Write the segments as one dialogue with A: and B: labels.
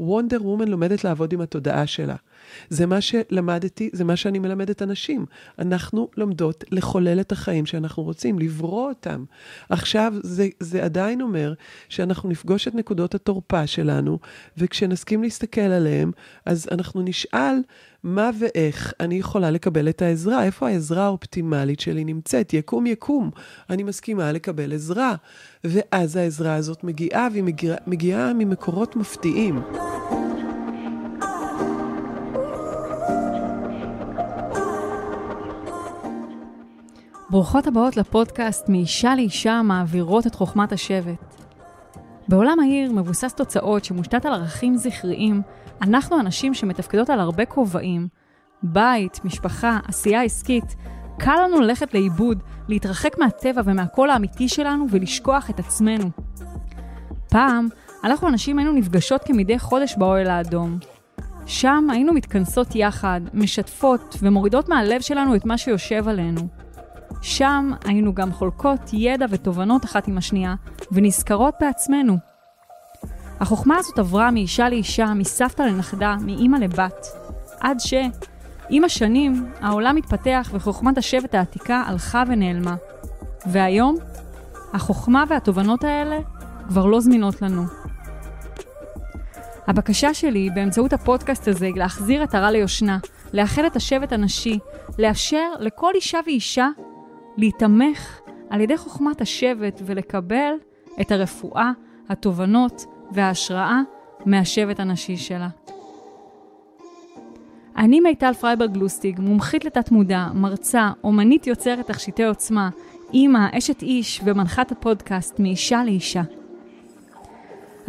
A: וונדר וומן לומדת לעבוד עם התודעה שלה. זה מה שלמדתי, זה מה שאני מלמדת אנשים. אנחנו לומדות לחולל את החיים שאנחנו רוצים, לברוא אותם. עכשיו, זה, זה עדיין אומר שאנחנו נפגוש את נקודות התורפה שלנו, וכשנסכים להסתכל עליהם, אז אנחנו נשאל מה ואיך אני יכולה לקבל את העזרה, איפה העזרה האופטימלית שלי נמצאת, יקום יקום, אני מסכימה לקבל עזרה. ואז העזרה הזאת מגיעה, והיא מגיעה, ממקורות מפתיעים.
B: ברוכות הבאות לפודקאסט מאישה לאישה מעבירות את חוכמת השבט. בעולם העיר מבוסס תוצאות שמושתת על ערכים זכריים, אנחנו אנשים שמתפקדות על הרבה כובעים, בית, משפחה, עשייה עסקית, קל לנו ללכת לאיבוד, להתרחק מהטבע ומהקול האמיתי שלנו ולשכוח את עצמנו. פעם, אנחנו הנשים היינו נפגשות כמדי חודש באוהל האדום. שם היינו מתכנסות יחד, משתפות ומורידות מהלב שלנו את מה שיושב עלינו. שם היינו גם חולקות ידע ותובנות אחת עם השנייה, ונזכרות בעצמנו. החוכמה הזאת עברה מאישה לאישה, מסבתא לנכדה, מאימא לבת, עד ש... עם השנים, העולם התפתח וחוכמת השבט העתיקה הלכה ונעלמה. והיום, החוכמה והתובנות האלה כבר לא זמינות לנו. הבקשה שלי באמצעות הפודקאסט הזה היא להחזיר את הרע ליושנה, לאחד את השבט הנשי, לאפשר לכל אישה ואישה להיתמך על ידי חוכמת השבט ולקבל את הרפואה, התובנות וההשראה מהשבט הנשי שלה. אני מיטל פרייברג לוסטיג, מומחית לתת מודע, מרצה, אומנית יוצרת תכשיטי עוצמה, אימא, אשת איש ומנחת הפודקאסט מאישה לאישה.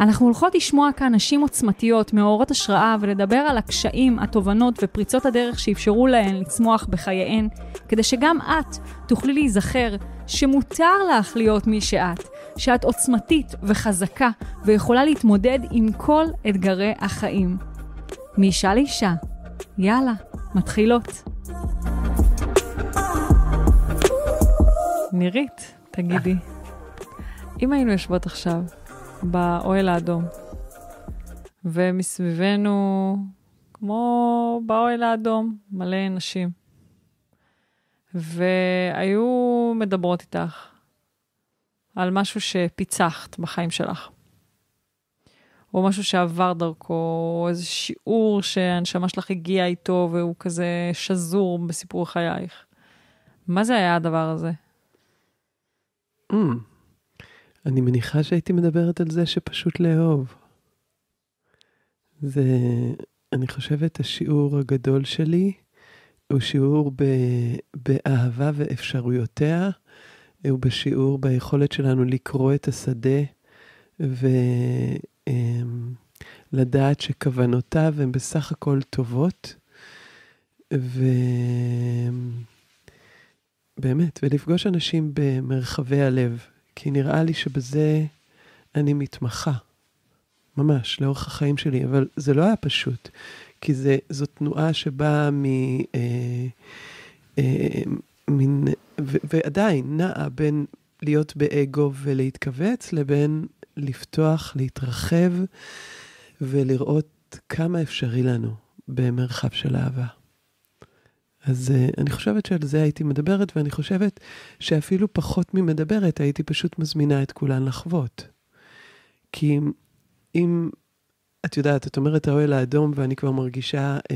B: אנחנו הולכות לשמוע כאן נשים עוצמתיות, מאורות השראה, ולדבר על הקשיים, התובנות ופריצות הדרך שאפשרו להן לצמוח בחייהן, כדי שגם את תוכלי להיזכר שמותר לך להיות מי שאת, שאת עוצמתית וחזקה ויכולה להתמודד עם כל אתגרי החיים. מאישה לאישה. יאללה, מתחילות. נירית, תגידי, אם היינו יושבות עכשיו באוהל האדום. ומסביבנו, כמו באוהל האדום, מלא נשים. והיו מדברות איתך על משהו שפיצחת בחיים שלך. או משהו שעבר דרכו, או איזה שיעור שהנשמה שלך הגיעה איתו והוא כזה שזור בסיפור חייך. מה זה היה הדבר הזה?
A: Mm. אני מניחה שהייתי מדברת על זה שפשוט לאהוב. זה, אני חושבת, השיעור הגדול שלי הוא שיעור ב, באהבה ואפשרויותיה, הוא בשיעור ביכולת שלנו לקרוא את השדה ולדעת אמ, שכוונותיו הן בסך הכל טובות. ובאמת, ולפגוש אנשים במרחבי הלב. כי נראה לי שבזה אני מתמחה, ממש, לאורך החיים שלי, אבל זה לא היה פשוט, כי זה, זו תנועה שבאה מ... אה, אה, מין, ו, ועדיין נעה בין להיות באגו ולהתכווץ, לבין לפתוח, להתרחב ולראות כמה אפשרי לנו במרחב של אהבה. אז uh, אני חושבת שעל זה הייתי מדברת, ואני חושבת שאפילו פחות ממדברת, הייתי פשוט מזמינה את כולן לחוות. כי אם, את יודעת, את אומרת האוהל האדום, ואני כבר מרגישה uh,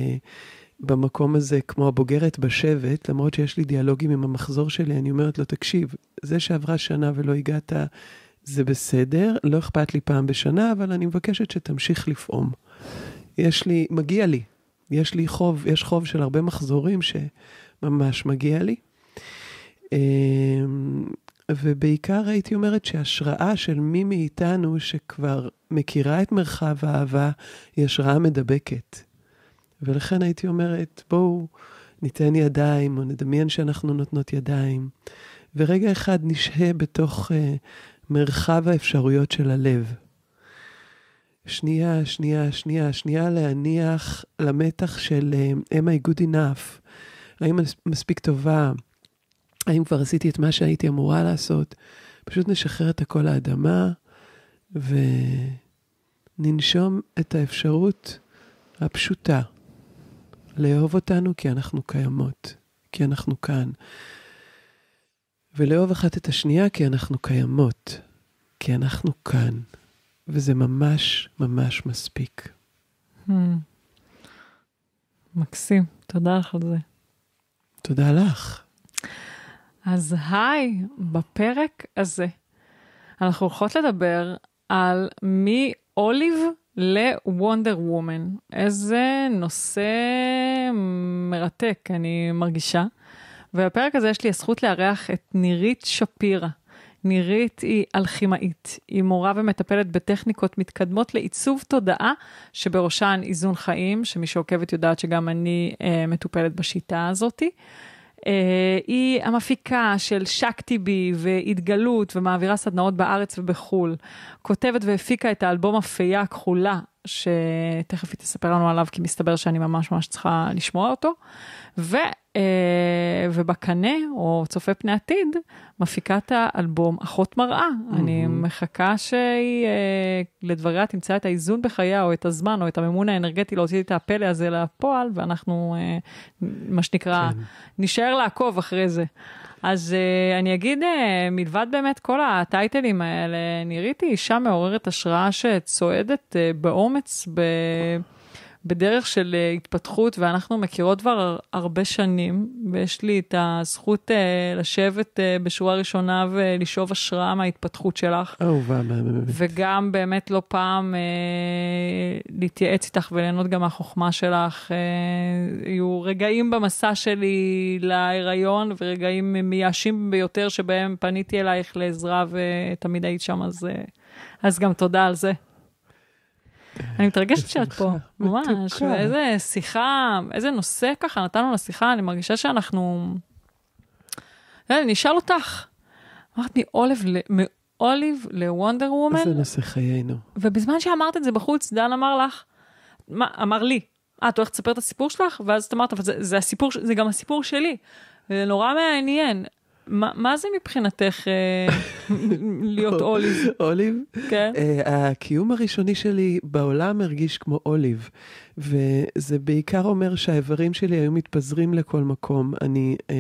A: במקום הזה כמו הבוגרת בשבט, למרות שיש לי דיאלוגים עם המחזור שלי, אני אומרת לו, תקשיב, זה שעברה שנה ולא הגעת, זה בסדר, לא אכפת לי פעם בשנה, אבל אני מבקשת שתמשיך לפעום. יש לי, מגיע לי, יש לי חוב, יש חוב של הרבה מחזורים שממש מגיע לי. אמ, ובעיקר הייתי אומרת שהשראה של מי מאיתנו שכבר מכירה את מרחב האהבה, היא השראה מדבקת. ולכן הייתי אומרת, בואו ניתן ידיים, או נדמיין שאנחנו נותנות ידיים, ורגע אחד נשהה בתוך uh, מרחב האפשרויות של הלב. שנייה, שנייה, שנייה, שנייה להניח למתח של uh, am I good enough? האם מספיק טובה? האם כבר עשיתי את מה שהייתי אמורה לעשות? פשוט נשחרר את הכל לאדמה, ו... ננשום את האפשרות הפשוטה לאהוב אותנו כי אנחנו קיימות, כי אנחנו כאן. ולאהוב אחת את השנייה כי אנחנו קיימות, כי אנחנו כאן. וזה ממש ממש מספיק.
C: Hmm. מקסים, תודה לך על זה.
A: תודה לך.
C: אז היי, בפרק הזה אנחנו הולכות לדבר על מאוליב לוונדר וומן. איזה נושא מרתק, אני מרגישה. ובפרק הזה יש לי הזכות לארח את נירית שפירא. נירית היא אלכימאית, היא מורה ומטפלת בטכניקות מתקדמות לעיצוב תודעה, שבראשן איזון חיים, שמי שעוקבת יודעת שגם אני אה, מטופלת בשיטה הזאתי. אה, היא המפיקה של שקטי בי והתגלות ומעבירה סדנאות בארץ ובחו"ל. כותבת והפיקה את האלבום הפייה הכחולה, שתכף היא תספר לנו עליו, כי מסתבר שאני ממש ממש צריכה לשמוע אותו. ו, אה, ובקנה, או צופה פני עתיד, מפיקת האלבום אחות מראה. Mm-hmm. אני מחכה שהיא, אה, לדבריה, תמצא את האיזון בחייה, או את הזמן, או את המימון האנרגטי להוציא את הפלא הזה לפועל, ואנחנו, אה, מה שנקרא, כן. נשאר לעקוב אחרי זה. אז uh, אני אגיד, uh, מלבד באמת כל הטייטלים האלה, נראיתי אישה מעוררת השראה שצועדת uh, באומץ, ב... בדרך של uh, התפתחות, ואנחנו מכירות כבר הרבה שנים, ויש לי את הזכות uh, לשבת uh, בשורה ראשונה ולשאוב השראה מההתפתחות שלך.
A: אהובה, באמת.
C: וגם באמת לא פעם uh, להתייעץ איתך וליהנות גם מהחוכמה שלך. היו רגעים במסע שלי להיריון, ורגעים מייאשים ביותר שבהם פניתי אלייך לעזרה ותמיד היית שם, אז, uh, אז גם תודה על זה. אני מתרגשת שאת פה, ממש, ואיזה שיחה, איזה נושא ככה נתנו לשיחה, אני מרגישה שאנחנו... אני אשאל אותך, אמרת מאוליב לוונדר וומן.
A: זה נושא חיינו.
C: ובזמן שאמרת את זה בחוץ, דן אמר לך, מה, אמר לי, אה, את הולכת לספר את הסיפור שלך? ואז את אמרת, אבל זה, זה הסיפור, זה גם הסיפור שלי. זה נורא מעניין. מה, מה זה מבחינתך אה, להיות אוליב?
A: אוליב?
C: כן.
A: Uh, הקיום הראשוני שלי בעולם הרגיש כמו אוליב, וזה בעיקר אומר שהאיברים שלי היו מתפזרים לכל מקום. אני uh,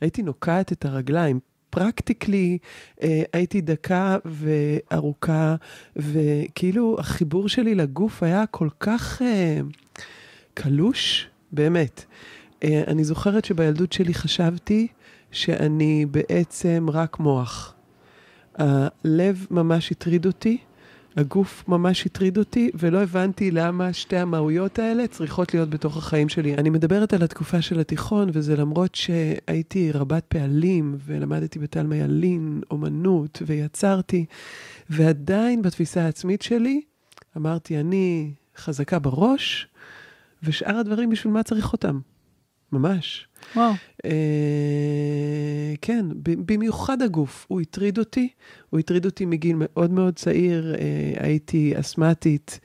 A: הייתי נוקעת את הרגליים. פרקטיקלי uh, הייתי דקה וארוכה, וכאילו החיבור שלי לגוף היה כל כך uh, קלוש, באמת. Uh, אני זוכרת שבילדות שלי חשבתי, שאני בעצם רק מוח. הלב ממש הטריד אותי, הגוף ממש הטריד אותי, ולא הבנתי למה שתי המהויות האלה צריכות להיות בתוך החיים שלי. אני מדברת על התקופה של התיכון, וזה למרות שהייתי רבת פעלים, ולמדתי בתלמי ילין, אומנות, ויצרתי, ועדיין בתפיסה העצמית שלי, אמרתי, אני חזקה בראש, ושאר הדברים, בשביל מה צריך אותם? ממש.
C: וואו.
A: אה, כן, במיוחד הגוף. הוא הטריד אותי, הוא הטריד אותי מגיל מאוד מאוד צעיר, אה, הייתי אסתמטית.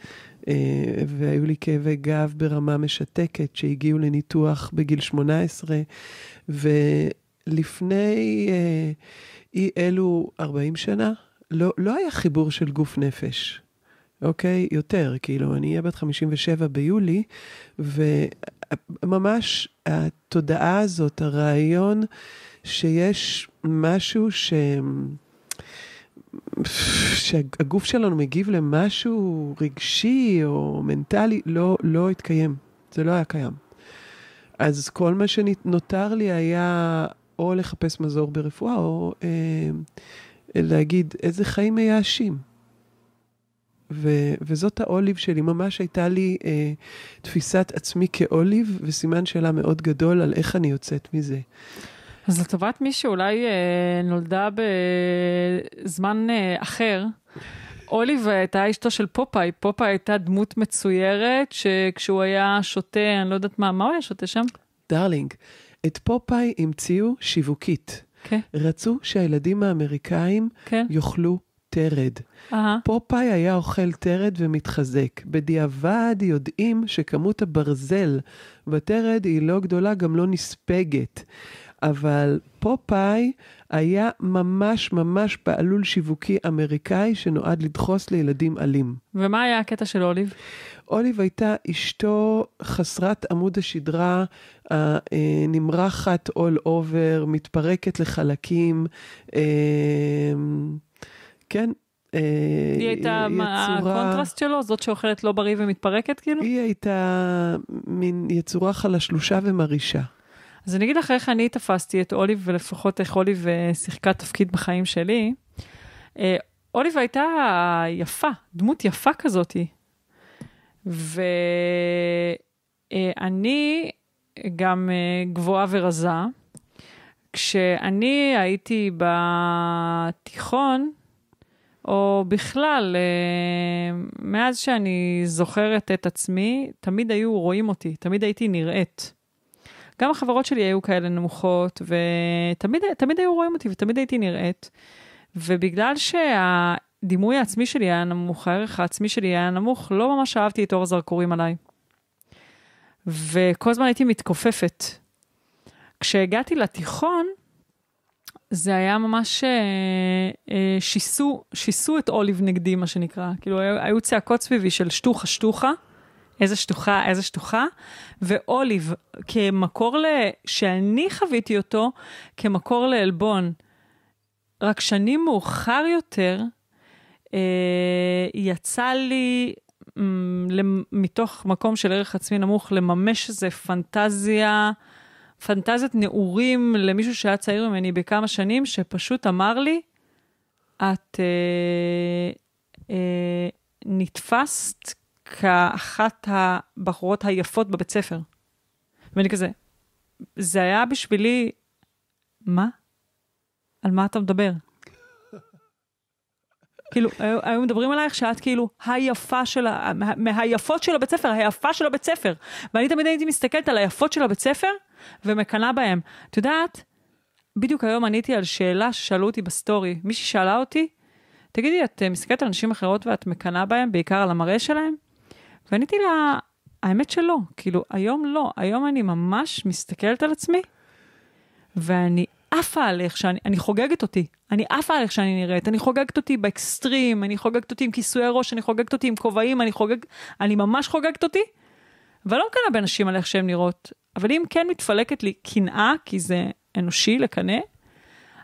A: אה, והיו לי כאבי גב ברמה משתקת שהגיעו לניתוח בגיל 18, ולפני אה, אי אלו 40 שנה, לא, לא היה חיבור של גוף נפש. אוקיי? יותר, כאילו, אני אהיה בת 57 ביולי, וממש התודעה הזאת, הרעיון שיש משהו ש... שהגוף שלנו מגיב למשהו רגשי או מנטלי, לא, לא התקיים. זה לא היה קיים. אז כל מה שנותר לי היה או לחפש מזור ברפואה, או אה, להגיד איזה חיים מייאשים. ו- וזאת האוליב שלי, ממש הייתה לי אה, תפיסת עצמי כאוליב, וסימן שאלה מאוד גדול על איך אני יוצאת מזה.
C: אז לטובת מי שאולי אה, נולדה בזמן אה, אחר, אוליב הייתה אשתו של פופאי, פופאי הייתה דמות מצוירת, שכשהוא היה שותה, אני לא יודעת מה, מה הוא היה שותה שם?
A: darling, את פופאי המציאו שיווקית. כן. רצו שהילדים האמריקאים כן. יאכלו תרד. Uh-huh. פופאי היה אוכל תרד ומתחזק. בדיעבד יודעים שכמות הברזל בתרד היא לא גדולה, גם לא נספגת. אבל פופאי היה ממש ממש תעלול שיווקי אמריקאי שנועד לדחוס לילדים אלים.
C: ומה היה הקטע של אוליב?
A: אוליב הייתה אשתו חסרת עמוד השדרה, הנמרחת all over, מתפרקת לחלקים. כן,
C: אה, היא הייתה מה, הקונטרסט שלו? זאת שאוכלת לא בריא ומתפרקת כאילו?
A: היא הייתה מין יצורה חלשלושה ומרעישה.
C: אז אני אגיד לך איך אני תפסתי את אוליב, ולפחות איך אוליב אה, שיחקה תפקיד בחיים שלי. אה, אוליב הייתה יפה, דמות יפה כזאתי. ואני גם גבוהה ורזה. כשאני הייתי בתיכון, או בכלל, אה, מאז שאני זוכרת את עצמי, תמיד היו רואים אותי, תמיד הייתי נראית. גם החברות שלי היו כאלה נמוכות, ותמיד היו רואים אותי ותמיד הייתי נראית. ובגלל שהדימוי העצמי שלי היה נמוך, הערך העצמי שלי היה נמוך, לא ממש אהבתי את אור הזרקורים עליי. וכל הזמן הייתי מתכופפת. כשהגעתי לתיכון, זה היה ממש, אה, אה, שיסו, שיסו את אוליב נגדי, מה שנקרא. כאילו, היו, היו צעקות סביבי של שטוחה, שטוחה, איזה שטוחה, איזה שטוחה, ואוליב, כמקור ל... שאני חוויתי אותו כמקור לעלבון. רק שנים מאוחר יותר, אה, יצא לי, מתוך מקום של ערך עצמי נמוך, לממש איזה פנטזיה, פנטזיית נעורים למישהו שהיה צעיר ממני בכמה שנים, שפשוט אמר לי, את אה, אה, נתפסת כאחת הבחורות היפות בבית ספר. ואני כזה, זה היה בשבילי, מה? על מה אתה מדבר? כאילו, היו מדברים עלייך שאת כאילו היפה של ה... מהיפות של הבית ספר, היפה של הבית ספר. ואני תמיד הייתי מסתכלת על היפות של הבית ספר, ומקנאה בהם. את יודעת, בדיוק היום עניתי על שאלה ששאלו אותי בסטורי. מישהי שאלה אותי, תגידי, את אה, מסתכלת על נשים אחרות ואת מקנאה בהם, בעיקר על המראה שלהם? ועניתי לה, האמת שלא, כאילו, היום לא, היום אני ממש מסתכלת על עצמי, ואני עפה על איך שאני, אני חוגגת אותי, אני עפה על איך שאני נראית, אני חוגגת אותי באקסטרים, אני חוגגת אותי עם כיסויי ראש, אני חוגגת אותי עם כובעים, אני חוגג, אני ממש חוגגת אותי, ולא מקנאה בנשים על איך שהן נראות, אבל אם כן מתפלקת לי קנאה, כי זה אנושי לקנא,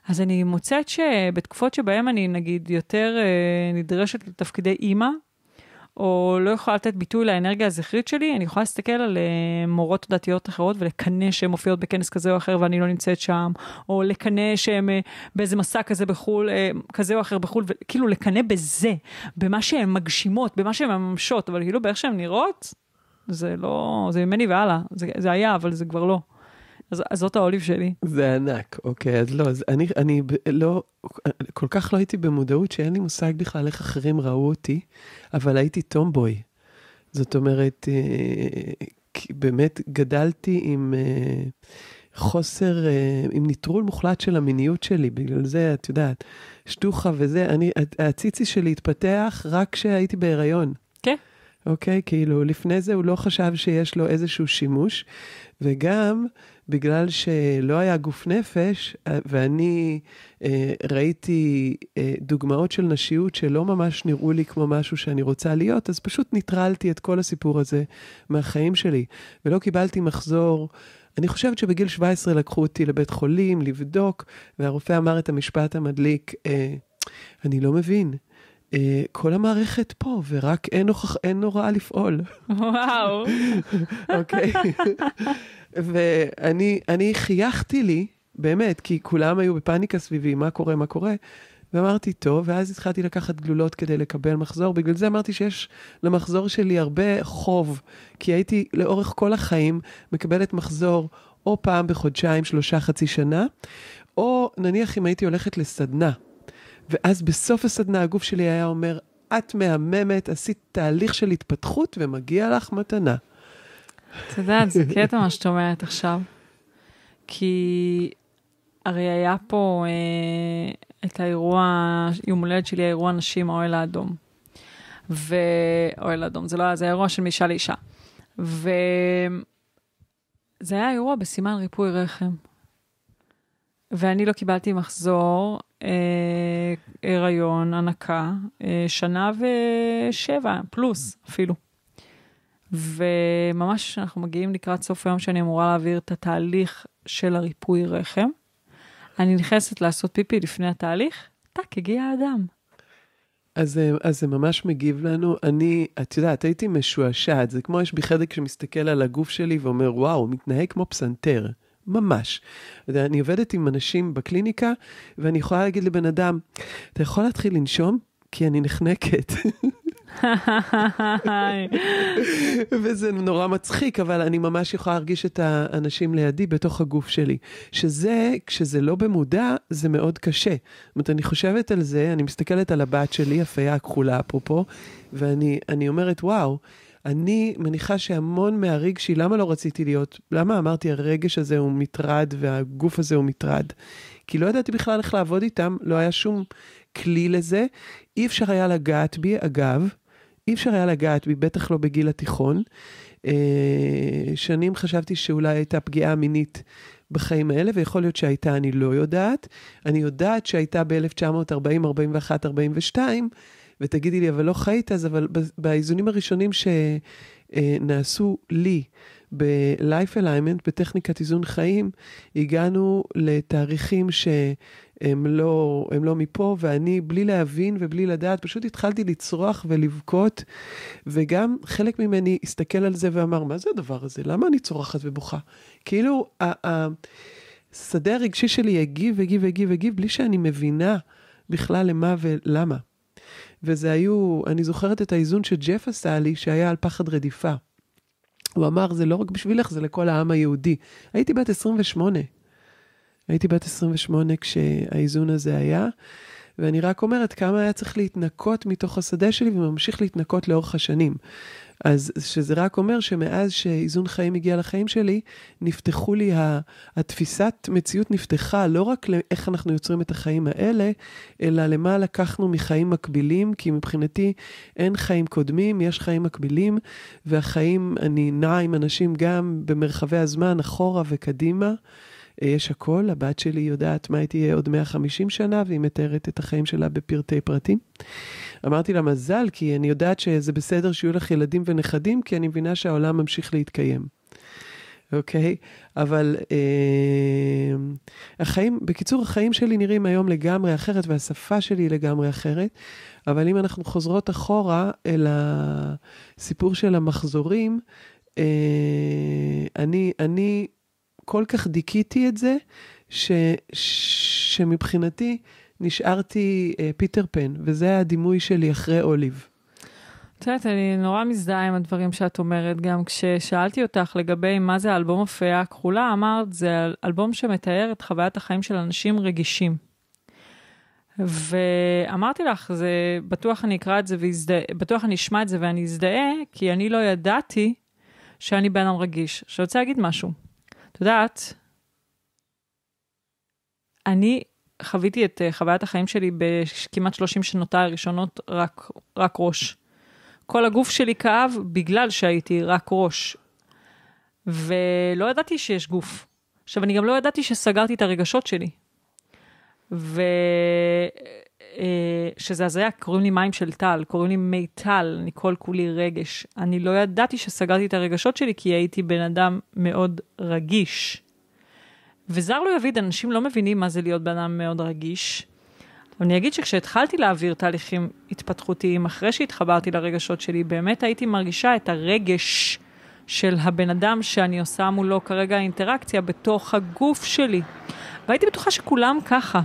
C: אז אני מוצאת שבתקופות שבהן אני נגיד יותר אה, נדרשת לתפקידי אימא, או לא יכולה לתת ביטוי לאנרגיה הזכרית שלי, אני יכולה להסתכל על uh, מורות דתיות אחרות ולקנא שהן מופיעות בכנס כזה או אחר ואני לא נמצאת שם, או לקנא שהן uh, באיזה מסע כזה בחו"ל, uh, כזה או אחר בחו"ל, וכאילו לקנא בזה, במה שהן מגשימות, במה שהן מממשות, אבל כאילו באיך שהן נראות, זה לא, זה ממני והלאה, זה, זה היה, אבל זה כבר לא. אז, אז זאת האוליב שלי.
A: זה ענק, אוקיי, אז לא, אז אני, אני לא, כל כך לא הייתי במודעות שאין לי מושג בכלל איך אחרים ראו אותי, אבל הייתי tomboy. זאת אומרת, אה, באמת גדלתי עם אה, חוסר, אה, עם ניטרול מוחלט של המיניות שלי, בגלל זה, את יודעת, שטוחה וזה, אני, הציצי שלי התפתח רק כשהייתי בהיריון.
C: כן.
A: אוקיי? כאילו, לפני זה הוא לא חשב שיש לו איזשהו שימוש, וגם בגלל שלא היה גוף נפש, אה, ואני אה, ראיתי אה, דוגמאות של נשיות שלא ממש נראו לי כמו משהו שאני רוצה להיות, אז פשוט ניטרלתי את כל הסיפור הזה מהחיים שלי, ולא קיבלתי מחזור. אני חושבת שבגיל 17 לקחו אותי לבית חולים לבדוק, והרופא אמר את המשפט המדליק, אה, אני לא מבין. Uh, כל המערכת פה, ורק אין, הוכח, אין הוראה לפעול.
C: וואו.
A: אוקיי. ואני חייכתי לי, באמת, כי כולם היו בפאניקה סביבי, מה קורה, מה קורה, ואמרתי, טוב, ואז התחלתי לקחת גלולות כדי לקבל מחזור. בגלל זה אמרתי שיש למחזור שלי הרבה חוב, כי הייתי לאורך כל החיים מקבלת מחזור או פעם בחודשיים, שלושה, חצי שנה, או נניח אם הייתי הולכת לסדנה, ואז בסוף הסדנה הגוף שלי היה אומר, את מהממת, עשית תהליך של התפתחות ומגיע לך מתנה.
C: את יודעת, זה קטע מה שאת אומרת עכשיו. כי הרי היה פה אה, את האירוע, יום הולדת שלי, האירוע נשים, האוהל האדום. ואוהל האדום, זה לא היה, זה האירוע של מאישה לאישה. וזה היה אירוע בסימן ריפוי רחם. ואני לא קיבלתי מחזור, הריון, הנקה, אה, שנה ושבע, פלוס אפילו. וממש אנחנו מגיעים לקראת סוף היום שאני אמורה להעביר את התהליך של הריפוי רחם. אני נכנסת לעשות פיפי לפני התהליך, טאק, הגיע האדם.
A: אז, אז זה ממש מגיב לנו. אני, את יודעת, הייתי משועשעת. זה כמו יש בי חלק שמסתכל על הגוף שלי ואומר, וואו, הוא מתנהג כמו פסנתר. ממש. אני עובדת עם אנשים בקליניקה, ואני יכולה להגיד לבן אדם, אתה יכול להתחיל לנשום? כי אני נחנקת. וזה נורא מצחיק, אבל אני ממש יכולה להרגיש את האנשים לידי בתוך הגוף שלי. שזה, כשזה לא במודע, זה מאוד קשה. זאת אומרת, אני חושבת על זה, אני מסתכלת על הבת שלי, הפיה הכחולה אפרופו, ואני אומרת, וואו, אני מניחה שהמון מהרגשי, למה לא רציתי להיות, למה אמרתי הרגש הזה הוא מטרד והגוף הזה הוא מטרד? כי לא ידעתי בכלל איך לעבוד איתם, לא היה שום כלי לזה. אי אפשר היה לגעת בי, אגב, אי אפשר היה לגעת בי, בטח לא בגיל התיכון. אה, שנים חשבתי שאולי הייתה פגיעה מינית בחיים האלה, ויכול להיות שהייתה, אני לא יודעת. אני יודעת שהייתה ב-1940, 41, 42, ותגידי לי, אבל לא חיית אז, אבל באיזונים הראשונים שנעשו לי ב-life alignment, בטכניקת איזון חיים, הגענו לתאריכים שהם לא, לא מפה, ואני, בלי להבין ובלי לדעת, פשוט התחלתי לצרוח ולבכות, וגם חלק ממני הסתכל על זה ואמר, מה זה הדבר הזה? למה אני צורחת ובוכה? כאילו, השדה הרגשי שלי הגיב, הגיב, הגיב, הגיב, בלי שאני מבינה בכלל למה ולמה. וזה היו, אני זוכרת את האיזון שג'ף עשה לי, שהיה על פחד רדיפה. הוא אמר, זה לא רק בשבילך, זה לכל העם היהודי. הייתי בת 28. הייתי בת 28 כשהאיזון הזה היה, ואני רק אומרת כמה היה צריך להתנקות מתוך השדה שלי וממשיך להתנקות לאורך השנים. אז שזה רק אומר שמאז שאיזון חיים הגיע לחיים שלי, נפתחו לי, התפיסת מציאות נפתחה לא רק לאיך אנחנו יוצרים את החיים האלה, אלא למה לקחנו מחיים מקבילים, כי מבחינתי אין חיים קודמים, יש חיים מקבילים, והחיים, אני נעה עם אנשים גם במרחבי הזמן, אחורה וקדימה. יש הכל, הבת שלי יודעת מה היא תהיה עוד 150 שנה, והיא מתארת את החיים שלה בפרטי פרטים. אמרתי לה, מזל, כי אני יודעת שזה בסדר שיהיו לך ילדים ונכדים, כי אני מבינה שהעולם ממשיך להתקיים. אוקיי? Okay? אבל אה, החיים, בקיצור, החיים שלי נראים היום לגמרי אחרת, והשפה שלי היא לגמרי אחרת. אבל אם אנחנו חוזרות אחורה אל הסיפור של המחזורים, אה, אני, אני כל כך דיכיתי את זה, ש, שמבחינתי נשארתי אה, פיטר פן, וזה הדימוי שלי אחרי אוליב.
C: את יודעת, אני נורא מזדהה עם הדברים שאת אומרת. גם כששאלתי אותך לגבי מה זה אלבום הפיה הכחולה, אמרת, זה אלבום שמתאר את חוויית החיים של אנשים רגישים. ואמרתי לך, זה, בטוח אני אקרא את זה והזדהה, בטוח אני אשמע את זה ואני אזדהה, כי אני לא ידעתי שאני בן אדם רגיש. עכשיו, אני רוצה להגיד משהו. יודעת, אני חוויתי את uh, חוויית החיים שלי בכמעט 30 שנותיי הראשונות רק, רק ראש. כל הגוף שלי כאב בגלל שהייתי רק ראש. ולא ידעתי שיש גוף. עכשיו, אני גם לא ידעתי שסגרתי את הרגשות שלי. ו... אה, שזה הזיה, קוראים לי מים של טל, קוראים לי מי טל, אני כל כולי רגש. אני לא ידעתי שסגרתי את הרגשות שלי, כי הייתי בן אדם מאוד רגיש. וזר לא יביד, אנשים לא מבינים מה זה להיות בן אדם מאוד רגיש. אני אגיד שכשהתחלתי להעביר תהליכים התפתחותיים, אחרי שהתחברתי לרגשות שלי, באמת הייתי מרגישה את הרגש של הבן אדם שאני עושה מולו כרגע אינטראקציה בתוך הגוף שלי. והייתי בטוחה שכולם ככה.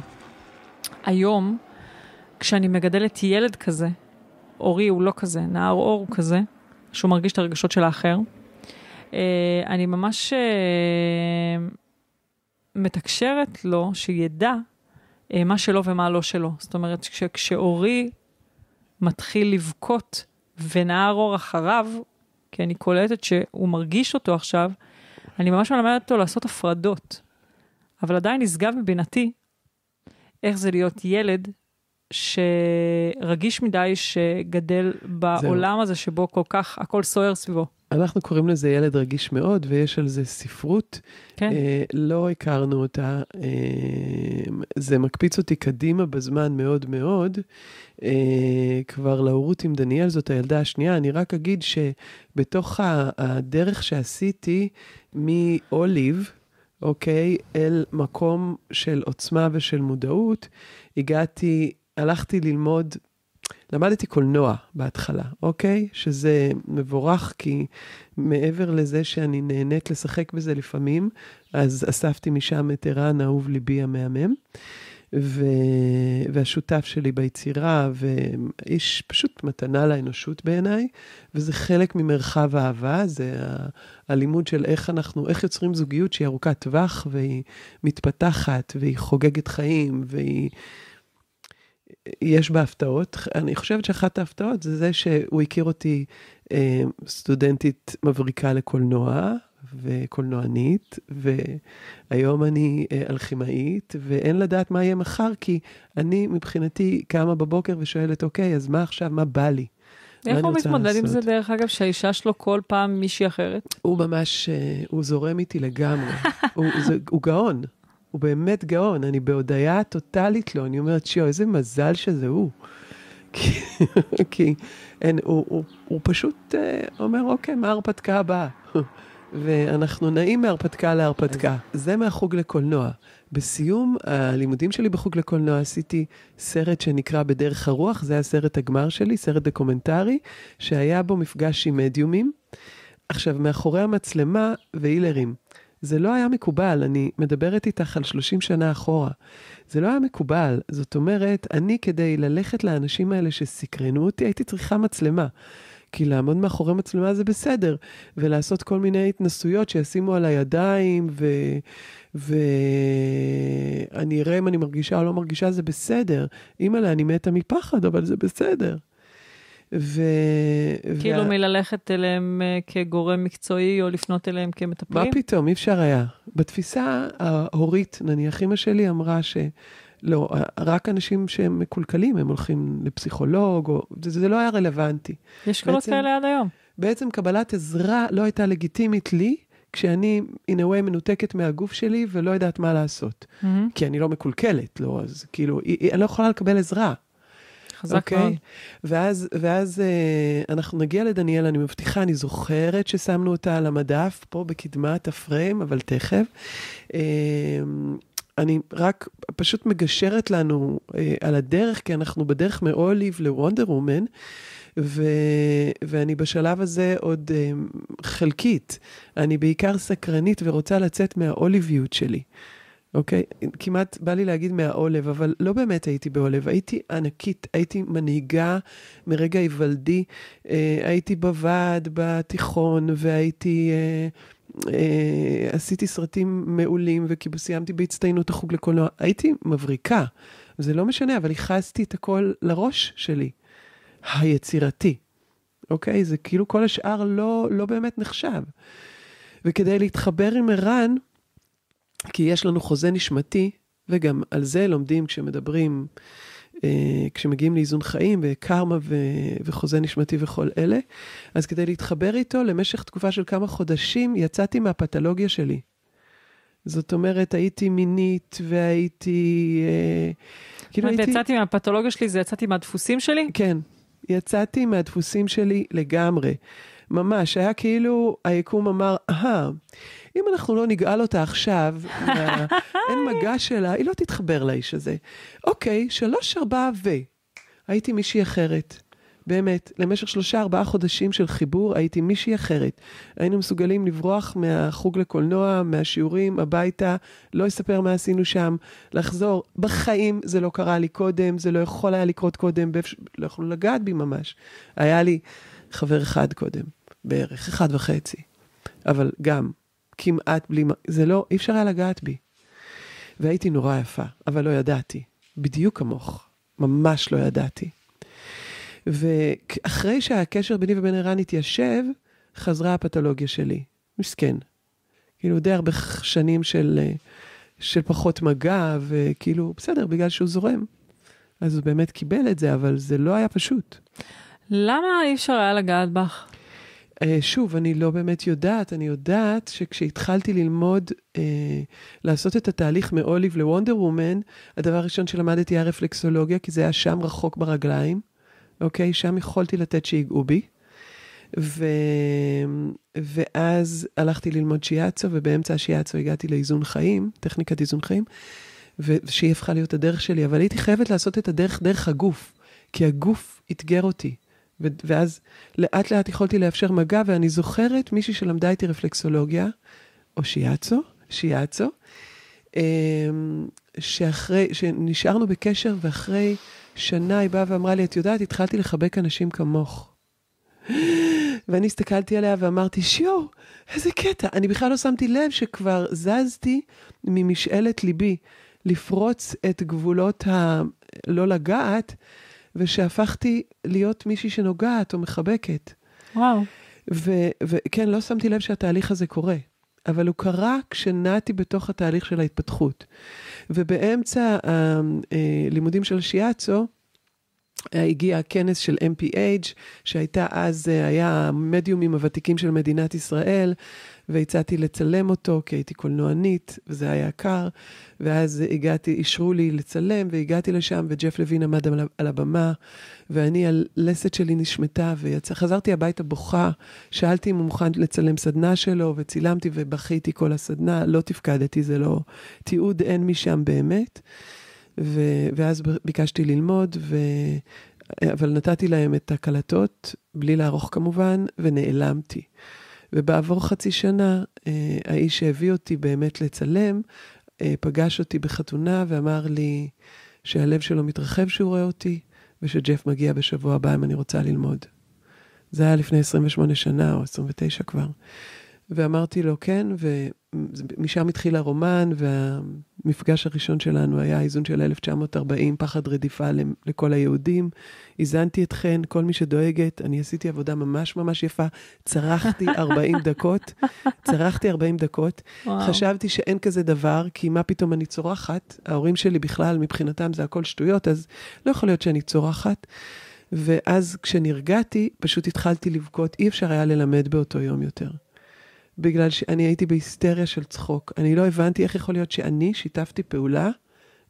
C: היום, כשאני מגדלת ילד כזה, אורי הוא לא כזה, נער אור הוא כזה, שהוא מרגיש את הרגשות של האחר, אה, אני ממש אה, מתקשרת לו שידע אה, מה שלו ומה לא שלו. זאת אומרת, כש, כשאורי מתחיל לבכות ונער אור אחריו, כי אני קולטת שהוא מרגיש אותו עכשיו, אני ממש מלמדת אותו לעשות הפרדות. אבל עדיין נשגב מבינתי איך זה להיות ילד שרגיש מדי, שגדל בעולם הזה שבו כל כך הכל סוער סביבו.
A: אנחנו קוראים לזה ילד רגיש מאוד, ויש על זה ספרות.
B: כן.
A: אה, לא הכרנו אותה. אה, זה מקפיץ אותי קדימה בזמן מאוד מאוד. אה, כבר להורות עם דניאל, זאת הילדה השנייה. אני רק אגיד שבתוך הדרך שעשיתי מאוליב, אוקיי, אל מקום של עוצמה ושל מודעות, הגעתי, הלכתי ללמוד למדתי קולנוע בהתחלה, אוקיי? שזה מבורך, כי מעבר לזה שאני נהנית לשחק בזה לפעמים, אז אספתי משם את ערן, אהוב ליבי המהמם, ו... והשותף שלי ביצירה, ואיש פשוט מתנה לאנושות בעיניי, וזה חלק ממרחב האהבה, זה ה- הלימוד של איך אנחנו, איך יוצרים זוגיות שהיא ארוכת טווח, והיא מתפתחת, והיא חוגגת חיים, והיא... יש בה הפתעות. אני חושבת שאחת ההפתעות זה זה שהוא הכיר אותי אה, סטודנטית מבריקה לקולנוע וקולנוענית, והיום אני אה, אלכימאית, ואין לדעת מה יהיה מחר, כי אני מבחינתי קמה בבוקר ושואלת, אוקיי, אז מה עכשיו, מה בא לי?
B: איך הוא מתמודד עם זה? דרך אגב, שהאישה שלו כל פעם מישהי אחרת?
A: הוא ממש, אה, הוא זורם איתי לגמרי. הוא, זה, הוא גאון, הוא באמת גאון. אני בהודיה טוטאלית לו, אני אומרת, שיו, איזה מזל שזה הוא. כי, אין, הוא, הוא, הוא פשוט אה, אומר, אוקיי, מה ההרפתקה הבאה? ואנחנו נעים מהרפתקה להרפתקה. זה מהחוג לקולנוע. בסיום הלימודים שלי בחוג לקולנוע עשיתי סרט שנקרא בדרך הרוח, זה הסרט הגמר שלי, סרט דוקומנטרי, שהיה בו מפגש עם מדיומים. עכשיו, מאחורי המצלמה והילרים, זה לא היה מקובל, אני מדברת איתך על 30 שנה אחורה. זה לא היה מקובל, זאת אומרת, אני כדי ללכת לאנשים האלה שסקרנו אותי, הייתי צריכה מצלמה. כי לעמוד מאחורי מצלמה זה בסדר, ולעשות כל מיני התנסויות שישימו על הידיים, ו... ואני אראה אם אני מרגישה או לא מרגישה, זה בסדר. אימא'לה, אני מתה מפחד, אבל זה בסדר. ו...
B: כאילו
A: וה-
B: מללכת אליהם אה, כגורם מקצועי, או לפנות אליהם
A: מה
B: כמטפלים?
A: פתאום, אי אפשר היה. בתפיסה ההורית, נניח, אמא שלי אמרה שלא, רק אנשים שהם מקולקלים, הם הולכים לפסיכולוג, או... זה, זה לא היה רלוונטי.
B: יש קולות
A: בעצם-
B: כאלה עד היום.
A: בעצם קבלת עזרה לא הייתה לגיטימית לי, כשאני, in a way, מנותקת מהגוף שלי ולא יודעת מה לעשות.
B: מהמם.
A: כי אני לא מקולקלת, לא, אז כאילו, אני לא יכולה לקבל עזרה.
B: חזק
A: אוקיי?
B: מאוד.
A: ואז, ואז אה, אנחנו נגיע לדניאל, אני מבטיחה, אני זוכרת ששמנו אותה על המדף, פה בקדמת הפריים, אבל תכף. אה, אני רק פשוט מגשרת לנו אה, על הדרך, כי אנחנו בדרך מאוליב לוונדר וומן, ו, ואני בשלב הזה עוד אה, חלקית. אני בעיקר סקרנית ורוצה לצאת מהאוליביות שלי. אוקיי? כמעט בא לי להגיד מהעולב, אבל לא באמת הייתי בעולב, הייתי ענקית, הייתי מנהיגה מרגע היוולדי, אה, הייתי בוועד בתיכון, והייתי... אה, אה, עשיתי סרטים מעולים, וכאילו סיימתי בהצטיינות החוג לקולנוע. הייתי מבריקה, זה לא משנה, אבל ייחסתי את הכל לראש שלי, היצירתי. אוקיי? זה כאילו כל השאר לא, לא באמת נחשב. וכדי להתחבר עם ערן, כי יש לנו חוזה נשמתי, וגם על זה לומדים כשמדברים, אה, כשמגיעים לאיזון חיים וקרמה ו- וחוזה נשמתי וכל אלה. אז כדי להתחבר איתו למשך תקופה של כמה חודשים, יצאתי מהפתולוגיה שלי. זאת אומרת, הייתי מינית והייתי... אה, כאילו הייתי...
B: יצאתי מהפתולוגיה שלי, זה יצאתי מהדפוסים שלי?
A: כן, יצאתי מהדפוסים שלי לגמרי. ממש, היה כאילו, היקום אמר, אהה, אם אנחנו לא נגאל אותה עכשיו, מה- אין מגע שלה, היא לא תתחבר לאיש הזה. אוקיי, שלוש, ארבעה ו... הייתי מישהי אחרת. באמת, למשך שלושה, ארבעה חודשים של חיבור, הייתי מישהי אחרת. היינו מסוגלים לברוח מהחוג לקולנוע, מהשיעורים, הביתה, לא אספר מה עשינו שם, לחזור. בחיים זה לא קרה לי קודם, זה לא יכול היה לקרות קודם, באפש... לא יכולנו לגעת בי ממש. היה לי חבר אחד קודם, בערך, אחד וחצי. אבל גם, כמעט בלי... זה לא, אי אפשר היה לגעת בי. והייתי נורא יפה, אבל לא ידעתי. בדיוק כמוך. ממש לא ידעתי. ואחרי שהקשר ביני ובין ערן התיישב, חזרה הפתולוגיה שלי. מסכן. כאילו, די הרבה שנים של, אה, של פחות מגע, וכאילו, בסדר, בגלל שהוא זורם. אז הוא באמת קיבל את זה, אבל זה לא היה פשוט.
B: למה אי אפשר היה לגעת בך?
A: אה, שוב, אני לא באמת יודעת, אני יודעת שכשהתחלתי ללמוד אה, לעשות את התהליך מאוליב לוונדר וומן, הדבר הראשון שלמדתי היה רפלקסולוגיה, כי זה היה שם רחוק ברגליים, אוקיי? שם יכולתי לתת שיגעו בי. ו... ואז הלכתי ללמוד שיאצו, ובאמצע השיאצו הגעתי לאיזון חיים, טכניקת איזון חיים, ושהיא הפכה להיות הדרך שלי, אבל הייתי חייבת לעשות את הדרך דרך הגוף, כי הגוף אתגר אותי. ואז לאט לאט יכולתי לאפשר מגע, ואני זוכרת מישהי שלמדה איתי רפלקסולוגיה, או שיאצו, שיאצו, אמ, שאחרי, שנשארנו בקשר, ואחרי שנה היא באה ואמרה לי, את יודעת, התחלתי לחבק אנשים כמוך. ואני הסתכלתי עליה ואמרתי, שיו, איזה קטע. אני בכלל לא שמתי לב שכבר זזתי ממשאלת ליבי לפרוץ את גבולות הלא לגעת, ושהפכתי להיות מישהי שנוגעת או מחבקת.
B: וואו.
A: וכן, לא שמתי לב שהתהליך הזה קורה, אבל הוא קרה כשנעתי בתוך התהליך של ההתפתחות. ובאמצע הלימודים של שיאצו, הגיע הכנס של MPH, שהייתה אז, אה, היה המדיומים הוותיקים של מדינת ישראל, והצעתי לצלם אותו, כי הייתי קולנוענית, וזה היה קר, ואז הגעתי, אישרו לי לצלם, והגעתי לשם, וג'ף לוין עמד על, על הבמה, ואני, הלסת שלי נשמטה, וחזרתי הביתה בוכה, שאלתי אם הוא מוכן לצלם סדנה שלו, וצילמתי ובכיתי כל הסדנה, לא תפקדתי, זה לא, תיעוד אין משם באמת. ו, ואז ביקשתי ללמוד, ו, אבל נתתי להם את הקלטות, בלי לערוך כמובן, ונעלמתי. ובעבור חצי שנה, אה, האיש שהביא אותי באמת לצלם, אה, פגש אותי בחתונה ואמר לי שהלב שלו מתרחב שהוא רואה אותי, ושג'ף מגיע בשבוע הבא אם אני רוצה ללמוד. זה היה לפני 28 שנה, או 29 כבר. ואמרתי לו כן, ומשם התחיל הרומן, והמפגש הראשון שלנו היה האיזון של 1940, פחד רדיפה לכל היהודים. איזנתי אתכן, כל מי שדואגת, אני עשיתי עבודה ממש ממש יפה, צרחתי 40 דקות, צרחתי 40 דקות. וואו. חשבתי שאין כזה דבר, כי מה פתאום אני צורחת? ההורים שלי בכלל, מבחינתם זה הכל שטויות, אז לא יכול להיות שאני צורחת. ואז כשנרגעתי, פשוט התחלתי לבכות, אי אפשר היה ללמד באותו יום יותר. בגלל שאני הייתי בהיסטריה של צחוק. אני לא הבנתי איך יכול להיות שאני שיתפתי פעולה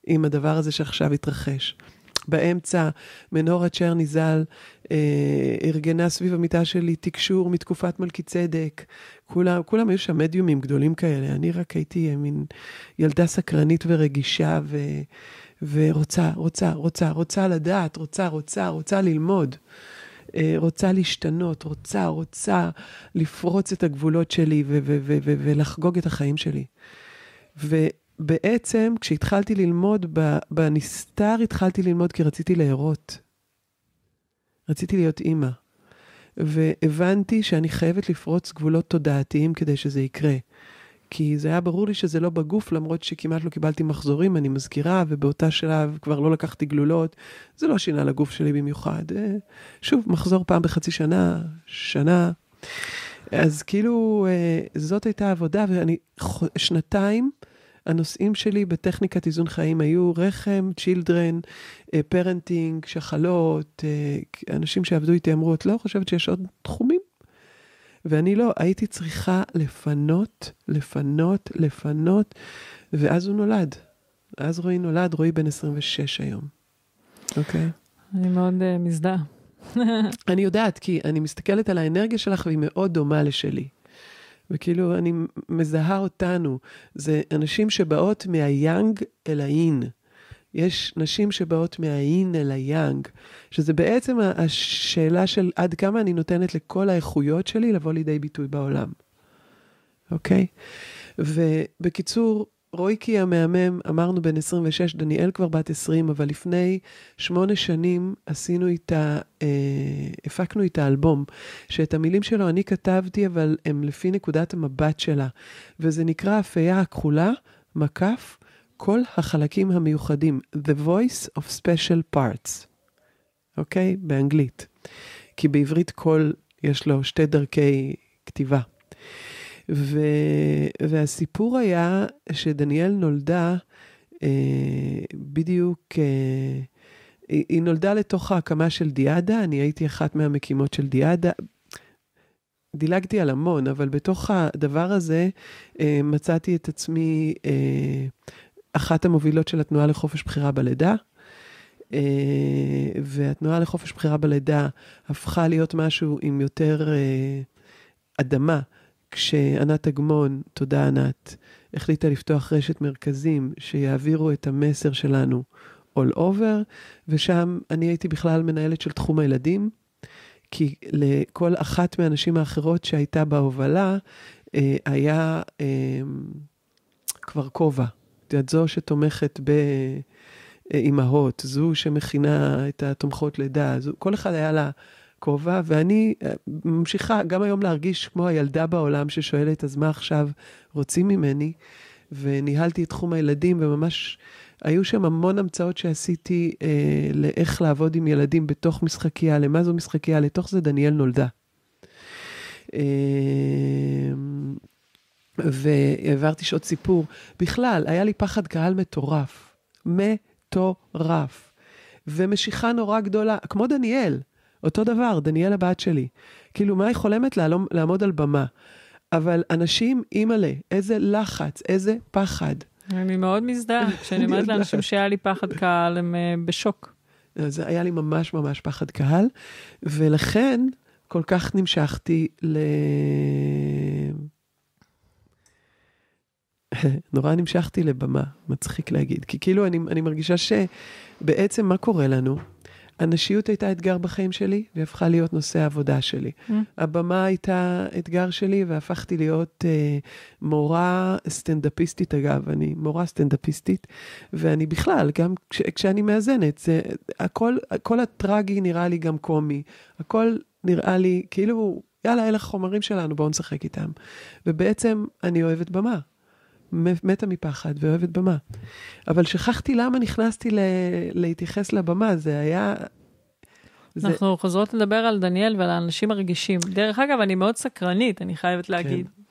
A: עם הדבר הזה שעכשיו התרחש. באמצע, מנורה צ'רני ז"ל אה, ארגנה סביב המיטה שלי תקשור מתקופת מלכי צדק. כולם, כולם היו שם מדיומים גדולים כאלה. אני רק הייתי מין ילדה סקרנית ורגישה ו, ורוצה, רוצה, רוצה, רוצה לדעת, רוצה, רוצה, רוצה ללמוד. אה, רוצה להשתנות, רוצה, רוצה לפרוץ את הגבולות שלי ולחגוג את החיים שלי. ובעצם, כשהתחלתי ללמוד, בנסתר התחלתי ללמוד כי רציתי להרות. רציתי להיות אימא. והבנתי שאני חייבת לפרוץ גבולות תודעתיים כדי שזה יקרה. כי זה היה ברור לי שזה לא בגוף, למרות שכמעט לא קיבלתי מחזורים, אני מזכירה, ובאותה שלב כבר לא לקחתי גלולות. זה לא שינה לגוף שלי במיוחד. אה, שוב, מחזור פעם בחצי שנה, שנה. אז כאילו, אה, זאת הייתה עבודה, ואני שנתיים, הנושאים שלי בטכניקת איזון חיים היו רחם, children, parenting, שחלות, אה, אנשים שעבדו איתי אמרו, את לא חושבת שיש עוד תחומים? ואני לא, הייתי צריכה לפנות, לפנות, לפנות, ואז הוא נולד. אז רועי נולד, רועי בן 26 היום. אוקיי? Okay.
B: אני מאוד uh, מזדהה.
A: אני יודעת, כי אני מסתכלת על האנרגיה שלך והיא מאוד דומה לשלי. וכאילו, אני מזהה אותנו. זה אנשים שבאות מהיאנג אל האין. יש נשים שבאות מהאין אל היאנג, שזה בעצם השאלה של עד כמה אני נותנת לכל האיכויות שלי לבוא לידי ביטוי בעולם, אוקיי? ובקיצור, רויקי המהמם, אמרנו בן 26, דניאל כבר בת 20, אבל לפני שמונה שנים עשינו איתה, אה, הפקנו איתה אלבום, שאת המילים שלו אני כתבתי, אבל הם לפי נקודת המבט שלה. וזה נקרא אפייה הכחולה, מקף, כל החלקים המיוחדים, The Voice of Special Parts, אוקיי? Okay? באנגלית. כי בעברית כל, יש לו שתי דרכי כתיבה. ו... והסיפור היה שדניאל נולדה אה, בדיוק, אה, היא, היא נולדה לתוך ההקמה של דיאדה, אני הייתי אחת מהמקימות של דיאדה. דילגתי על המון, אבל בתוך הדבר הזה אה, מצאתי את עצמי אה, אחת המובילות של התנועה לחופש בחירה בלידה. אה, והתנועה לחופש בחירה בלידה הפכה להיות משהו עם יותר אה, אדמה, כשענת אגמון, תודה ענת, החליטה לפתוח רשת מרכזים שיעבירו את המסר שלנו all over, ושם אני הייתי בכלל מנהלת של תחום הילדים, כי לכל אחת מהנשים האחרות שהייתה בהובלה, אה, היה אה, כבר כובע. את זו שתומכת באימהות, זו שמכינה את התומכות לידה, זו, כל אחד היה לה כובע, ואני אה, ממשיכה גם היום להרגיש כמו הילדה בעולם ששואלת, אז מה עכשיו רוצים ממני? וניהלתי את תחום הילדים, וממש היו שם המון המצאות שעשיתי אה, לאיך לעבוד עם ילדים בתוך משחקייה, למה זו משחקייה, לתוך זה דניאל נולדה. אה, והעברתי שעות סיפור. בכלל, היה לי פחד קהל מטורף. מטורף. ומשיכה נורא גדולה, כמו דניאל, אותו דבר, דניאל הבת שלי. כאילו, מה היא חולמת? לעלום, לעמוד על במה. אבל אנשים, אימא'לה, איזה לחץ, איזה פחד.
B: אני מאוד מזדהה. כשאני אומרת לאנשים שהיה לי פחד קהל, הם uh, בשוק.
A: זה היה לי ממש ממש פחד קהל, ולכן כל כך נמשכתי ל... נורא נמשכתי לבמה, מצחיק להגיד. כי כאילו אני, אני מרגישה שבעצם מה קורה לנו? הנשיות הייתה אתגר בחיים שלי, והיא הפכה להיות נושא העבודה שלי. Mm. הבמה הייתה אתגר שלי, והפכתי להיות uh, מורה סטנדאפיסטית, אגב, אני מורה סטנדאפיסטית, ואני בכלל, גם כש, כשאני מאזנת, זה, הכל, הכל הטרגי נראה לי גם קומי. הכל נראה לי, כאילו, יאללה, אלה החומרים שלנו, בואו נשחק איתם. ובעצם אני אוהבת במה. מתה מפחד ואוהבת במה. אבל שכחתי למה נכנסתי ל- להתייחס לבמה, זה היה...
B: זה... אנחנו חוזרות לדבר על דניאל ועל האנשים הרגישים. דרך אגב, אני מאוד סקרנית, אני חייבת להגיד. כן.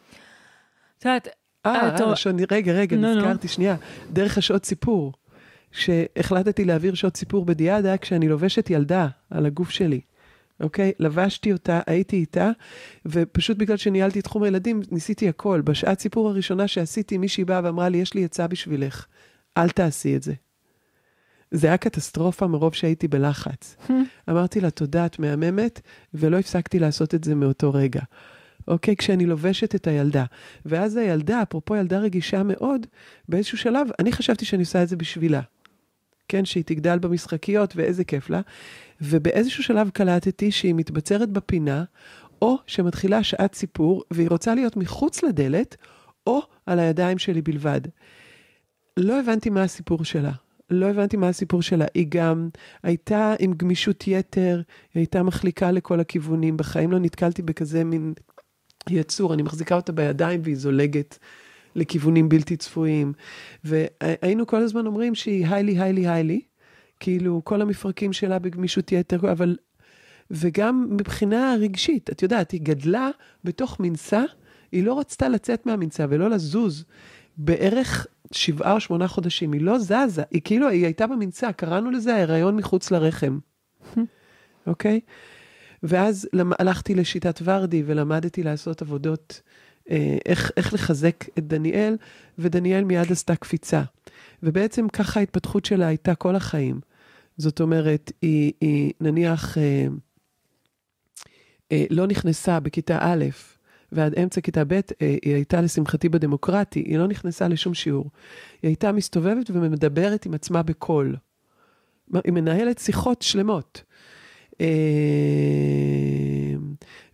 A: את יודעת... אה, אה, שוני, רגע, רגע, no, נזכרתי, no. שנייה. דרך השעות סיפור. כשהחלטתי להעביר שעות סיפור בדיאדה, כשאני לובשת ילדה על הגוף שלי. אוקיי? לבשתי אותה, הייתי איתה, ופשוט בגלל שניהלתי תחום הילדים, ניסיתי הכל. בשעת סיפור הראשונה שעשיתי, מישהי באה ואמרה לי, יש לי עצה בשבילך, אל תעשי את זה. זה היה קטסטרופה מרוב שהייתי בלחץ. אמרתי לה, תודה, את מהממת, ולא הפסקתי לעשות את זה מאותו רגע. אוקיי? כשאני לובשת את הילדה. ואז הילדה, אפרופו ילדה רגישה מאוד, באיזשהו שלב, אני חשבתי שאני עושה את זה בשבילה. כן, שהיא תגדל במשחקיות ואיזה כיף לה. ובאיזשהו שלב קלטתי שהיא מתבצרת בפינה, או שמתחילה שעת סיפור, והיא רוצה להיות מחוץ לדלת, או על הידיים שלי בלבד. לא הבנתי מה הסיפור שלה. לא הבנתי מה הסיפור שלה. היא גם הייתה עם גמישות יתר, היא הייתה מחליקה לכל הכיוונים. בחיים לא נתקלתי בכזה מין יצור, אני מחזיקה אותה בידיים והיא זולגת לכיוונים בלתי צפויים. והיינו כל הזמן אומרים שהיא היילי, היילי, היילי. כאילו, כל המפרקים שלה בגמישות יתר, אבל... וגם מבחינה רגשית, את יודעת, היא גדלה בתוך מנסה, היא לא רצתה לצאת מהמנסה ולא לזוז. בערך שבעה או שמונה חודשים, היא לא זזה, היא כאילו, היא הייתה במנסה, קראנו לזה ההיריון מחוץ לרחם, אוקיי? okay? ואז הלכתי לשיטת ורדי ולמדתי לעשות עבודות, אה, איך, איך לחזק את דניאל, ודניאל מיד עשתה קפיצה. ובעצם ככה ההתפתחות שלה הייתה כל החיים. זאת אומרת, היא, היא נניח אה, אה, לא נכנסה בכיתה א', ועד אמצע כיתה ב', אה, היא הייתה לשמחתי בדמוקרטי, היא לא נכנסה לשום שיעור. היא הייתה מסתובבת ומדברת עם עצמה בקול. היא מנהלת שיחות שלמות. אה,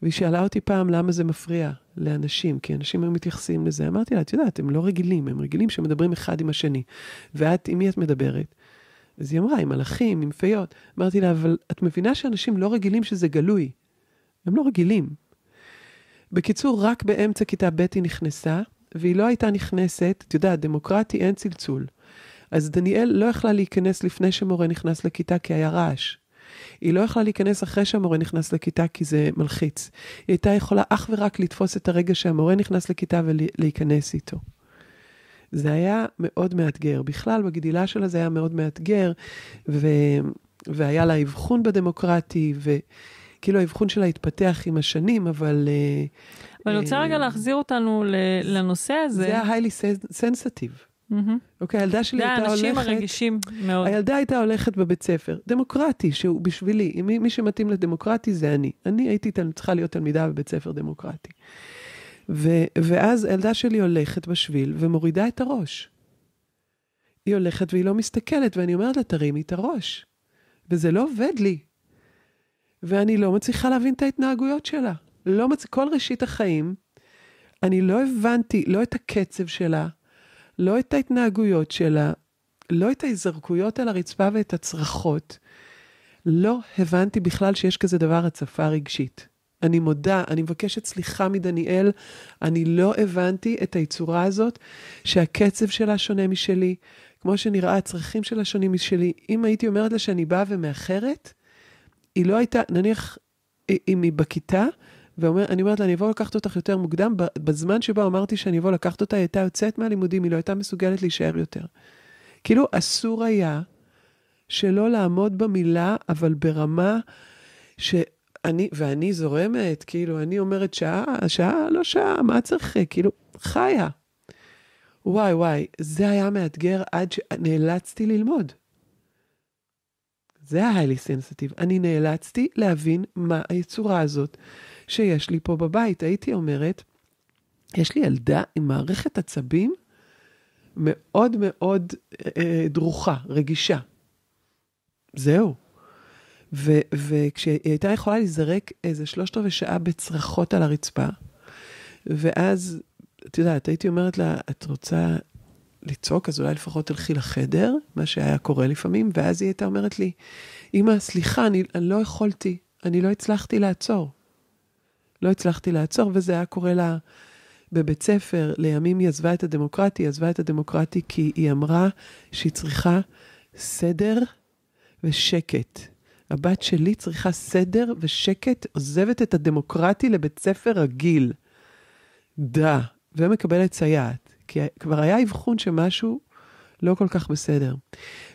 A: והיא שאלה אותי פעם למה זה מפריע לאנשים, כי אנשים היו מתייחסים לזה. אמרתי לה, את יודעת, הם לא רגילים, הם רגילים שמדברים אחד עם השני. ואת, עם מי את מדברת? אז היא אמרה, עם מלאכים, עם פיות. אמרתי לה, אבל את מבינה שאנשים לא רגילים שזה גלוי. הם לא רגילים. בקיצור, רק באמצע כיתה ב' היא נכנסה, והיא לא הייתה נכנסת, את יודעת, דמוקרטי אין צלצול. אז דניאל לא יכלה להיכנס לפני שמורה נכנס לכיתה כי היה רעש. היא לא יכלה להיכנס אחרי שהמורה נכנס לכיתה כי זה מלחיץ. היא הייתה יכולה אך ורק לתפוס את הרגע שהמורה נכנס לכיתה ולהיכנס איתו. זה היה מאוד מאתגר. בכלל, בגדילה שלה זה היה מאוד מאתגר, ו... והיה לה אבחון בדמוקרטי, כאילו האבחון שלה התפתח עם השנים, אבל... אה,
C: ואני רוצה רגע להחזיר אותנו לנושא הזה.
A: זה ה-highly sensitive. אוקיי, הילדה שלי הייתה הולכת...
C: זה האנשים הרגישים מאוד.
A: הילדה הייתה הולכת בבית ספר, דמוקרטי, שהוא בשבילי, מי, מי שמתאים לדמוקרטי זה אני. אני הייתי צריכה להיות תלמידה בבית ספר דמוקרטי. ו, ואז הילדה שלי הולכת בשביל ומורידה את הראש. היא הולכת והיא לא מסתכלת, ואני אומרת לה, תרימי את הראש. וזה לא עובד לי. ואני לא מצליחה להבין את ההתנהגויות שלה. לא מצ... כל ראשית החיים, אני לא הבנתי, לא את הקצב שלה, לא את ההתנהגויות שלה, לא את ההיזרקויות על הרצפה ואת הצרחות. לא הבנתי בכלל שיש כזה דבר הצפה רגשית. אני מודה, אני מבקשת סליחה מדניאל, אני לא הבנתי את היצורה הזאת, שהקצב שלה שונה משלי, כמו שנראה, הצרכים שלה שונים משלי. אם הייתי אומרת לה שאני באה ומאחרת, היא לא הייתה, נניח, אם היא בכיתה, ואני אומרת לה, אני אבוא לקחת אותך יותר מוקדם, בזמן שבו אמרתי שאני אבוא לקחת אותה, היא הייתה יוצאת מהלימודים, היא לא הייתה מסוגלת להישאר יותר. כאילו, אסור היה שלא לעמוד במילה, אבל ברמה שאני, ואני זורמת, כאילו, אני אומרת שעה, שעה, לא שעה, מה צריך, כאילו, חיה. וואי, וואי, זה היה מאתגר עד שנאלצתי ללמוד. זה ה-highly sensitive. אני נאלצתי להבין מה היצורה הזאת שיש לי פה בבית. הייתי אומרת, יש לי ילדה עם מערכת עצבים מאוד מאוד אה, דרוכה, רגישה. זהו. ו- וכשהיא הייתה יכולה להיזרק איזה שלושת רבעי שעה בצרחות על הרצפה, ואז, את יודעת, הייתי אומרת לה, את רוצה לצעוק, אז אולי לפחות תלכי לחדר, מה שהיה קורה לפעמים, ואז היא הייתה אומרת לי, אמא, סליחה, אני, אני לא יכולתי, אני לא הצלחתי לעצור. לא הצלחתי לעצור, וזה היה קורה לה בבית ספר. לימים היא עזבה את הדמוקרטי, עזבה את הדמוקרטי כי היא אמרה שהיא צריכה סדר ושקט. הבת שלי צריכה סדר ושקט, עוזבת את הדמוקרטי לבית ספר רגיל. דה, ומקבלת סייעת. כי כבר היה אבחון שמשהו לא כל כך בסדר.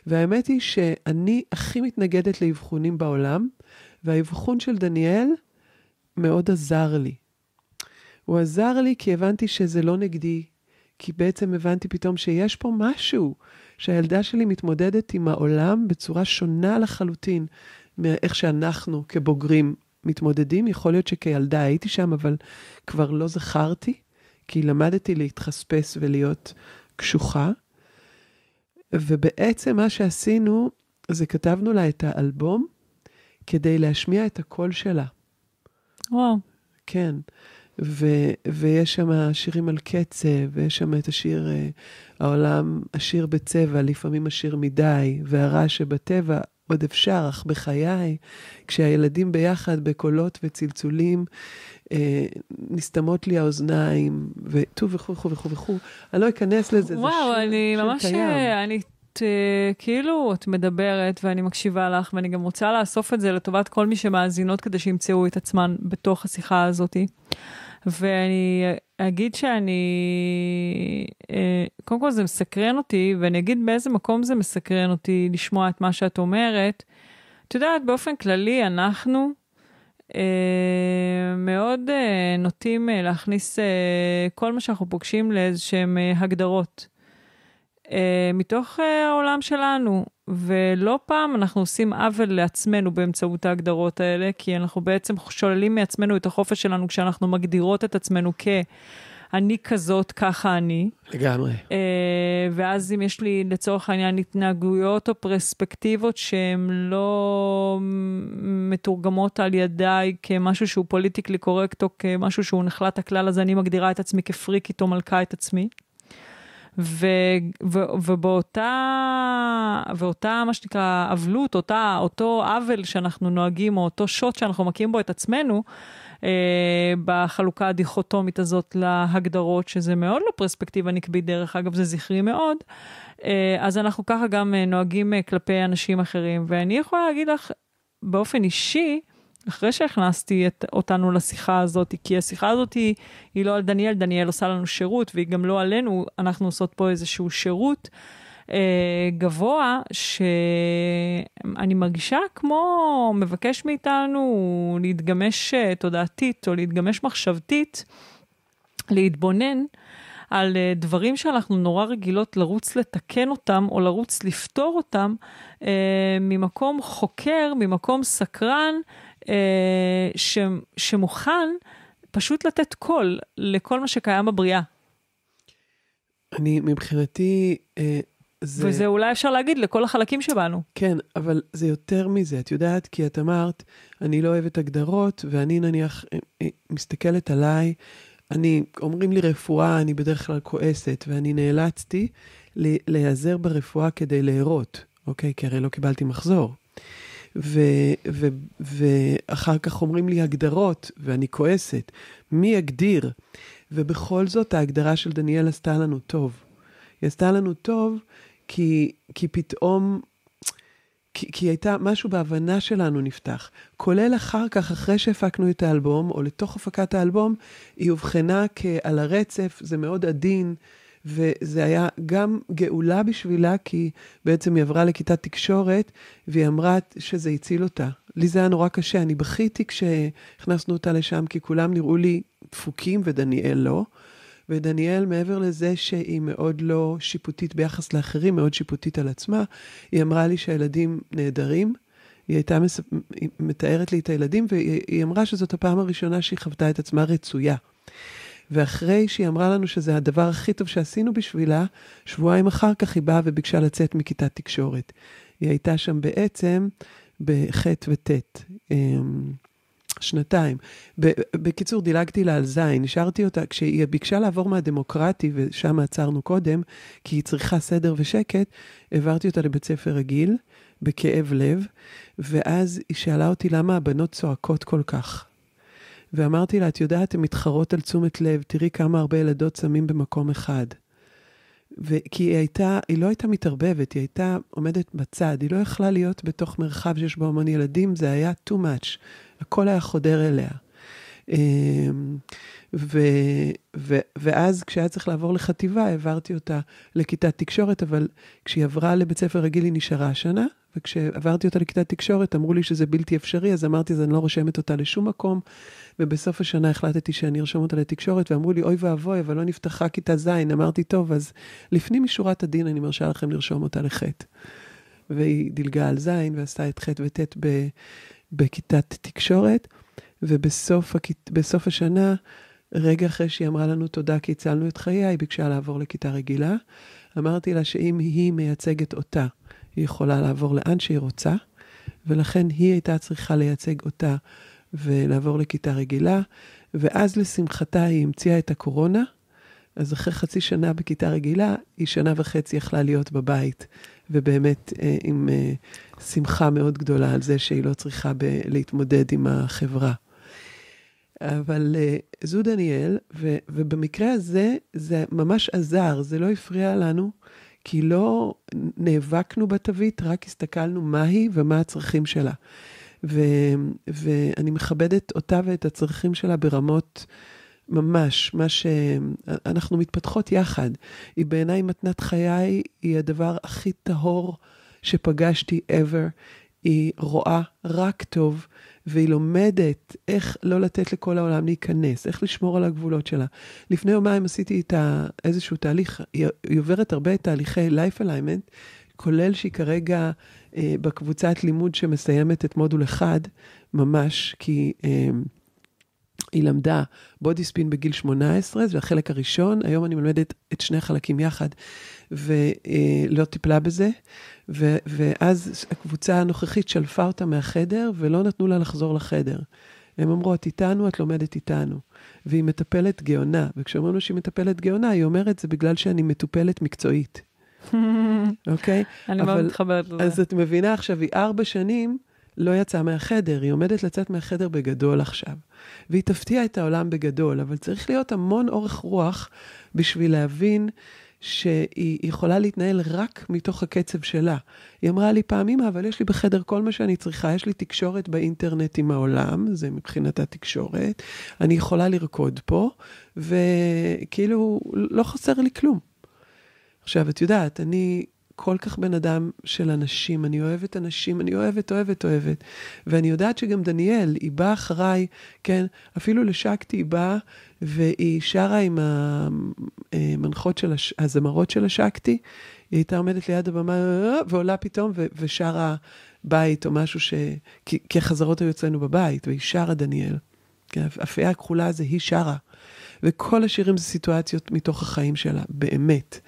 A: והאמת היא שאני הכי מתנגדת לאבחונים בעולם, והאבחון של דניאל מאוד עזר לי. הוא עזר לי כי הבנתי שזה לא נגדי, כי בעצם הבנתי פתאום שיש פה משהו, שהילדה שלי מתמודדת עם העולם בצורה שונה לחלוטין מאיך שאנחנו כבוגרים מתמודדים. יכול להיות שכילדה הייתי שם, אבל כבר לא זכרתי, כי למדתי להתחספס ולהיות קשוחה. ובעצם מה שעשינו, זה כתבנו לה את האלבום כדי להשמיע את הקול שלה.
C: וואו.
A: כן. ו- ויש שם שירים על קצב, ויש שם את השיר, uh, העולם עשיר בצבע, לפעמים עשיר מדי, והרע שבטבע עוד אפשר, אך בחיי, כשהילדים ביחד בקולות וצלצולים, uh, נסתמות לי האוזניים, וטו וכו' וכו' וכו' וכו'. אני לא אכנס לזה,
C: וואו, זה שיר, אני שיר ממש, קיים. אני uh, כאילו את מדברת ואני מקשיבה לך, ואני גם רוצה לאסוף את זה לטובת כל מי שמאזינות כדי שימצאו את עצמן בתוך השיחה הזאת. ואני אגיד שאני, uh, קודם כל זה מסקרן אותי, ואני אגיד באיזה מקום זה מסקרן אותי לשמוע את מה שאת אומרת. את יודעת, באופן כללי, אנחנו מאוד נוטים להכניס כל מה שאנחנו פוגשים לאיזשהם הגדרות. אה, מתוך אה, העולם שלנו. ולא פעם אנחנו עושים עוול לעצמנו באמצעות ההגדרות האלה, כי אנחנו בעצם שוללים מעצמנו את החופש שלנו כשאנחנו מגדירות את עצמנו כ... אני כזאת, ככה אני.
A: לגמרי. Uh,
C: ואז אם יש לי לצורך העניין התנהגויות או פרספקטיבות שהן לא מתורגמות על ידיי כמשהו שהוא פוליטיקלי קורקט או כמשהו שהוא נחלת הכלל, אז אני מגדירה את עצמי כפריקית או מלכה את עצמי. ו, ו, ובאותה, ואותה, מה שנקרא, אבלות, אותה, אותו עוול שאנחנו נוהגים, או אותו שוט שאנחנו מכים בו את עצמנו, אה, בחלוקה הדיכוטומית הזאת להגדרות, שזה מאוד לא פרספקטיבה נקבית, דרך אגב, זה זכרי מאוד, אה, אז אנחנו ככה גם אה, נוהגים אה, כלפי אנשים אחרים. ואני יכולה להגיד לך, באופן אישי, אחרי שהכנסתי את, אותנו לשיחה הזאת, כי השיחה הזאת היא, היא לא על דניאל, דניאל עושה לנו שירות, והיא גם לא עלינו, אנחנו עושות פה איזשהו שירות.
B: אה, גבוה, שאני מרגישה כמו מבקש מאיתנו להתגמש אה, תודעתית או להתגמש מחשבתית, להתבונן. על uh, דברים שאנחנו נורא רגילות לרוץ לתקן אותם או לרוץ לפתור אותם uh, ממקום חוקר, ממקום סקרן, ש, שמוכן פשוט לתת קול לכל מה שקיים בבריאה.
A: אני, מבחינתי, אה, זה...
B: וזה אולי אפשר להגיד לכל החלקים שבנו.
A: כן, אבל זה יותר מזה, את יודעת, כי את אמרת, אני לא אוהבת הגדרות, ואני נניח אה, אה, מסתכלת עליי, אני, אומרים לי רפואה, אני בדרך כלל כועסת, ואני נאלצתי להיעזר ברפואה כדי להרות, אוקיי? כי הרי לא קיבלתי מחזור. ו, ו, ואחר כך אומרים לי הגדרות, ואני כועסת. מי יגדיר? ובכל זאת ההגדרה של דניאל עשתה לנו טוב. היא עשתה לנו טוב כי, כי פתאום, כי, כי הייתה, משהו בהבנה שלנו נפתח. כולל אחר כך, אחרי שהפקנו את האלבום, או לתוך הפקת האלבום, היא אובחנה כעל הרצף, זה מאוד עדין. וזה היה גם גאולה בשבילה, כי בעצם היא עברה לכיתת תקשורת, והיא אמרה שזה הציל אותה. לי זה היה נורא קשה, אני בכיתי כשהכנסנו אותה לשם, כי כולם נראו לי דפוקים ודניאל לא. ודניאל, מעבר לזה שהיא מאוד לא שיפוטית ביחס לאחרים, מאוד שיפוטית על עצמה, היא אמרה לי שהילדים נהדרים. היא הייתה מס... היא מתארת לי את הילדים, והיא אמרה שזאת הפעם הראשונה שהיא חוותה את עצמה רצויה. ואחרי שהיא אמרה לנו שזה הדבר הכי טוב שעשינו בשבילה, שבועיים אחר כך היא באה וביקשה לצאת מכיתת תקשורת. היא הייתה שם בעצם בח' וט'. אמ, שנתיים. בקיצור, דילגתי לה על זין, השארתי אותה, כשהיא ביקשה לעבור מהדמוקרטי, ושם עצרנו קודם, כי היא צריכה סדר ושקט, העברתי אותה לבית ספר רגיל, בכאב לב, ואז היא שאלה אותי למה הבנות צועקות כל כך. ואמרתי לה, את יודעת, הן מתחרות על תשומת לב, תראי כמה הרבה ילדות שמים במקום אחד. כי היא הייתה, היא לא הייתה מתערבבת, היא הייתה עומדת בצד, היא לא יכלה להיות בתוך מרחב שיש בו המון ילדים, זה היה too much, הכל היה חודר אליה. אמ, ו, ו, ואז כשהיה צריך לעבור לחטיבה, העברתי אותה לכיתת תקשורת, אבל כשהיא עברה לבית ספר רגיל היא נשארה שנה, וכשעברתי אותה לכיתת תקשורת אמרו לי שזה בלתי אפשרי, אז אמרתי, אז אני לא רושמת אותה לשום מקום, ובסוף השנה החלטתי שאני ארשום אותה לתקשורת, ואמרו לי, אוי ואבוי, אבל לא נפתחה כיתה ז', אמרתי, טוב, אז לפנים משורת הדין אני מרשה לכם לרשום אותה לחטא. והיא דילגה על ז' ועשתה את ח' וט' בכיתת תקשורת, ובסוף הכית, השנה, רגע אחרי שהיא אמרה לנו תודה כי הצלנו את חייה, היא ביקשה לעבור לכיתה רגילה. אמרתי לה שאם היא מייצגת אותה, היא יכולה לעבור לאן שהיא רוצה, ולכן היא הייתה צריכה לייצג אותה ולעבור לכיתה רגילה, ואז לשמחתה היא המציאה את הקורונה, אז אחרי חצי שנה בכיתה רגילה, היא שנה וחצי יכלה להיות בבית, ובאמת אה, עם אה, שמחה מאוד גדולה על זה שהיא לא צריכה ב- להתמודד עם החברה. אבל אה, זו דניאל, ו, ובמקרה הזה זה ממש עזר, זה לא הפריע לנו, כי לא נאבקנו בתווית, רק הסתכלנו מה היא ומה הצרכים שלה. ו, ואני מכבדת אותה ואת הצרכים שלה ברמות ממש, מה שאנחנו מתפתחות יחד. היא בעיניי מתנת חיי, היא הדבר הכי טהור שפגשתי ever. היא רואה רק טוב, והיא לומדת איך לא לתת לכל העולם להיכנס, איך לשמור על הגבולות שלה. לפני יומיים עשיתי איתה איזשהו תהליך, היא, עוברת הרבה תהליכי life alignment, כולל שהיא כרגע אה, בקבוצת לימוד שמסיימת את מודול אחד, ממש, כי... אה, היא למדה בודי ספין בגיל 18, זה החלק הראשון, היום אני מלמדת את שני החלקים יחד, ולא טיפלה בזה, ו, ואז הקבוצה הנוכחית שלפה אותה מהחדר, ולא נתנו לה לחזור לחדר. הם אמרו, את איתנו, את לומדת איתנו. והיא מטפלת גאונה, וכשאומרים לו שהיא מטפלת גאונה, היא אומרת, זה בגלל שאני מטופלת מקצועית. אוקיי?
B: okay? אני מאוד מתחברת לזה.
A: אז את מבינה עכשיו, היא ארבע שנים לא יצאה מהחדר, היא עומדת לצאת מהחדר בגדול עכשיו. והיא תפתיע את העולם בגדול, אבל צריך להיות המון אורך רוח בשביל להבין שהיא יכולה להתנהל רק מתוך הקצב שלה. היא אמרה לי פעמים, אבל יש לי בחדר כל מה שאני צריכה, יש לי תקשורת באינטרנט עם העולם, זה מבחינת התקשורת, אני יכולה לרקוד פה, וכאילו, לא חסר לי כלום. עכשיו, את יודעת, אני כל כך בן אדם של אנשים, אני אוהבת אנשים, אני אוהבת, אוהבת, אוהבת. ואני יודעת שגם דניאל, היא באה אחריי, כן, אפילו לשקטי היא באה, והיא שרה עם המנחות של, הש... הזמרות של השקטי, היא הייתה עומדת ליד הבמה ועולה פתאום ו... ושרה בית או משהו ש... כי, החזרות היו אצלנו בבית, והיא שרה דניאל. כן, הפיה הכחולה זה היא שרה. וכל השירים זה סיטואציות מתוך החיים שלה, באמת.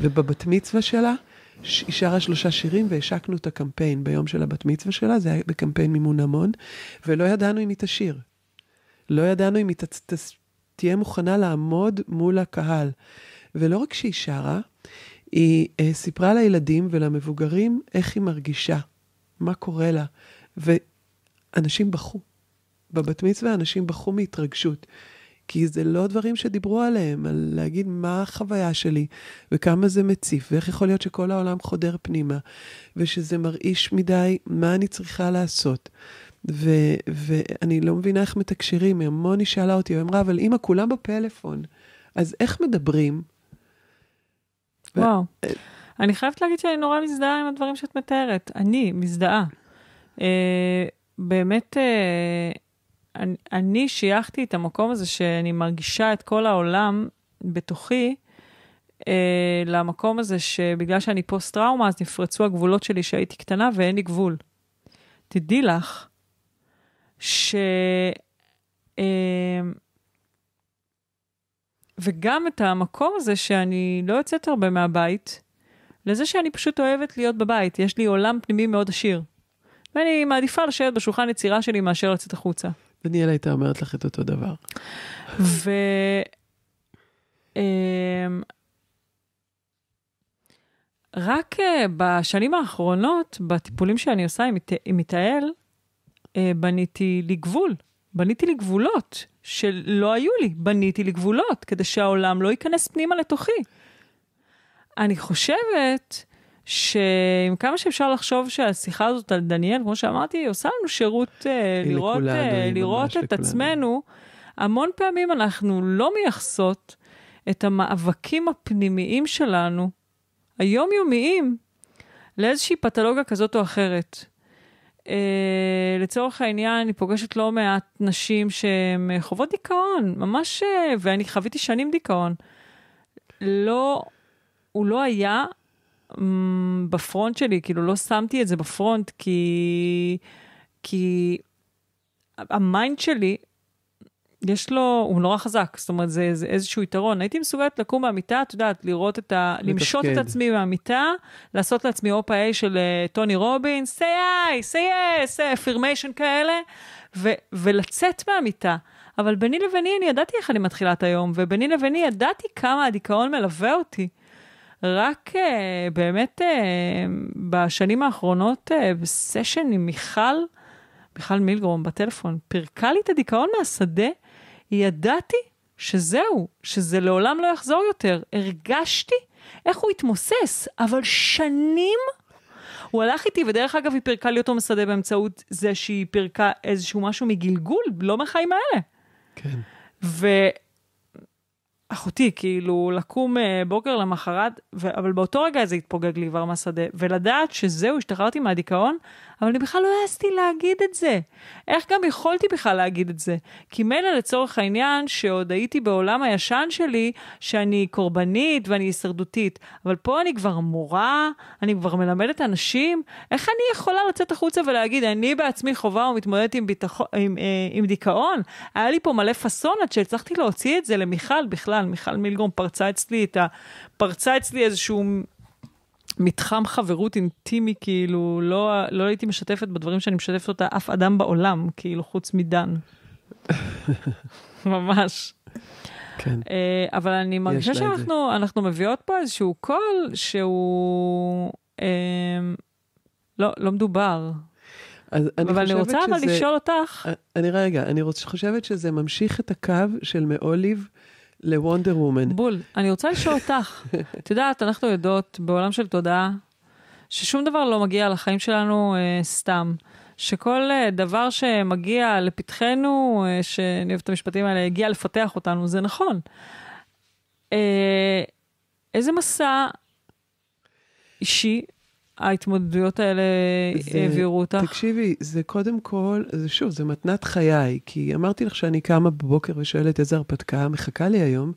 A: ובבת מצווה שלה, היא שרה שלושה שירים והשקנו את הקמפיין ביום של הבת מצווה שלה, זה היה בקמפיין מימון המון, ולא ידענו אם היא תשיר. לא ידענו אם היא ת, ת, תהיה מוכנה לעמוד מול הקהל. ולא רק שהיא שרה, היא uh, סיפרה לילדים ולמבוגרים איך היא מרגישה, מה קורה לה. ואנשים בכו. בבת מצווה אנשים בכו מהתרגשות. כי זה לא דברים שדיברו עליהם, על להגיד מה החוויה שלי, וכמה זה מציף, ואיך יכול להיות שכל העולם חודר פנימה, ושזה מרעיש מדי, מה אני צריכה לעשות. ו- ואני לא מבינה איך מתקשרים, המון היא שאלה אותי, היא אמרה, אבל אמא, כולם בפלאפון, אז איך מדברים?
C: וואו. ו- אני חייבת להגיד שאני נורא מזדהה עם הדברים שאת מתארת. אני מזדהה. אה, באמת, אה, אני, שייכתי את המקום הזה שאני מרגישה את כל העולם בתוכי, אה, למקום הזה שבגלל שאני פוסט-טראומה, אז נפרצו הגבולות שלי שהייתי קטנה ואין לי גבול. תדעי לך ש... אה, וגם את המקום הזה שאני לא יוצאת הרבה מהבית, לזה שאני פשוט אוהבת להיות בבית. יש לי עולם פנימי מאוד עשיר. ואני מעדיפה לשבת בשולחן יצירה שלי מאשר לצאת החוצה.
A: דניאל הייתה אומרת לך את אותו דבר.
C: ו... אמ, רק אה, בשנים האחרונות, בטיפולים שאני עושה עם מתאל, אה, בניתי לי גבול. בניתי לי גבולות שלא היו לי, בניתי לי גבולות, כדי שהעולם לא ייכנס פנימה לתוכי. אני חושבת שעם כמה שאפשר לחשוב שהשיחה הזאת על דניאל, כמו שאמרתי, היא עושה לנו שירות uh, לראות, לכולנו, uh, לראות את לכולנו. עצמנו. המון פעמים אנחנו לא מייחסות את המאבקים הפנימיים שלנו, היומיומיים, לאיזושהי פתולוגיה כזאת או אחרת. Uh, לצורך העניין, אני פוגשת לא מעט נשים שהן חוות דיכאון, ממש, ואני חוויתי שנים דיכאון. לא, הוא לא היה ב front שלי, כאילו לא שמתי את זה ב front, כי, כי ה mind שלי, יש לו, הוא נורא חזק, זאת אומרת, זה, זה איזשהו יתרון. הייתי מסוגלת לקום מהמיטה, את יודעת, לראות את ה... לתפקד. למשות את עצמי מהמיטה, לעשות לעצמי אופה איי של אה, טוני רובינס, say I, say yes, affirmation כאלה, ו, ולצאת מהמיטה. אבל ביני לביני אני ידעתי איך אני מתחילה את היום, וביני לביני ידעתי כמה הדיכאון מלווה אותי. רק uh, באמת uh, בשנים האחרונות, uh, בסשן עם מיכל, מיכל מילגרום בטלפון, פירקה לי את הדיכאון מהשדה, ידעתי שזהו, שזה לעולם לא יחזור יותר. הרגשתי איך הוא התמוסס, אבל שנים הוא הלך איתי, ודרך אגב, היא פירקה לי אותו משדה באמצעות זה שהיא פירקה איזשהו משהו מגלגול, לא מהחיים האלה.
A: כן.
C: ו... אחותי, כאילו, לקום אה, בוקר למחרת, ו... אבל באותו רגע זה התפוגג לי כבר מהשדה, ולדעת שזהו, השתחררתי מהדיכאון, אבל אני בכלל לא העזתי להגיד את זה. איך גם יכולתי בכלל להגיד את זה? כי מילא לצורך העניין, שעוד הייתי בעולם הישן שלי, שאני קורבנית ואני הישרדותית, אבל פה אני כבר מורה, אני כבר מלמדת אנשים, איך אני יכולה לצאת החוצה ולהגיד, אני בעצמי חובה ומתמודדת עם, ביטח... עם, אה, עם דיכאון? היה לי פה מלא פאסון עד שהצלחתי להוציא את זה למיכל בכלל, מיכל מילגרום פרצה אצלי את ה... פרצה אצלי איזשהו מתחם חברות אינטימי, כאילו, לא, לא הייתי משתפת בדברים שאני משתפת אותה אף אדם בעולם, כאילו, חוץ מדן. ממש.
A: כן.
C: Uh, אבל אני מרגישה שאנחנו אנחנו מביאות פה איזשהו קול שהוא uh, לא, לא מדובר.
A: אז אני
C: אבל אני רוצה שזה, אבל לשאול אותך.
A: אני רגע, אני רוצ, חושבת שזה ממשיך את הקו של מאוליב לוונדר וומן.
C: בול. אני רוצה לשאול אותך, את יודעת, אנחנו יודעות בעולם של תודעה, ששום דבר לא מגיע לחיים שלנו אה, סתם. שכל אה, דבר שמגיע לפתחנו, אה, שאני אוהבת את המשפטים האלה, הגיע לפתח אותנו, זה נכון. אה, איזה מסע אישי ההתמודדויות האלה
A: זה-
C: העבירו אותך?
A: תקשיבי, זה קודם כל, זה שוב, זה מתנת חיי, כי אמרתי לך שאני קמה בבוקר ושואלת איזה הרפתקה מחכה לי היום,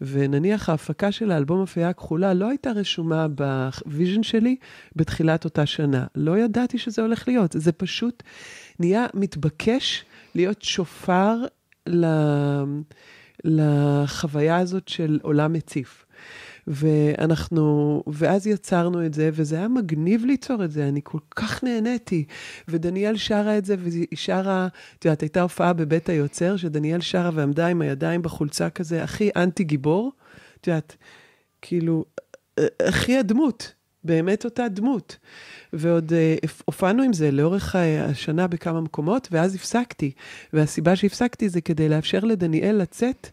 A: ונניח ההפקה של האלבום הפייה הכחולה לא הייתה רשומה ב vision שלי בתחילת אותה שנה. לא ידעתי שזה הולך להיות, זה פשוט נהיה מתבקש להיות שופר ל... לחוויה הזאת של עולם מציף. ואנחנו, ואז יצרנו את זה, וזה היה מגניב ליצור את זה, אני כל כך נהניתי. ודניאל שרה את זה, והיא שרה, את יודעת, הייתה הופעה בבית היוצר, שדניאל שרה ועמדה עם הידיים בחולצה כזה, הכי אנטי גיבור, את יודעת, כאילו, אה, הכי הדמות, באמת אותה דמות. ועוד אה, הופענו עם זה לאורך אה, השנה בכמה מקומות, ואז הפסקתי. והסיבה שהפסקתי זה כדי לאפשר לדניאל לצאת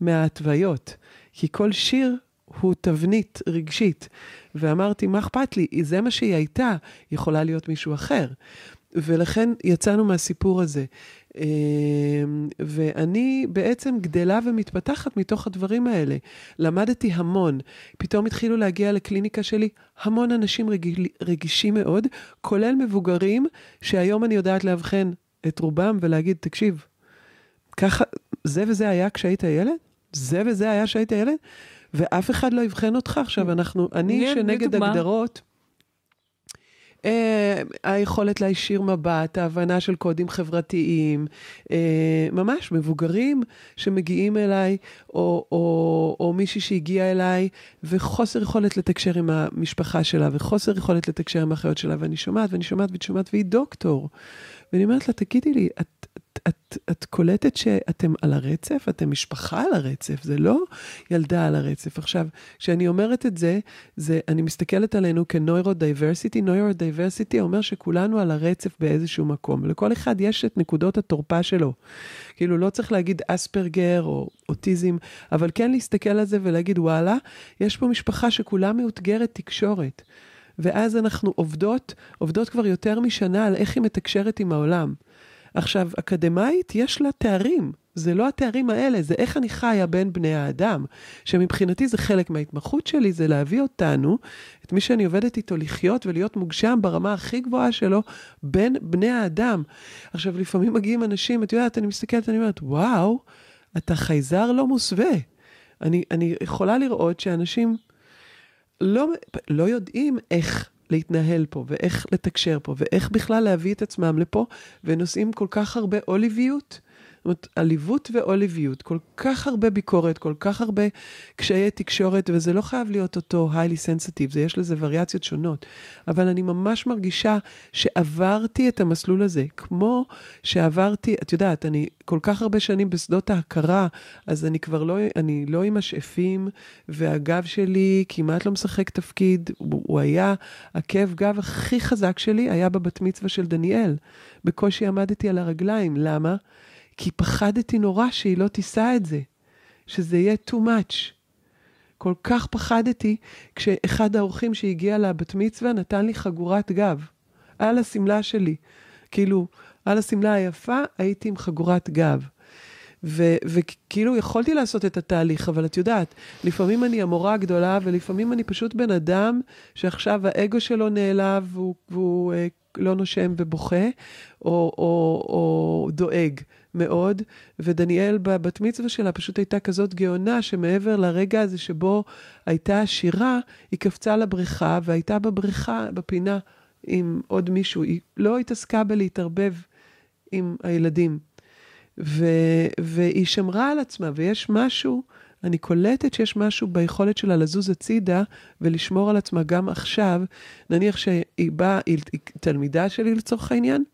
A: מההתוויות. כי כל שיר הוא תבנית רגשית. ואמרתי, מה אכפת לי? זה מה שהיא הייתה, יכולה להיות מישהו אחר. ולכן יצאנו מהסיפור הזה. אמ, ואני בעצם גדלה ומתפתחת מתוך הדברים האלה. למדתי המון. פתאום התחילו להגיע לקליניקה שלי המון אנשים רגיל, רגישים מאוד, כולל מבוגרים, שהיום אני יודעת לאבחן את רובם ולהגיד, תקשיב, ככה, זה וזה היה כשהיית ילד? זה וזה היה כשהיית ילד? ואף אחד לא יבחן אותך. עכשיו, אנחנו, אני שנגד? הגדרות, אה, היכולת להישיר מבט, ההבנה של קודים חברתיים, אה, ממש מבוגרים שמגיעים אליי, או, או, או מישהי שהגיעה אליי, וחוסר יכולת לתקשר עם המשפחה שלה, וחוסר יכולת לתקשר עם האחיות שלה, ואני שומעת, ואני שומעת, ואני שומעת, והיא דוקטור. ואני אומרת לה, תגידי לי, את, את, את, את קולטת שאתם על הרצף? אתם משפחה על הרצף, זה לא ילדה על הרצף. עכשיו, כשאני אומרת את זה, זה, אני מסתכלת עלינו כנוירו-דייברסיטי. נוירו-דייברסיטי אומר שכולנו על הרצף באיזשהו מקום. לכל אחד יש את נקודות התורפה שלו. כאילו, לא צריך להגיד אספרגר או אוטיזם, אבל כן להסתכל על זה ולהגיד, וואלה, יש פה משפחה שכולה מאותגרת תקשורת. ואז אנחנו עובדות, עובדות כבר יותר משנה על איך היא מתקשרת עם העולם. עכשיו, אקדמאית, יש לה תארים. זה לא התארים האלה, זה איך אני חיה בין בני האדם. שמבחינתי זה חלק מההתמחות שלי, זה להביא אותנו, את מי שאני עובדת איתו, לחיות ולהיות מוגשם ברמה הכי גבוהה שלו, בין בני האדם. עכשיו, לפעמים מגיעים אנשים, את יודעת, אני מסתכלת, אני אומרת, וואו, אתה חייזר לא מוסווה. אני, אני יכולה לראות שאנשים לא, לא יודעים איך להתנהל פה, ואיך לתקשר פה, ואיך בכלל להביא את עצמם לפה, ונושאים כל כך הרבה אוליביות. זאת אומרת, עליבות ואוליביות, כל כך הרבה ביקורת, כל כך הרבה קשיי תקשורת, וזה לא חייב להיות אותו highly sensitive, זה יש לזה וריאציות שונות. אבל אני ממש מרגישה שעברתי את המסלול הזה, כמו שעברתי, את יודעת, אני כל כך הרבה שנים בשדות ההכרה, אז אני כבר לא, אני לא עם השאפים, והגב שלי כמעט לא משחק תפקיד, הוא, הוא היה, עקב גב הכי חזק שלי היה בבת מצווה של דניאל. בקושי עמדתי על הרגליים, למה? כי פחדתי נורא שהיא לא תישא את זה, שזה יהיה too much. כל כך פחדתי כשאחד האורחים שהגיע לבת מצווה נתן לי חגורת גב, על השמלה שלי. כאילו, על השמלה היפה הייתי עם חגורת גב. וכאילו יכולתי לעשות את התהליך, אבל את יודעת, לפעמים אני המורה הגדולה, ולפעמים אני פשוט בן אדם שעכשיו האגו שלו נעלב והוא, והוא אה, לא נושם ובוכה, או, או, או דואג מאוד. ודניאל בבת מצווה שלה פשוט הייתה כזאת גאונה, שמעבר לרגע הזה שבו הייתה שירה, היא קפצה לבריכה, והייתה בבריכה, בפינה, עם עוד מישהו. היא לא התעסקה בלהתערבב עם הילדים. ו- והיא שמרה על עצמה, ויש משהו, אני קולטת שיש משהו ביכולת שלה לזוז הצידה ולשמור על עצמה גם עכשיו. נניח שהיא באה, היא, תלמידה שלי לצורך העניין,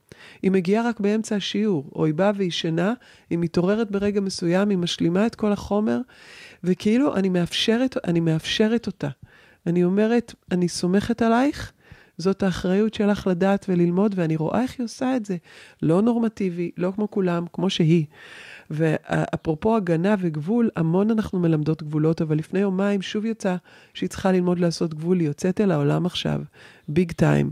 A: היא מגיעה רק באמצע השיעור, או היא באה וישנה, היא מתעוררת ברגע מסוים, היא משלימה את כל החומר, וכאילו אני מאפשרת, אני מאפשרת אותה. אני אומרת, אני סומכת עלייך, זאת האחריות שלך לדעת וללמוד, ואני רואה איך היא עושה את זה. לא נורמטיבי, לא כמו כולם, כמו שהיא. ואפרופו הגנה וגבול, המון אנחנו מלמדות גבולות, אבל לפני יומיים שוב יצא שהיא צריכה ללמוד לעשות גבול, היא יוצאת אל העולם עכשיו, ביג טיים.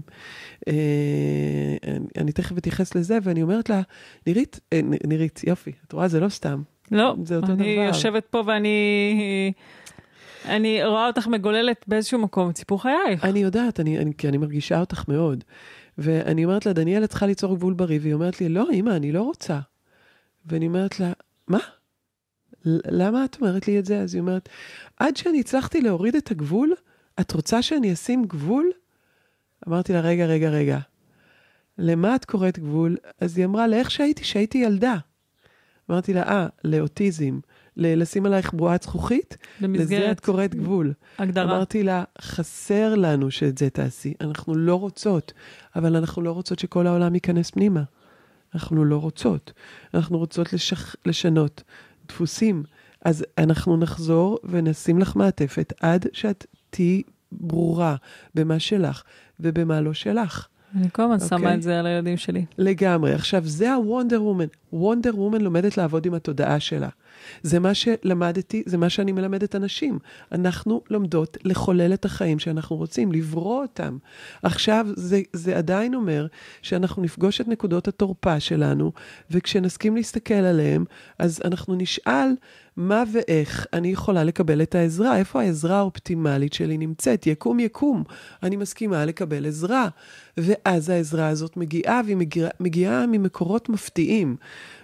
A: אני תכף אתייחס לזה, ואני אומרת לה, נירית, אה, נירית, יופי, את רואה, זה לא סתם.
C: לא,
A: זה אותו
C: אני
A: דבר.
C: יושבת פה ואני אני רואה אותך מגוללת באיזשהו מקום את סיפור חייך.
A: אני יודעת, אני, אני, כי אני מרגישה אותך מאוד. ואני אומרת לה, דניאל, את צריכה ליצור גבול בריא, והיא אומרת לי, לא, אמא, אני לא רוצה. ואני אומרת לה, מה? למה את אומרת לי את זה? אז היא אומרת, עד שאני הצלחתי להוריד את הגבול, את רוצה שאני אשים גבול? אמרתי לה, רגע, רגע, רגע. למה את קוראת גבול? אז היא אמרה, לאיך שהייתי, שהייתי ילדה. אמרתי לה, אה, לאוטיזם, לשים עלייך בועת זכוכית?
C: במסגרת...
A: לזה את קוראת גבול.
C: הגדרה.
A: אמרתי לה, חסר לנו שאת זה תעשי. אנחנו לא רוצות, אבל אנחנו לא רוצות שכל העולם ייכנס פנימה. אנחנו לא רוצות. אנחנו רוצות לשח... לשנות דפוסים. אז אנחנו נחזור ונשים לך מעטפת עד שאת תהיי ברורה במה שלך ובמה לא שלך.
C: אני כל הזמן שמה
A: אוקיי.
C: את זה על הילדים שלי.
A: לגמרי. עכשיו, זה הוונדר וומן. וונדר וומן לומדת לעבוד עם התודעה שלה. זה מה שלמדתי, זה מה שאני מלמדת אנשים. אנחנו לומדות לחולל את החיים שאנחנו רוצים, לברוא אותם. עכשיו, זה, זה עדיין אומר שאנחנו נפגוש את נקודות התורפה שלנו, וכשנסכים להסתכל עליהם, אז אנחנו נשאל מה ואיך אני יכולה לקבל את העזרה, איפה העזרה האופטימלית שלי נמצאת, יקום יקום, אני מסכימה לקבל עזרה. ואז העזרה הזאת מגיעה, והיא מגיעה, ממקורות מפתיעים,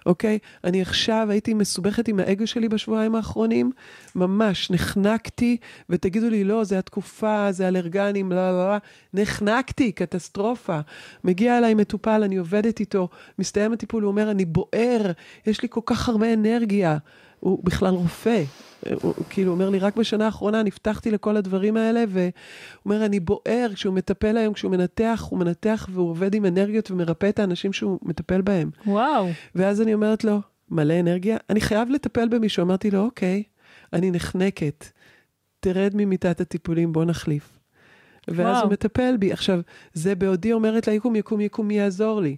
A: אוקיי? אני עכשיו הייתי מסובכת עם האגו שלי בשבועיים האחרונים, ממש נחנקתי, ותגידו לי, לא, זה התקופה, זה אלרגנים, לא, לא, לא, נחנקתי, קטסטרופה. מגיע אליי מטופל, אני עובדת איתו, מסתיים הטיפול, הוא אומר, אני בוער, יש לי כל כך הרבה אנרגיה. הוא בכלל רופא. הוא כאילו אומר לי, רק בשנה האחרונה נפתחתי לכל הדברים האלה, והוא אומר, אני בוער, כשהוא מטפל היום, כשהוא מנתח, הוא מנתח והוא עובד עם אנרגיות ומרפא את האנשים שהוא מטפל בהם.
C: וואו.
A: ואז אני אומרת לו, מלא אנרגיה, אני חייב לטפל במישהו. אמרתי לו, אוקיי, אני נחנקת, תרד ממיטת הטיפולים, בוא נחליף. ואז
C: וואו.
A: הוא מטפל בי. עכשיו, זה בעודי אומרת לה, יקום, יקום, יקום, מי יעזור לי?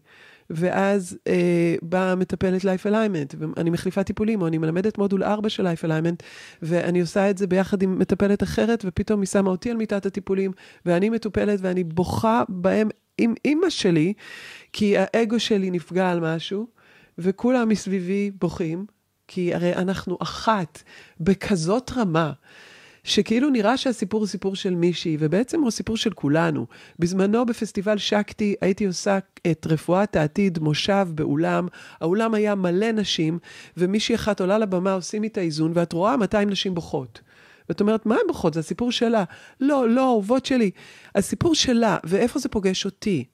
A: ואז אה, באה מטפלת Life Alignment, ואני מחליפה טיפולים, או אני מלמדת מודול 4 של Life Alignment, ואני עושה את זה ביחד עם מטפלת אחרת, ופתאום היא שמה אותי על מיטת הטיפולים, ואני מטופלת, ואני בוכה בהם עם אימא שלי, כי האגו שלי נפגע על משהו, וכולם מסביבי בוכים, כי הרי אנחנו אחת בכזאת רמה. שכאילו נראה שהסיפור הוא סיפור של מישהי, ובעצם הוא סיפור של כולנו. בזמנו בפסטיבל שקטי הייתי עושה את רפואת העתיד, מושב באולם, האולם היה מלא נשים, ומישהי אחת עולה לבמה, עושים איתה איזון, ואת רואה 200 נשים בוכות. ואת אומרת, מה הן בוכות? זה הסיפור שלה. לא, לא, אהובות שלי. הסיפור שלה, ואיפה זה פוגש אותי?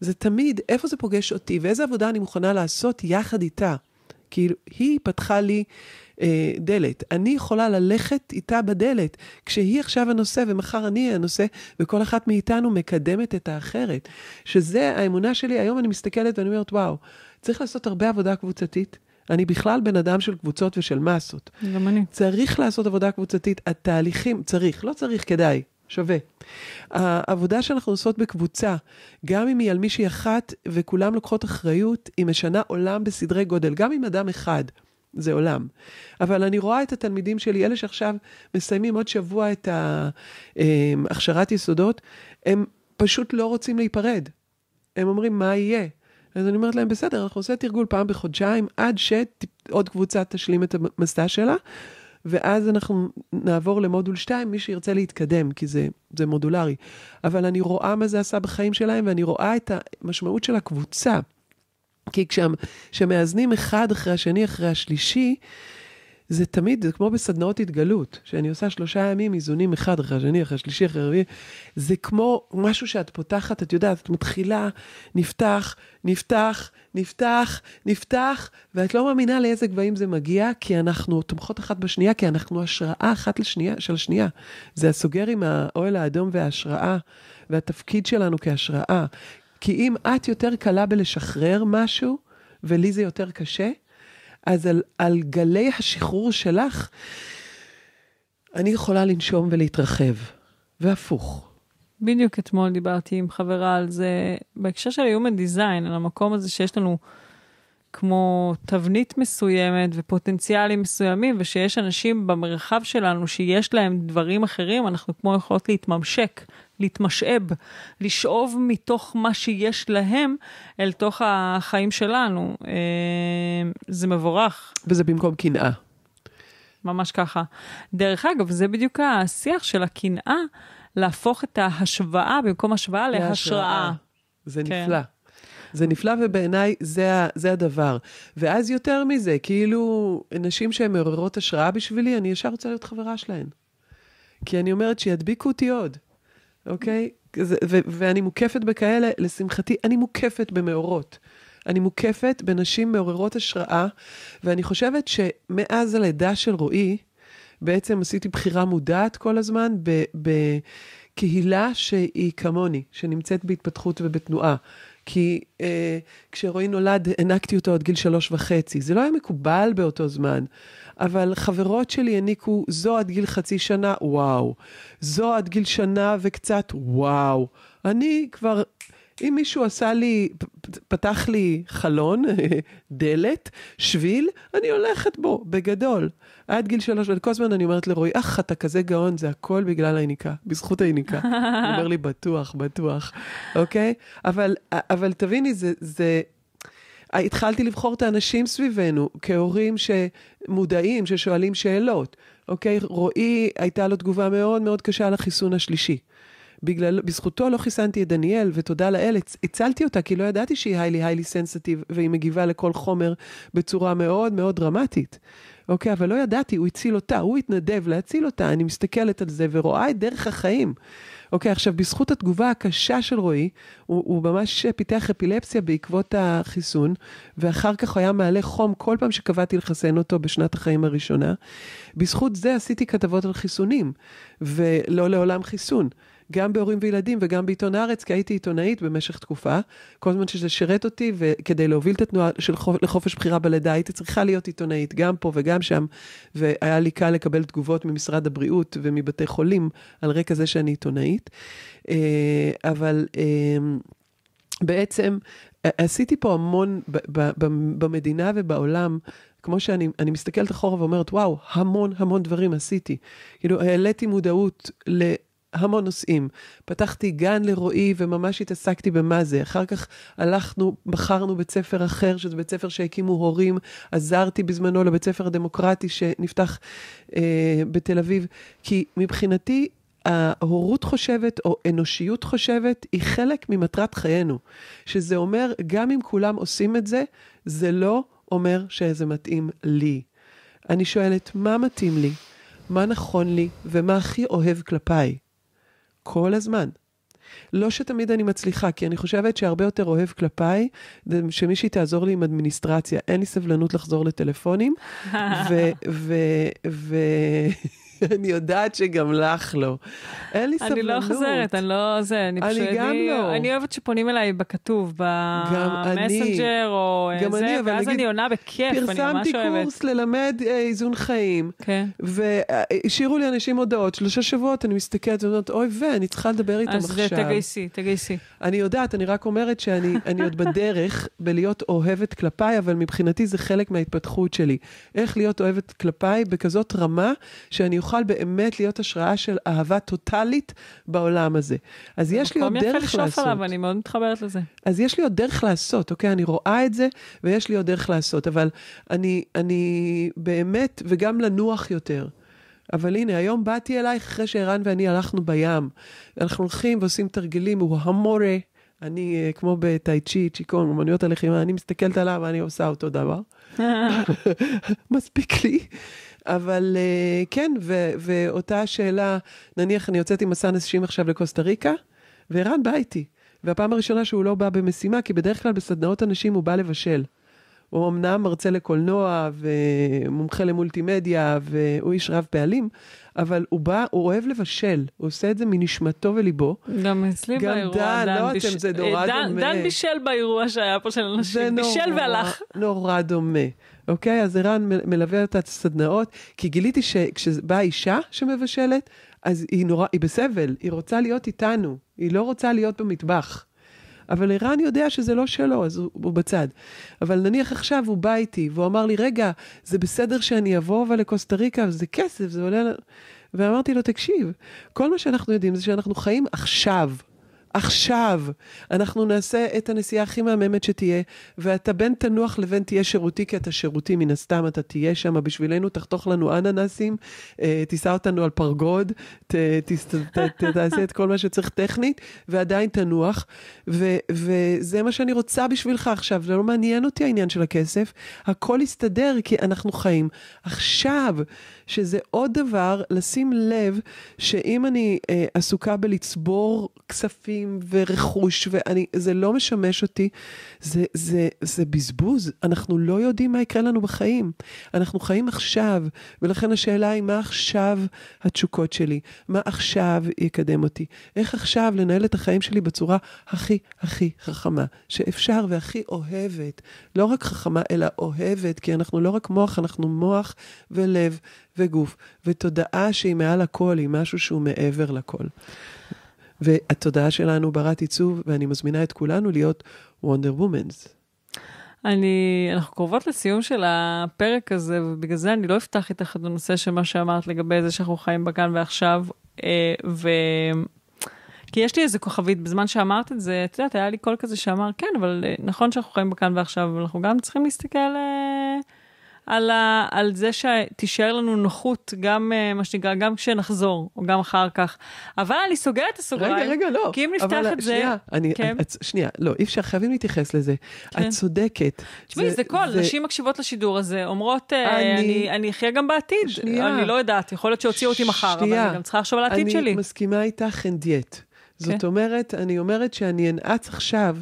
A: זה תמיד, איפה זה פוגש אותי, ואיזה עבודה אני מוכנה לעשות יחד איתה. כאילו, היא פתחה לי אה, דלת. אני יכולה ללכת איתה בדלת, כשהיא עכשיו הנושא ומחר אני הנושא, וכל אחת מאיתנו מקדמת את האחרת. שזה האמונה שלי, היום אני מסתכלת ואני אומרת, וואו, צריך לעשות הרבה עבודה קבוצתית. אני בכלל בן אדם של קבוצות ושל מסות.
C: גם אני.
A: צריך לעשות עבודה קבוצתית. התהליכים, צריך, לא צריך, כדאי, שווה. העבודה שאנחנו עושות בקבוצה, גם אם היא על מישהי אחת וכולם לוקחות אחריות, היא משנה עולם בסדרי גודל, גם עם אדם אחד. זה עולם. אבל אני רואה את התלמידים שלי, אלה שעכשיו מסיימים עוד שבוע את הכשרת יסודות, הם פשוט לא רוצים להיפרד. הם אומרים, מה יהיה? אז אני אומרת להם, בסדר, אנחנו עושים תרגול פעם בחודשיים, עד שעוד קבוצה תשלים את המסע שלה, ואז אנחנו נעבור למודול 2, מי שירצה להתקדם, כי זה, זה מודולרי. אבל אני רואה מה זה עשה בחיים שלהם, ואני רואה את המשמעות של הקבוצה. כי כשמאזנים אחד אחרי השני אחרי השלישי, זה תמיד, זה כמו בסדנאות התגלות, שאני עושה שלושה ימים איזונים אחד אחרי השני, אחרי השלישי, אחרי הרביעי, זה כמו משהו שאת פותחת, את יודעת, את מתחילה, נפתח, נפתח, נפתח, נפתח, ואת לא מאמינה לאיזה גבהים זה מגיע, כי אנחנו תומכות אחת בשנייה, כי אנחנו השראה אחת לשנייה, של השנייה. זה הסוגר עם האוהל האדום וההשראה, והתפקיד שלנו כהשראה. כי אם את יותר קלה בלשחרר משהו, ולי זה יותר קשה, אז על, על גלי השחרור שלך, אני יכולה לנשום ולהתרחב, והפוך.
C: בדיוק אתמול דיברתי עם חברה על זה, בהקשר של Human Design, על המקום הזה שיש לנו כמו תבנית מסוימת ופוטנציאלים מסוימים, ושיש אנשים במרחב שלנו שיש להם דברים אחרים, אנחנו כמו יכולות להתממשק, להתמשאב, לשאוב מתוך מה שיש להם אל תוך החיים שלנו. אה, זה מבורך.
A: וזה במקום קנאה.
C: ממש ככה. דרך אגב, זה בדיוק השיח של הקנאה, להפוך את ההשוואה במקום השוואה להשראה.
A: זה
C: כן.
A: נפלא. זה נפלא, ובעיניי זה, זה הדבר. ואז יותר מזה, כאילו, נשים שהן מעוררות השראה בשבילי, אני ישר רוצה להיות חברה שלהן. כי אני אומרת שידביקו אותי עוד, אוקיי? זה, ו- ואני מוקפת בכאלה, לשמחתי, אני מוקפת במאורות. אני מוקפת בנשים מעוררות השראה, ואני חושבת שמאז הלידה של רועי, בעצם עשיתי בחירה מודעת כל הזמן בקהילה שהיא כמוני, שנמצאת בהתפתחות ובתנועה. כי אה, כשרועי נולד, הענקתי אותו עד גיל שלוש וחצי. זה לא היה מקובל באותו זמן, אבל חברות שלי העניקו זו עד גיל חצי שנה, וואו. זו עד גיל שנה וקצת, וואו. אני כבר, אם מישהו עשה לי, פתח לי חלון, דלת, שביל, אני הולכת בו, בגדול. עד גיל שלוש, וכל הזמן אני אומרת לרועי, אך, אתה כזה גאון, זה הכל בגלל היניקה, בזכות היניקה. הוא אומר לי, בטוח, בטוח, אוקיי? אבל, אבל תביני, זה, זה, התחלתי לבחור את האנשים סביבנו כהורים שמודעים, ששואלים שאלות. אוקיי, רועי, הייתה לו תגובה מאוד מאוד קשה לחיסון השלישי. בגלל, בזכותו לא חיסנתי את דניאל, ותודה לאל, הצ- הצלתי אותה, כי לא ידעתי שהיא היילי היילי סנסיטיב, והיא מגיבה לכל חומר בצורה מאוד מאוד דרמטית. אוקיי, אבל לא ידעתי, הוא הציל אותה, הוא התנדב להציל אותה, אני מסתכלת על זה ורואה את דרך החיים. אוקיי, עכשיו, בזכות התגובה הקשה של רועי, הוא, הוא ממש פיתח אפילפסיה בעקבות החיסון, ואחר כך היה מעלה חום כל פעם שקבעתי לחסן אותו בשנת החיים הראשונה. בזכות זה עשיתי כתבות על חיסונים, ולא לעולם חיסון. גם בהורים וילדים וגם בעיתון הארץ, כי הייתי עיתונאית במשך תקופה. כל זמן שזה שירת אותי, וכדי להוביל את התנועה של חופ... לחופש בחירה בלידה, הייתי צריכה להיות עיתונאית, גם פה וגם שם, והיה לי קל לקבל תגובות ממשרד הבריאות ומבתי חולים על רקע זה שאני עיתונאית. אה, אבל אה, בעצם עשיתי פה המון במדינה ובעולם. כמו שאני אני מסתכלת אחורה ואומרת, וואו, המון המון דברים עשיתי. כאילו, העליתי מודעות ל... המון נושאים. פתחתי גן לרועי וממש התעסקתי במה זה. אחר כך הלכנו, בחרנו בית ספר אחר, שזה בית ספר שהקימו הורים. עזרתי בזמנו לבית ספר הדמוקרטי שנפתח אה, בתל אביב. כי מבחינתי, ההורות חושבת, או אנושיות חושבת, היא חלק ממטרת חיינו. שזה אומר, גם אם כולם עושים את זה, זה לא אומר שזה מתאים לי. אני שואלת, מה מתאים לי? מה נכון לי? ומה הכי אוהב כלפיי? כל הזמן. לא שתמיד אני מצליחה, כי אני חושבת שהרבה יותר אוהב כלפיי, שמישהי תעזור לי עם אדמיניסטרציה. אין לי סבלנות לחזור לטלפונים, ואני יודעת שגם לך לא. אין לי סבלנות.
C: אני לא חוזרת, אני לא זה, אני
A: אני
C: פשוט...
A: גם לא.
C: אני אוהבת שפונים אליי בכתוב, במסנג'ר או
A: גם
C: זה,
A: אני, אבל
C: ואז אני עונה בכיף, אני ממש
A: פרסמתי
C: אוהבת.
A: קורס ללמד אה, איזון חיים,
C: כן.
A: והשאירו לי אנשים הודעות, שלושה שבועות, אני מסתכלת ואומרת, אוי ואני צריכה לדבר איתם
C: אז
A: עכשיו.
C: תגייסי, תגייסי.
A: אני יודעת, אני רק אומרת שאני אני עוד בדרך בלהיות אוהבת כלפיי, אבל מבחינתי זה חלק מההתפתחות שלי. איך להיות אוהבת כלפיי בכזאת רמה, שאני אוכל באמת להיות השראה של אהבה טוטאלית בעולם הזה. אז יש לי עוד
C: מקום יפה
A: דרך
C: לשאוף
A: לעשות.
C: עליו, אני מאוד מתחברת לזה.
A: אז יש לי עוד דרך לעשות, אוקיי? אני רואה את זה, ויש לי עוד דרך לעשות, אבל אני, אני באמת, וגם לנוח יותר. אבל הנה, היום באתי אלייך אחרי שערן ואני הלכנו בים. אנחנו הולכים ועושים תרגילים, הוא המורה. אני, אה, כמו בטאי צ'י, צ'יקון, אומנויות הלחימה, אני מסתכלת עליו ואני עושה אותו דבר. מספיק לי. אבל אה, כן, ו- ואותה שאלה, נניח אני יוצאת עם מסע נשים עכשיו לקוסטה ריקה, וערן בא איתי. והפעם הראשונה שהוא לא בא במשימה, כי בדרך כלל בסדנאות הנשים הוא בא לבשל. הוא אמנם מרצה לקולנוע ומומחה למולטימדיה והוא איש רב פעלים, אבל הוא בא, הוא אוהב לבשל, הוא עושה את זה מנשמתו וליבו.
C: גם אצלי
A: גם
C: באירוע,
A: דן, לא
C: ביש-
A: אתם, זה נורא
C: אה, דן-
A: דומה.
C: דן בישל באירוע שהיה פה של אנשים, בישל
A: נורא,
C: והלך.
A: נורא דומה. אוקיי? אז ערן מלווה את הסדנאות, כי גיליתי שכשבאה אישה שמבשלת, אז היא נורא, היא בסבל, היא רוצה להיות איתנו, היא לא רוצה להיות במטבח. אבל ערן יודע שזה לא שלו, אז הוא, הוא בצד. אבל נניח עכשיו הוא בא איתי, והוא אמר לי, רגע, זה בסדר שאני אבוא אבל לקוסטה ריקה, זה כסף, זה עולה... ל-" ואמרתי לו, תקשיב, כל מה שאנחנו יודעים זה שאנחנו חיים עכשיו. עכשיו. אנחנו נעשה את הנסיעה הכי מהממת שתהיה, ואתה בין תנוח לבין תהיה שירותי, כי אתה שירותי, מן הסתם אתה תהיה שם בשבילנו, תחתוך לנו אננסים, אה, תיסע אותנו על פרגוד, ת, תס, ת, ת, ת, תעשה את כל מה שצריך טכנית, ועדיין תנוח. ו, וזה מה שאני רוצה בשבילך עכשיו, זה לא מעניין אותי העניין של הכסף, הכל יסתדר, כי אנחנו חיים עכשיו. שזה עוד דבר, לשים לב שאם אני אה, עסוקה בלצבור כספים ורכוש, וזה לא משמש אותי, זה, זה, זה בזבוז. אנחנו לא יודעים מה יקרה לנו בחיים. אנחנו חיים עכשיו, ולכן השאלה היא, מה עכשיו התשוקות שלי? מה עכשיו יקדם אותי? איך עכשיו לנהל את החיים שלי בצורה הכי הכי חכמה שאפשר והכי אוהבת? לא רק חכמה, אלא אוהבת, כי אנחנו לא רק מוח, אנחנו מוח ולב וגוף, ותודעה שהיא מעל הכל, היא משהו שהוא מעבר לכל. והתודעה שלנו ברת עיצוב, ואני מזמינה את כולנו להיות וונדר וומנס.
C: אני, אנחנו קרובות לסיום של הפרק הזה, ובגלל זה אני לא אפתח איתך את הנושא של מה שאמרת לגבי זה שאנחנו חיים בכאן ועכשיו, אה, ו... כי יש לי איזה כוכבית, בזמן שאמרת את זה, את יודעת, היה לי קול כזה שאמר, כן, אבל אה, נכון שאנחנו חיים בכאן ועכשיו, אבל אנחנו גם צריכים להסתכל... אה, על, ה, על זה שתישאר לנו נוחות, גם אה, מה שנקרא, גם כשנחזור, או גם אחר כך. אבל אני סוגרת את הסוגריים.
A: רגע, רגע, לא.
C: כי אם נפתח
A: אבל,
C: את
A: שנייה,
C: זה...
A: אני,
C: כן.
A: את, שנייה, לא, אי אפשר, חייבים להתייחס לזה.
C: כן.
A: את צודקת.
C: תשמעי, זה קול,
A: זה-
C: נשים מקשיבות לשידור הזה, אומרות, אה,
A: אני-
C: אני, אחיה גם בעתיד.
A: שנייה.
C: אני לא יודעת, יכול להיות שהוציאו אותי מחר, אבל
A: שנייה.
C: אני גם צריכה לחשוב על העתיד שלי.
A: אני מסכימה איתך אין דיאט. זאת
C: כן.
A: אומרת, אני אומרת שאני אנעץ עכשיו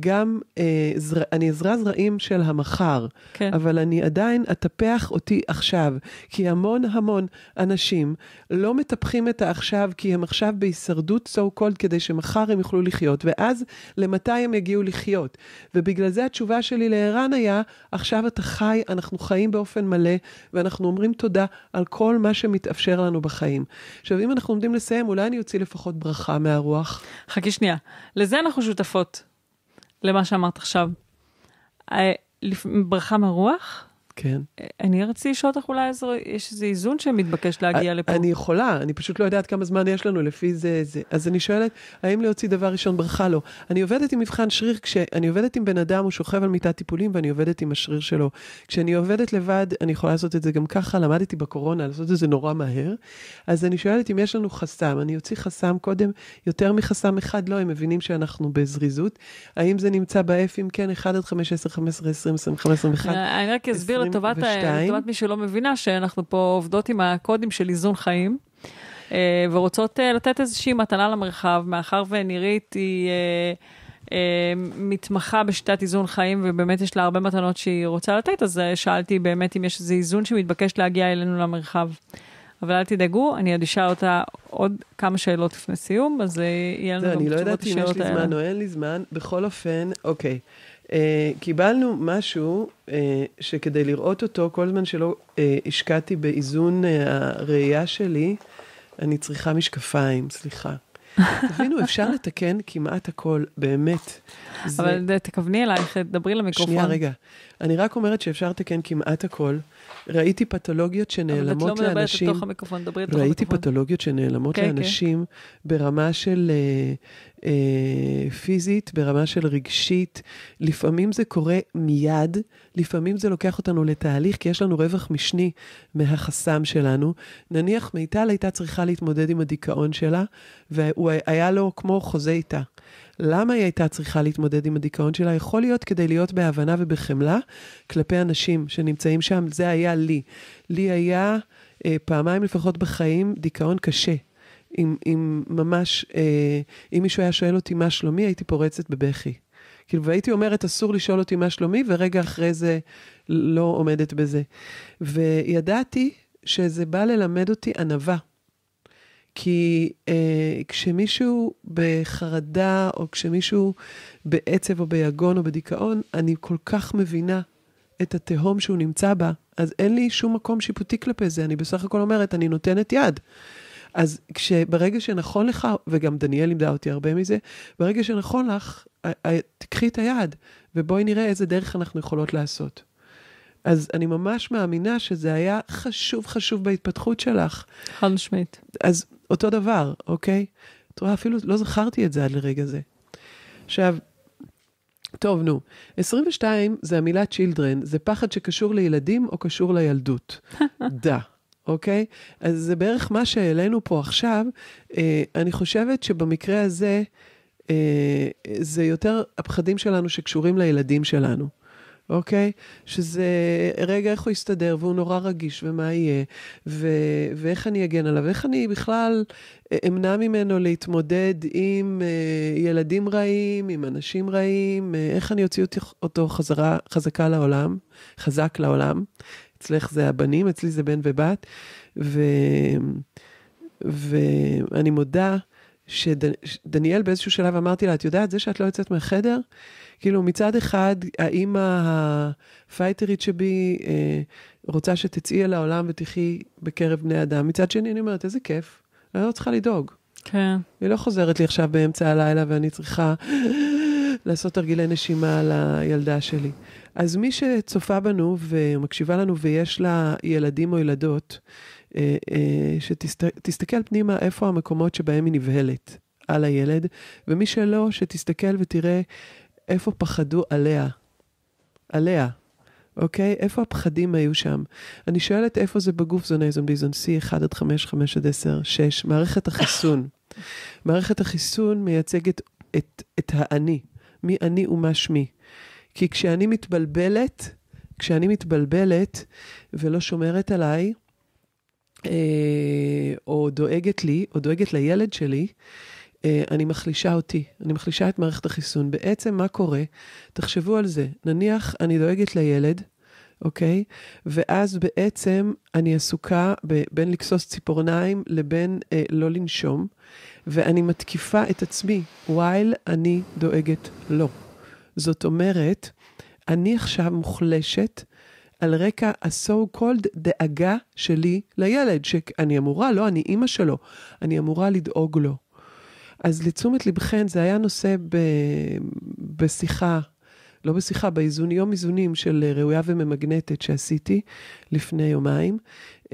A: גם, אה, זר, אני אזרע זרעים של המחר,
C: כן.
A: אבל אני עדיין אטפח אותי עכשיו, כי המון המון אנשים לא מטפחים את העכשיו, כי הם עכשיו בהישרדות so called כדי שמחר הם יוכלו לחיות, ואז למתי הם יגיעו לחיות. ובגלל זה התשובה שלי לערן היה, עכשיו אתה חי, אנחנו חיים באופן מלא, ואנחנו אומרים תודה על כל מה שמתאפשר לנו בחיים. עכשיו, אם אנחנו עומדים לסיים, אולי אני אוציא לפחות ברכה מהרוח.
C: חכי שנייה, לזה אנחנו שותפות, למה שאמרת עכשיו. אה, ברכה מהרוח?
A: כן.
C: אה, אני רציתי לשאול אותך אולי איזה, יש איזה איזון שמתבקש להגיע לפה.
A: אני יכולה, אני פשוט לא יודעת כמה זמן יש לנו לפי זה, זה. אז אני שואלת, האם להוציא דבר ראשון ברכה? לא. אני עובדת עם מבחן שריר, כשאני עובדת עם בן אדם, הוא שוכב על מיטת טיפולים, ואני עובדת עם השריר שלו. כשאני עובדת לבד, אני יכולה לעשות את זה גם ככה, למדתי בקורונה לעשות את זה נורא מהר. אז אני שואלת אם יש לנו חסם, אני אוציא חסם קודם, יותר מחסם אחד, לא, הם מבינים שאנחנו בזריזות. האם זה נמצא אם כן, 1 עד 5, 10, 15, 20, 25, 21.
C: אני אני רק אסביר לטובת, ה-
A: 22.
C: לטובת מי שלא מבינה, שאנחנו פה עובדות עם הקודים של איזון חיים, אה, ורוצות אה, לתת איזושהי מתנה למרחב, מאחר ונירית היא אה, מתמחה בשיטת איזון חיים, ובאמת יש לה הרבה מתנות שהיא רוצה לתת, אז שאלתי באמת אם יש איזה איזון שמתבקש להגיע אלינו למרחב. אבל אל תדאגו, אני עוד אשאל אותה עוד כמה שאלות לפני סיום, אז יהיה לנו גם
A: אני לא
C: תשובות
A: יודעת אם יש לי
C: האלה.
A: זמן או אין לי זמן. בכל אופן, אוקיי. קיבלנו משהו אה, שכדי לראות אותו, כל זמן שלא אה, השקעתי באיזון אה, הראייה שלי, אני צריכה משקפיים, סליחה. תבינו, אפשר לתקן כמעט הכל, באמת. זה-
C: אבל ד- תכווני אלייך, דברי למיקרופון.
A: שנייה, רגע. אני רק אומרת שאפשר לתקן כמעט הכל. ראיתי פתולוגיות
C: אבל את לא
A: שנעלמות
C: מדברת
A: לאנשים.
C: לתוך המיקרופון, דברי לתוך
A: ראיתי
C: המיקרופון.
A: פתולוגיות שנעלמות
C: כן, כן.
A: לאנשים ברמה של אה, אה, פיזית, ברמה של רגשית. לפעמים זה קורה מיד, לפעמים זה לוקח אותנו לתהליך, כי יש לנו רווח משני מהחסם שלנו. נניח מיטל הייתה צריכה להתמודד עם הדיכאון שלה, והוא היה לו כמו חוזה איתה. למה היא הייתה צריכה להתמודד עם הדיכאון שלה? יכול להיות כדי להיות בהבנה ובחמלה כלפי אנשים שנמצאים שם. זה היה לי. לי היה אה, פעמיים לפחות בחיים דיכאון קשה. אם, אם ממש, אה, אם מישהו היה שואל אותי מה שלומי, הייתי פורצת בבכי. כאילו, והייתי אומרת, אסור לשאול אותי מה שלומי, ורגע אחרי זה לא עומדת בזה. וידעתי שזה בא ללמד אותי ענווה. כי אה, כשמישהו בחרדה, או כשמישהו בעצב או ביגון או בדיכאון, אני כל כך מבינה את התהום שהוא נמצא בה, אז אין לי שום מקום שיפוטי כלפי זה, אני בסך הכל אומרת, אני נותנת יד. אז כשברגע שנכון לך, וגם דניאל לימדה אותי הרבה מזה, ברגע שנכון לך, תקחי את היד, ובואי נראה איזה דרך אנחנו יכולות לעשות. אז אני ממש מאמינה שזה היה חשוב חשוב בהתפתחות שלך.
C: חד משמעית.
A: אז אותו דבר, אוקיי? את רואה, אפילו לא זכרתי את זה עד לרגע זה. עכשיו, טוב, נו, 22 זה המילה children, זה פחד שקשור לילדים או קשור לילדות. דה. אוקיי? אז זה בערך מה שהעלינו פה עכשיו. אה, אני חושבת שבמקרה הזה, אה, זה יותר הפחדים שלנו שקשורים לילדים שלנו. אוקיי? שזה, רגע, איך הוא יסתדר, והוא נורא רגיש, ומה יהיה, ו, ואיך אני אגן עליו, איך אני בכלל אמנע ממנו להתמודד עם uh, ילדים רעים, עם אנשים רעים, uh, איך אני אוציא אותו חזרה, חזקה לעולם, חזק לעולם. אצלך זה הבנים, אצלי זה בן ובת, ו, ואני מודה שדניאל באיזשהו שלב אמרתי לה, את יודעת, זה שאת לא יוצאת מהחדר, כאילו מצד אחד, האימא הפייטרית שבי אה, רוצה שתצאי אל העולם ותחי בקרב בני אדם. מצד שני, אני אומרת, איזה כיף, אני לא צריכה לדאוג.
C: כן.
A: היא לא חוזרת לי עכשיו באמצע הלילה ואני צריכה לעשות תרגילי נשימה על הילדה שלי. אז מי שצופה בנו ומקשיבה לנו ויש לה ילדים או ילדות, אה, אה, שתסתכל פנימה איפה המקומות שבהם היא נבהלת על הילד, ומי שלא, שתסתכל ותראה איפה פחדו עליה. עליה, אוקיי? איפה הפחדים היו שם? אני שואלת איפה זה בגוף זונזום דיזון C, 1 עד 5, 5 עד 10, 6, מערכת החיסון. מערכת החיסון מייצגת את, את האני, מי אני ומה שמי. כי כשאני מתבלבלת, כשאני מתבלבלת ולא שומרת עליי, אה, או דואגת לי, או דואגת לילד שלי, אני מחלישה אותי, אני מחלישה את מערכת החיסון. בעצם מה קורה? תחשבו על זה. נניח אני דואגת לילד, אוקיי? ואז בעצם אני עסוקה ב- בין לכסוס ציפורניים לבין אה, לא לנשום, ואני מתקיפה את עצמי while אני דואגת לו. זאת אומרת, אני עכשיו מוחלשת על רקע ה-so called דאגה שלי לילד, שאני אמורה, לא, אני אימא שלו, אני אמורה לדאוג לו. אז לתשומת לבכן, זה היה נושא ב, בשיחה, לא בשיחה, באיזון, יום איזונים של ראויה וממגנטת שעשיתי לפני יומיים. Uh,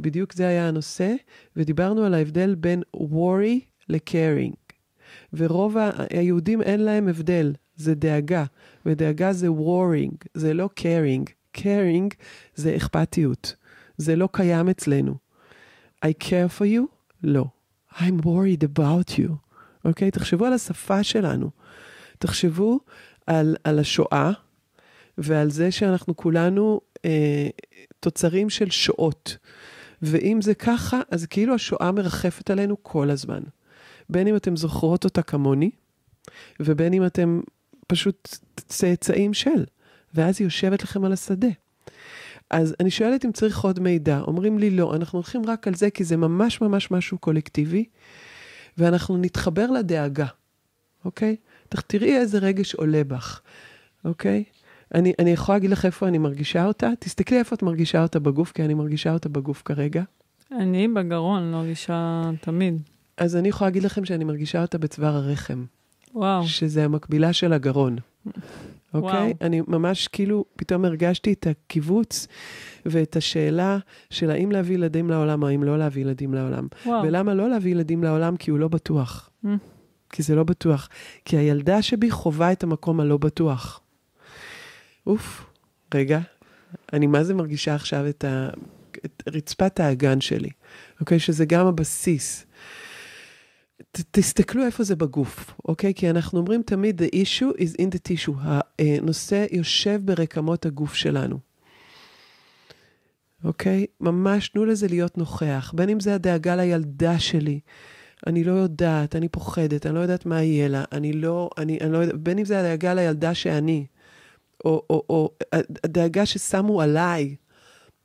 A: בדיוק זה היה הנושא, ודיברנו על ההבדל בין worry ל-caring. ורוב היהודים אין להם הבדל, זה דאגה, ודאגה זה worrying, זה לא caring. caring זה אכפתיות, זה לא קיים אצלנו. I care for you? לא. I'm worried about you. אוקיי? Okay? תחשבו על השפה שלנו. תחשבו על, על השואה ועל זה שאנחנו כולנו אה, תוצרים של שואות. ואם זה ככה, אז כאילו השואה מרחפת עלינו כל הזמן. בין אם אתם זוכרות אותה כמוני, ובין אם אתם פשוט צאצאים של, ואז היא יושבת לכם על השדה. אז אני שואלת אם צריך עוד מידע. אומרים לי לא, אנחנו הולכים רק על זה כי זה ממש ממש משהו קולקטיבי, ואנחנו נתחבר לדאגה, אוקיי? תראי איזה רגש עולה בך, אוקיי? אני, אני יכולה להגיד לך איפה אני מרגישה אותה? תסתכלי איפה את מרגישה אותה בגוף, כי אני מרגישה אותה בגוף כרגע.
C: אני בגרון, לא מרגישה תמיד.
A: אז אני יכולה להגיד לכם שאני מרגישה אותה בצוואר הרחם.
C: וואו.
A: שזה המקבילה של הגרון. אוקיי? וואו. אני ממש כאילו, פתאום הרגשתי את הקיבוץ ואת השאלה של האם להביא ילדים לעולם או האם לא להביא ילדים לעולם. וואו. ולמה לא להביא ילדים לעולם? כי הוא לא בטוח. Mm. כי זה לא בטוח. כי הילדה שבי חווה את המקום הלא בטוח. אוף, רגע, אני מה זה מרגישה עכשיו את, ה, את רצפת האגן שלי, אוקיי? שזה גם הבסיס. ת, תסתכלו איפה זה בגוף, אוקיי? כי אנחנו אומרים תמיד, the issue is in the tissue. הנושא יושב ברקמות הגוף שלנו. אוקיי? ממש תנו לזה להיות נוכח. בין אם זה הדאגה לילדה שלי, אני לא יודעת, אני פוחדת, אני לא יודעת מה יהיה לה, אני לא, אני, אני לא יודעת, בין אם זה הדאגה לילדה שאני, או, או, או הדאגה ששמו עליי,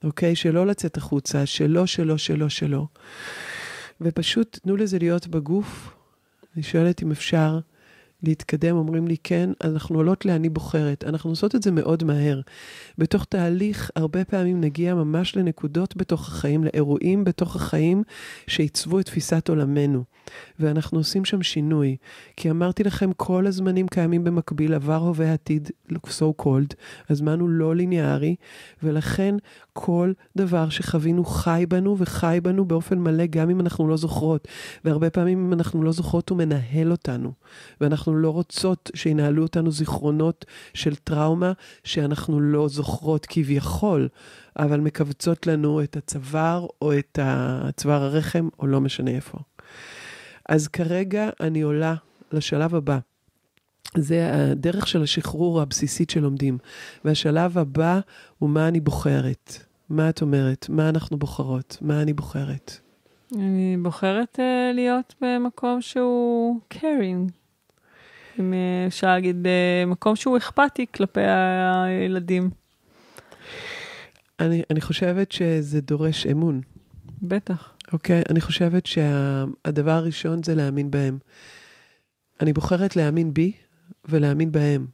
A: אוקיי? שלא לצאת החוצה, שלא, שלא, שלא, שלא. ופשוט תנו לזה להיות בגוף. אני שואלת אם אפשר להתקדם, אומרים לי, כן, אנחנו עולות לאני בוחרת. אנחנו עושות את זה מאוד מהר. בתוך תהליך, הרבה פעמים נגיע ממש לנקודות בתוך החיים, לאירועים בתוך החיים שעיצבו את תפיסת עולמנו. ואנחנו עושים שם שינוי. כי אמרתי לכם, כל הזמנים קיימים במקביל, עבר, הווה, עתיד, so called. הזמן הוא לא ליניארי, ולכן כל דבר שחווינו חי בנו וחי בנו באופן מלא, גם אם אנחנו לא זוכרות. והרבה פעמים אם אנחנו לא זוכרות, הוא מנהל אותנו. ואנחנו לא רוצות שינהלו אותנו זיכרונות של טראומה שאנחנו לא זוכרות כביכול, אבל מכווצות לנו את הצוואר או את צוואר הרחם, או לא משנה איפה. אז כרגע אני עולה לשלב הבא. זה הדרך של השחרור הבסיסית שלומדים. והשלב הבא הוא מה אני בוחרת. מה את אומרת? מה אנחנו בוחרות? מה אני בוחרת?
C: אני בוחרת uh, להיות במקום שהוא caring. אם uh, אפשר להגיד, uh, מקום שהוא אכפתי כלפי הילדים.
A: אני, אני חושבת שזה דורש אמון.
C: בטח.
A: אוקיי? Okay, אני חושבת שהדבר שה, הראשון זה להאמין בהם. אני בוחרת להאמין בי ולהאמין בהם.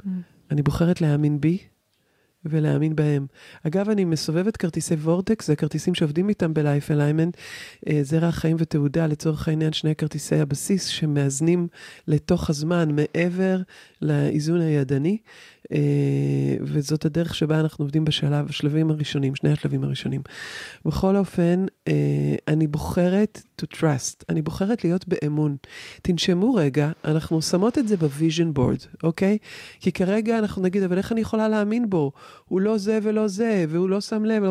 A: Mm. אני בוחרת להאמין בי ולהאמין בהם. אגב, אני מסובבת כרטיסי וורטקס, זה כרטיסים שעובדים איתם Alignment, אה, זרע החיים ותעודה, לצורך העניין שני כרטיסי הבסיס שמאזנים לתוך הזמן מעבר לאיזון הידני. אה, וזאת הדרך שבה אנחנו עובדים בשלב, השלבים הראשונים, שני השלבים הראשונים. בכל אופן, אה, אני בוחרת to trust, אני בוחרת להיות באמון. תנשמו רגע, אנחנו שמות את זה ב vision board, אוקיי? כי כרגע אנחנו נגיד, אבל איך אני יכולה להאמין בו? הוא לא זה ולא זה, והוא לא שם לב,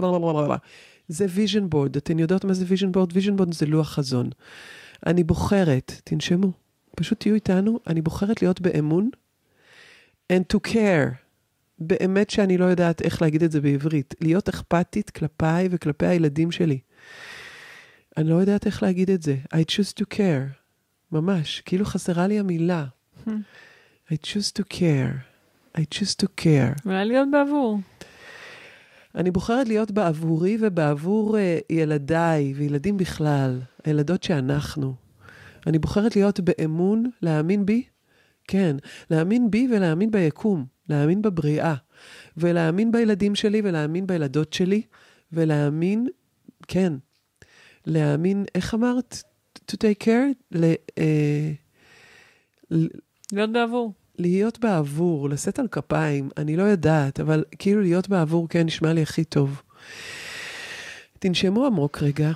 A: זה vision board. אתן יודעות מה זה vision board? vision board זה לוח חזון. אני בוחרת, תנשמו, פשוט תהיו איתנו, אני בוחרת להיות באמון. And to care. באמת שאני לא יודעת איך להגיד את זה בעברית. להיות אכפתית כלפיי וכלפי הילדים שלי. אני לא יודעת איך להגיד את זה. I choose to care. ממש, כאילו חסרה לי המילה. Hmm. I choose to care. I choose to care.
C: אולי להיות בעבור.
A: אני בוחרת להיות בעבורי ובעבור uh, ילדיי וילדים בכלל, הילדות שאנחנו. אני בוחרת להיות באמון, להאמין בי כן, להאמין בי ולהאמין ביקום, להאמין בבריאה, ולהאמין בילדים שלי ולהאמין בילדות שלי, ולהאמין, כן, להאמין, איך אמרת? to take care? ל, אה,
C: להיות בעבור.
A: להיות בעבור, לשאת על כפיים, אני לא יודעת, אבל כאילו להיות בעבור, כן, נשמע לי הכי טוב. תנשמו עמוק רגע,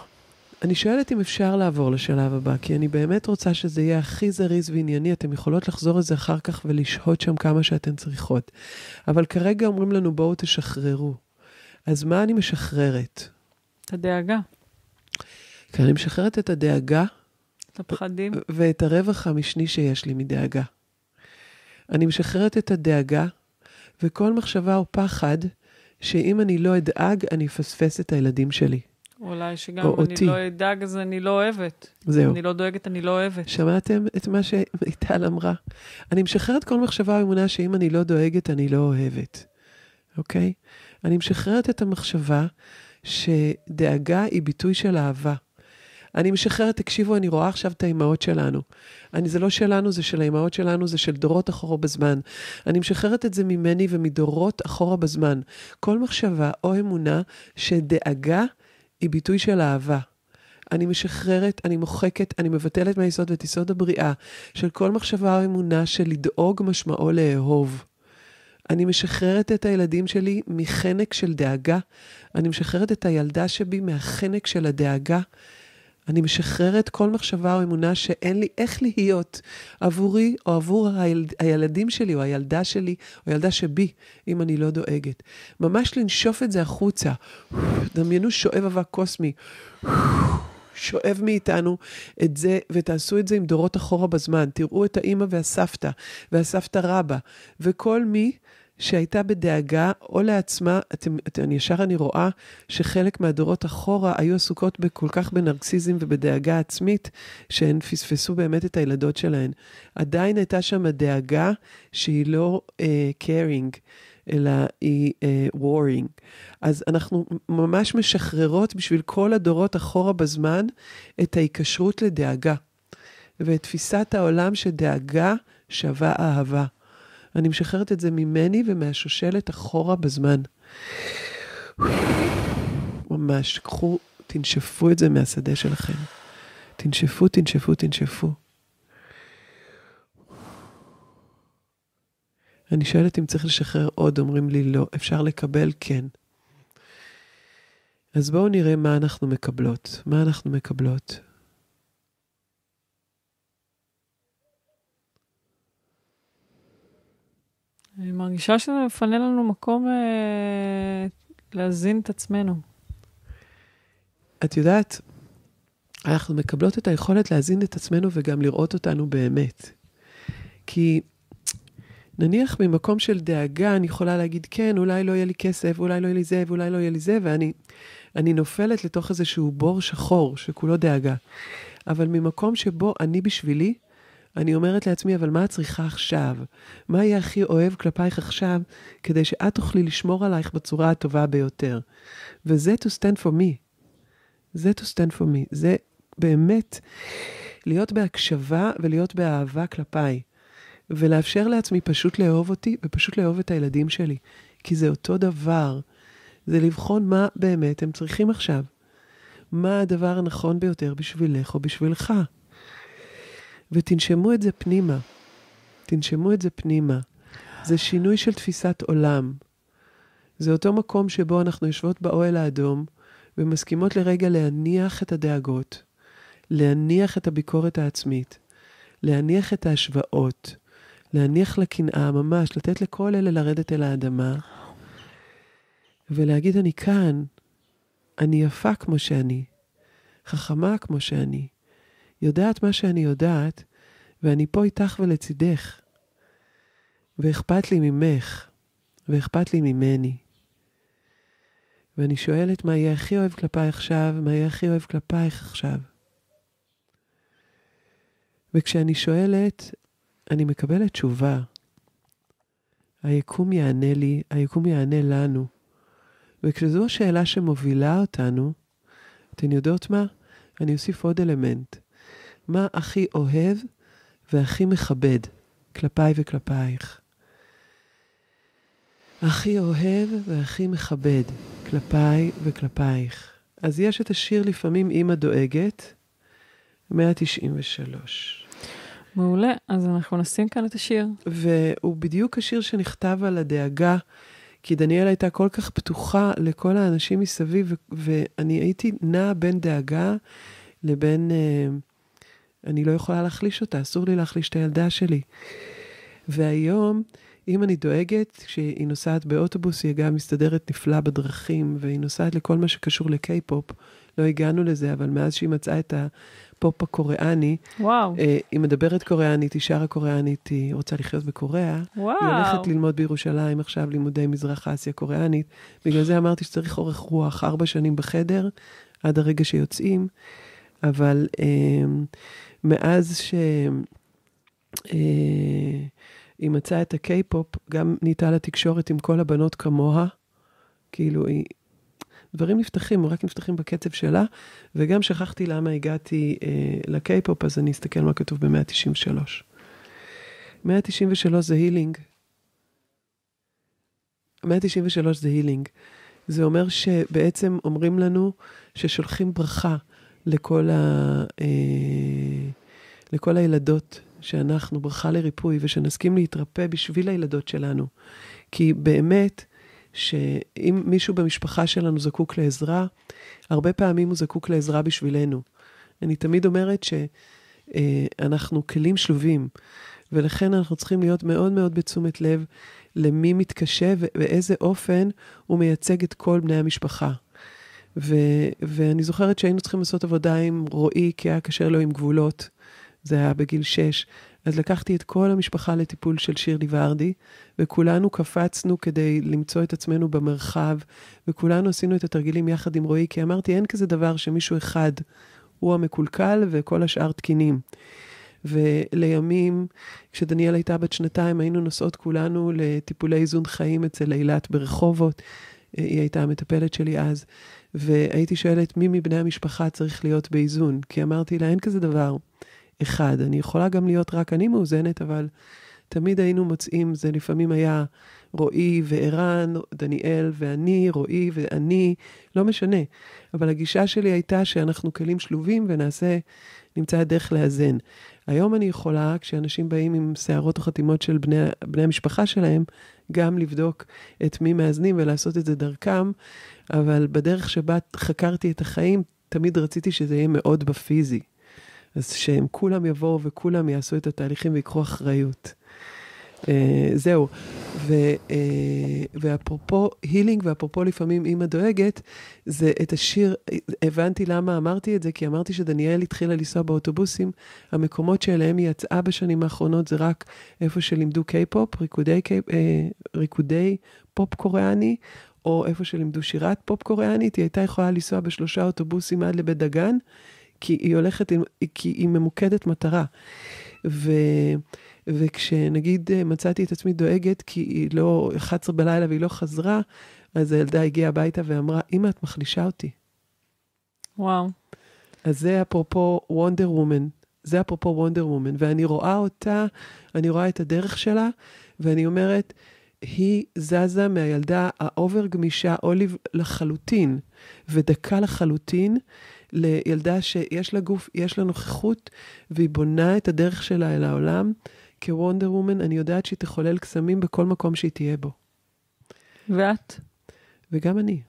A: אני שואלת אם אפשר לעבור לשלב הבא, כי אני באמת רוצה שזה יהיה הכי זריז וענייני. אתן יכולות לחזור לזה אחר כך ולשהות שם כמה שאתן צריכות. אבל כרגע אומרים לנו, בואו תשחררו. אז מה אני משחררת?
C: את הדאגה.
A: כי אני משחררת את הדאגה.
C: את הפחדים.
A: ואת הרווח המשני שיש לי מדאגה. אני משחררת את הדאגה, וכל מחשבה או פחד, שאם אני לא אדאג, אני אפספס את הילדים שלי.
C: אולי שגם אם אני לא אדאג, אז אני לא אוהבת.
A: זהו.
C: אני לא דואגת, אני לא אוהבת.
A: שמעתם את מה שמיטל אמרה? אני משחררת כל מחשבה או אמונה שאם אני לא דואגת, אני לא אוהבת, אוקיי? אני משחררת את המחשבה שדאגה היא ביטוי של אהבה. אני משחררת, תקשיבו, אני רואה עכשיו את האימהות שלנו. אני, זה לא שלנו, זה של האימהות שלנו, זה של דורות אחורה בזמן. אני משחררת את זה ממני ומדורות אחורה בזמן. כל מחשבה או אמונה שדאגה היא ביטוי של אהבה. אני משחררת, אני מוחקת, אני מבטלת מהיסוד ואת יסוד הבריאה של כל מחשבה או אמונה של לדאוג משמעו לאהוב. אני משחררת את הילדים שלי מחנק של דאגה. אני משחררת את הילדה שבי מהחנק של הדאגה. אני משחררת כל מחשבה או אמונה שאין לי איך להיות עבורי או עבור הילד, הילדים שלי או הילדה שלי או הילדה שבי, אם אני לא דואגת. ממש לנשוף את זה החוצה. דמיינו שואב אבק קוסמי. שואב מאיתנו את זה, ותעשו את זה עם דורות אחורה בזמן. תראו את האימא והסבתא, והסבתא רבא, וכל מי שהייתה בדאגה או לעצמה, אתם, אתם, ישר אני רואה שחלק מהדורות אחורה היו עסוקות כל כך בנרקסיזם ובדאגה עצמית, שהן פספסו באמת את הילדות שלהן. עדיין הייתה שם הדאגה שהיא לא uh, caring. אלא היא uh, warring. אז אנחנו ממש משחררות בשביל כל הדורות אחורה בזמן את ההיקשרות לדאגה. ואת תפיסת העולם שדאגה שווה אהבה. אני משחררת את זה ממני ומהשושלת אחורה בזמן. ממש, קחו, תנשפו את זה מהשדה שלכם. תנשפו, תנשפו, תנשפו. אני שואלת אם צריך לשחרר עוד, אומרים לי לא. אפשר לקבל? כן. אז בואו נראה מה אנחנו מקבלות. מה אנחנו מקבלות?
C: אני מרגישה שזה מפנה לנו מקום אה, להזין את עצמנו.
A: את יודעת, אנחנו מקבלות את היכולת להזין את עצמנו וגם לראות אותנו באמת. כי נניח ממקום של דאגה, אני יכולה להגיד, כן, אולי לא יהיה לי כסף, אולי לא יהיה לי זה, ואולי לא יהיה לי זה, ואני אני נופלת לתוך איזשהו בור שחור שכולו דאגה. אבל ממקום שבו אני בשבילי, אני אומרת לעצמי, אבל מה את צריכה עכשיו? מה יהיה הכי אוהב כלפייך עכשיו, כדי שאת תוכלי לשמור עלייך בצורה הטובה ביותר? וזה to stand for me. זה to stand for me. זה באמת להיות בהקשבה ולהיות באהבה כלפיי. ולאפשר לעצמי פשוט לאהוב אותי ופשוט לאהוב את הילדים שלי. כי זה אותו דבר. זה לבחון מה באמת הם צריכים עכשיו. מה הדבר הנכון ביותר בשבילך או בשבילך. ותנשמו את זה פנימה. תנשמו את זה פנימה. זה שינוי של תפיסת עולם. זה אותו מקום שבו אנחנו יושבות באוהל האדום ומסכימות לרגע להניח את הדאגות, להניח את הביקורת העצמית, להניח את ההשוואות, להניח לקנאה, ממש, לתת לכל אלה לרדת אל האדמה, ולהגיד, אני כאן, אני יפה כמו שאני, חכמה כמו שאני, יודעת מה שאני יודעת, ואני פה איתך ולצידך. ואכפת לי ממך, ואכפת לי ממני. ואני שואלת מה יהיה הכי אוהב כלפיי עכשיו, מה יהיה הכי אוהב כלפייך עכשיו. וכשאני שואלת, אני מקבלת תשובה. היקום יענה לי, היקום יענה לנו. וכשזו השאלה שמובילה אותנו, אתן יודעות מה? אני אוסיף עוד אלמנט. מה הכי אוהב והכי מכבד כלפיי וכלפייך? הכי אוהב והכי מכבד כלפיי וכלפייך. אז יש את השיר לפעמים אימא דואגת, 193.
C: מעולה, אז אנחנו נשים כאן את השיר.
A: והוא בדיוק השיר שנכתב על הדאגה, כי דניאל הייתה כל כך פתוחה לכל האנשים מסביב, ואני הייתי נעה בין דאגה לבין, אה, אני לא יכולה להחליש אותה, אסור לי להחליש את הילדה שלי. והיום, אם אני דואגת, כשהיא נוסעת באוטובוס, היא גם מסתדרת נפלא בדרכים, והיא נוסעת לכל מה שקשור לקיי-פופ. לא הגענו לזה, אבל מאז שהיא מצאה את הפופ הקוריאני,
C: וואו.
A: אה, היא מדברת קוריאנית, היא שרה קוריאנית, היא רוצה לחיות בקוריאה.
C: וואו.
A: היא הולכת ללמוד בירושלים עכשיו לימודי מזרח אסיה קוריאנית. בגלל זה אמרתי שצריך אורך רוח, ארבע שנים בחדר, עד הרגע שיוצאים. אבל אה, מאז שהיא אה, מצאה את הקיי-פופ, גם נהייתה לה תקשורת עם כל הבנות כמוה. כאילו, היא... דברים נפתחים, רק נפתחים בקצב שלה, וגם שכחתי למה הגעתי אה, לקיי-פופ, אז אני אסתכל מה כתוב ב-193. 193 זה הילינג. 193 זה הילינג. זה אומר שבעצם אומרים לנו ששולחים ברכה לכל, ה, אה, לכל הילדות שאנחנו, ברכה לריפוי, ושנסכים להתרפא בשביל הילדות שלנו. כי באמת, שאם מישהו במשפחה שלנו זקוק לעזרה, הרבה פעמים הוא זקוק לעזרה בשבילנו. אני תמיד אומרת שאנחנו אה, כלים שלובים, ולכן אנחנו צריכים להיות מאוד מאוד בתשומת לב למי מתקשה ובאיזה אופן הוא מייצג את כל בני המשפחה. ו- ואני זוכרת שהיינו צריכים לעשות עבודה עם רועי, כי היה קשה לו עם גבולות. זה היה בגיל שש. אז לקחתי את כל המשפחה לטיפול של שירלי ורדי, וכולנו קפצנו כדי למצוא את עצמנו במרחב, וכולנו עשינו את התרגילים יחד עם רועי, כי אמרתי, אין כזה דבר שמישהו אחד הוא המקולקל וכל השאר תקינים. ולימים, כשדניאל הייתה בת שנתיים, היינו נוסעות כולנו לטיפולי איזון חיים אצל אילת ברחובות. היא הייתה המטפלת שלי אז, והייתי שואלת מי מבני המשפחה צריך להיות באיזון, כי אמרתי לה, אין כזה דבר. אחד. אני יכולה גם להיות רק אני מאוזנת, אבל תמיד היינו מוצאים, זה לפעמים היה רועי וערן, דניאל ואני, רועי ואני, לא משנה. אבל הגישה שלי הייתה שאנחנו כלים שלובים ונעשה, נמצא הדרך לאזן. היום אני יכולה, כשאנשים באים עם שערות או חתימות של בני, בני המשפחה שלהם, גם לבדוק את מי מאזנים ולעשות את זה דרכם, אבל בדרך שבה חקרתי את החיים, תמיד רציתי שזה יהיה מאוד בפיזי. אז שהם כולם יבואו וכולם יעשו את התהליכים ויקחו אחריות. Uh, זהו. ו, אה, ואפרופו healing, ואפרופו לפעמים אימא דואגת, זה את השיר, הבנתי למה אמרתי את זה, כי אמרתי שדניאל התחילה לנסוע באוטובוסים, המקומות שאליהם היא יצאה בשנים האחרונות זה רק איפה שלימדו קיי-פופ, ריקודי, אה, ריקודי פופ קוריאני, או איפה שלימדו שירת פופ קוריאנית, היא הייתה יכולה לנסוע בשלושה אוטובוסים עד לבית דגן, כי היא הולכת, כי היא ממוקדת מטרה. ו... וכשנגיד אה, מצאתי את עצמי דואגת כי היא לא, 11 בלילה והיא לא חזרה, אז הילדה הגיעה הביתה ואמרה, אמא, את מחלישה אותי.
C: וואו.
A: אז זה אפרופו Wonder Woman. זה אפרופו Wonder Woman. ואני רואה אותה, אני רואה את הדרך שלה, ואני אומרת, היא זזה מהילדה ה over גמישה, Olive לחלוטין, ודקה לחלוטין, לילדה שיש לה גוף, יש לה נוכחות, והיא בונה את הדרך שלה אל העולם. כוונדר וומן, אני יודעת שהיא תחולל קסמים בכל מקום שהיא תהיה בו.
C: ואת?
A: וגם אני.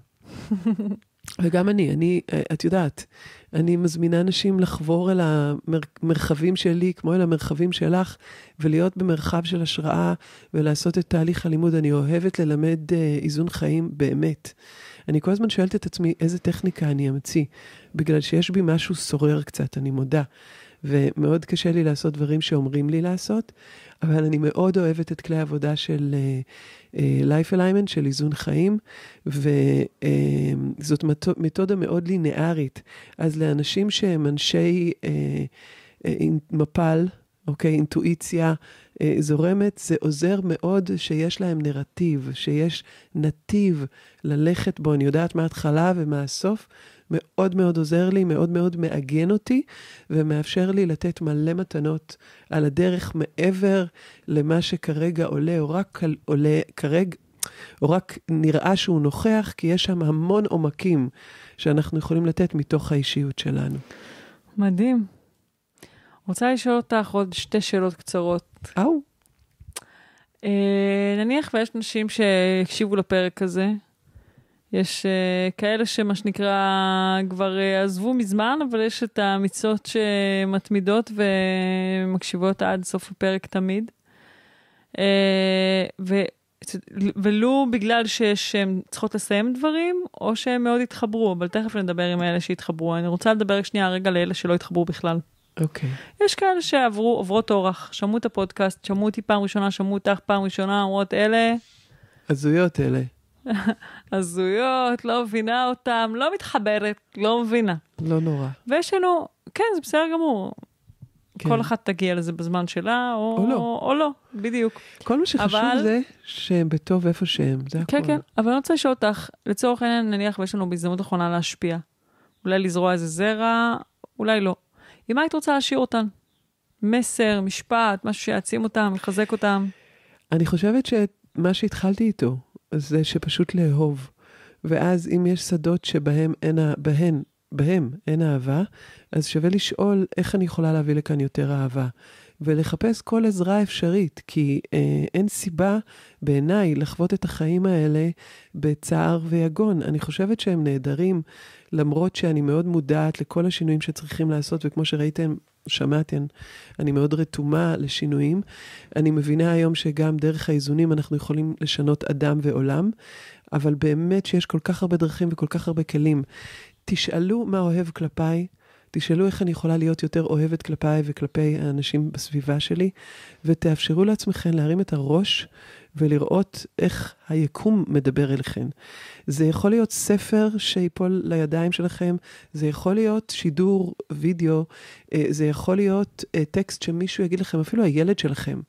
A: וגם אני, אני, את יודעת, אני מזמינה אנשים לחבור אל המרחבים שלי, כמו אל המרחבים שלך, ולהיות במרחב של השראה, ולעשות את תהליך הלימוד. אני אוהבת ללמד uh, איזון חיים באמת. אני כל הזמן שואלת את עצמי איזה טכניקה אני אמציא, בגלל שיש בי משהו סורר קצת, אני מודה. ומאוד קשה לי לעשות דברים שאומרים לי לעשות, אבל אני מאוד אוהבת את כלי העבודה של uh, uh, Life Alignment, של איזון חיים, וזאת uh, מתודה מאוד לינארית. אז לאנשים שהם אנשי uh, uh, מפל, אוקיי, אינטואיציה אה, זורמת, זה עוזר מאוד שיש להם נרטיב, שיש נתיב ללכת בו, אני יודעת מה ההתחלה ומה הסוף, מאוד מאוד עוזר לי, מאוד מאוד מעגן אותי, ומאפשר לי לתת מלא מתנות על הדרך מעבר למה שכרגע עולה, או רק עולה כרגע, או רק נראה שהוא נוכח, כי יש שם המון עומקים שאנחנו יכולים לתת מתוך האישיות שלנו.
C: מדהים. רוצה לשאול אותך עוד שתי שאלות קצרות.
A: אאו.
C: אה, נניח ויש נשים שהקשיבו לפרק הזה, יש uh, כאלה שמה שנקרא כבר uh, עזבו מזמן, אבל יש את האמיצות שמתמידות ומקשיבות עד סוף הפרק תמיד. Uh, ו, ולו בגלל שהן צריכות לסיים דברים, או שהן מאוד התחברו, אבל תכף נדבר עם אלה שהתחברו. אני רוצה לדבר שנייה רגע לאלה שלא התחברו בכלל.
A: אוקיי.
C: Okay. יש כאלה שעברו, עוברות אורח, שמעו את הפודקאסט, שמעו אותי פעם ראשונה, שמעו אותך פעם ראשונה, אומרות אלה...
A: הזויות אלה.
C: הזויות, לא מבינה אותם, לא מתחברת, לא מבינה.
A: לא נורא.
C: ויש לנו, כן, זה בסדר גמור. כן. כל אחת תגיע לזה בזמן שלה, או, או, לא. או לא, בדיוק.
A: כל מה שחשוב אבל... זה שהם בטוב איפה שהם, זה
C: כן,
A: הכול.
C: כן, כן, אבל אני רוצה לשאול אותך, לצורך העניין, נניח ויש לנו בהזדמנות אחרונה להשפיע. אולי לזרוע איזה זרע, אולי לא. עם מה היית רוצה להשאיר אותן? מסר, משפט, משהו שיעצים אותם, יחזק אותם?
A: אני חושבת שמה שהתחלתי איתו, זה שפשוט לאהוב. ואז אם יש שדות שבהם אין, בהן, בהם אין אהבה, אז שווה לשאול איך אני יכולה להביא לכאן יותר אהבה. ולחפש כל עזרה אפשרית, כי אה, אין סיבה בעיניי לחוות את החיים האלה בצער ויגון. אני חושבת שהם נהדרים, למרות שאני מאוד מודעת לכל השינויים שצריכים לעשות, וכמו שראיתם, שמעתם, אני מאוד רתומה לשינויים. אני מבינה היום שגם דרך האיזונים אנחנו יכולים לשנות אדם ועולם, אבל באמת שיש כל כך הרבה דרכים וכל כך הרבה כלים. תשאלו מה אוהב כלפיי. תשאלו איך אני יכולה להיות יותר אוהבת כלפיי וכלפי האנשים בסביבה שלי, ותאפשרו לעצמכם להרים את הראש ולראות איך היקום מדבר אליכם. זה יכול להיות ספר שיפול לידיים שלכם, זה יכול להיות שידור וידאו, אה, זה יכול להיות אה, טקסט שמישהו יגיד לכם, אפילו הילד שלכם,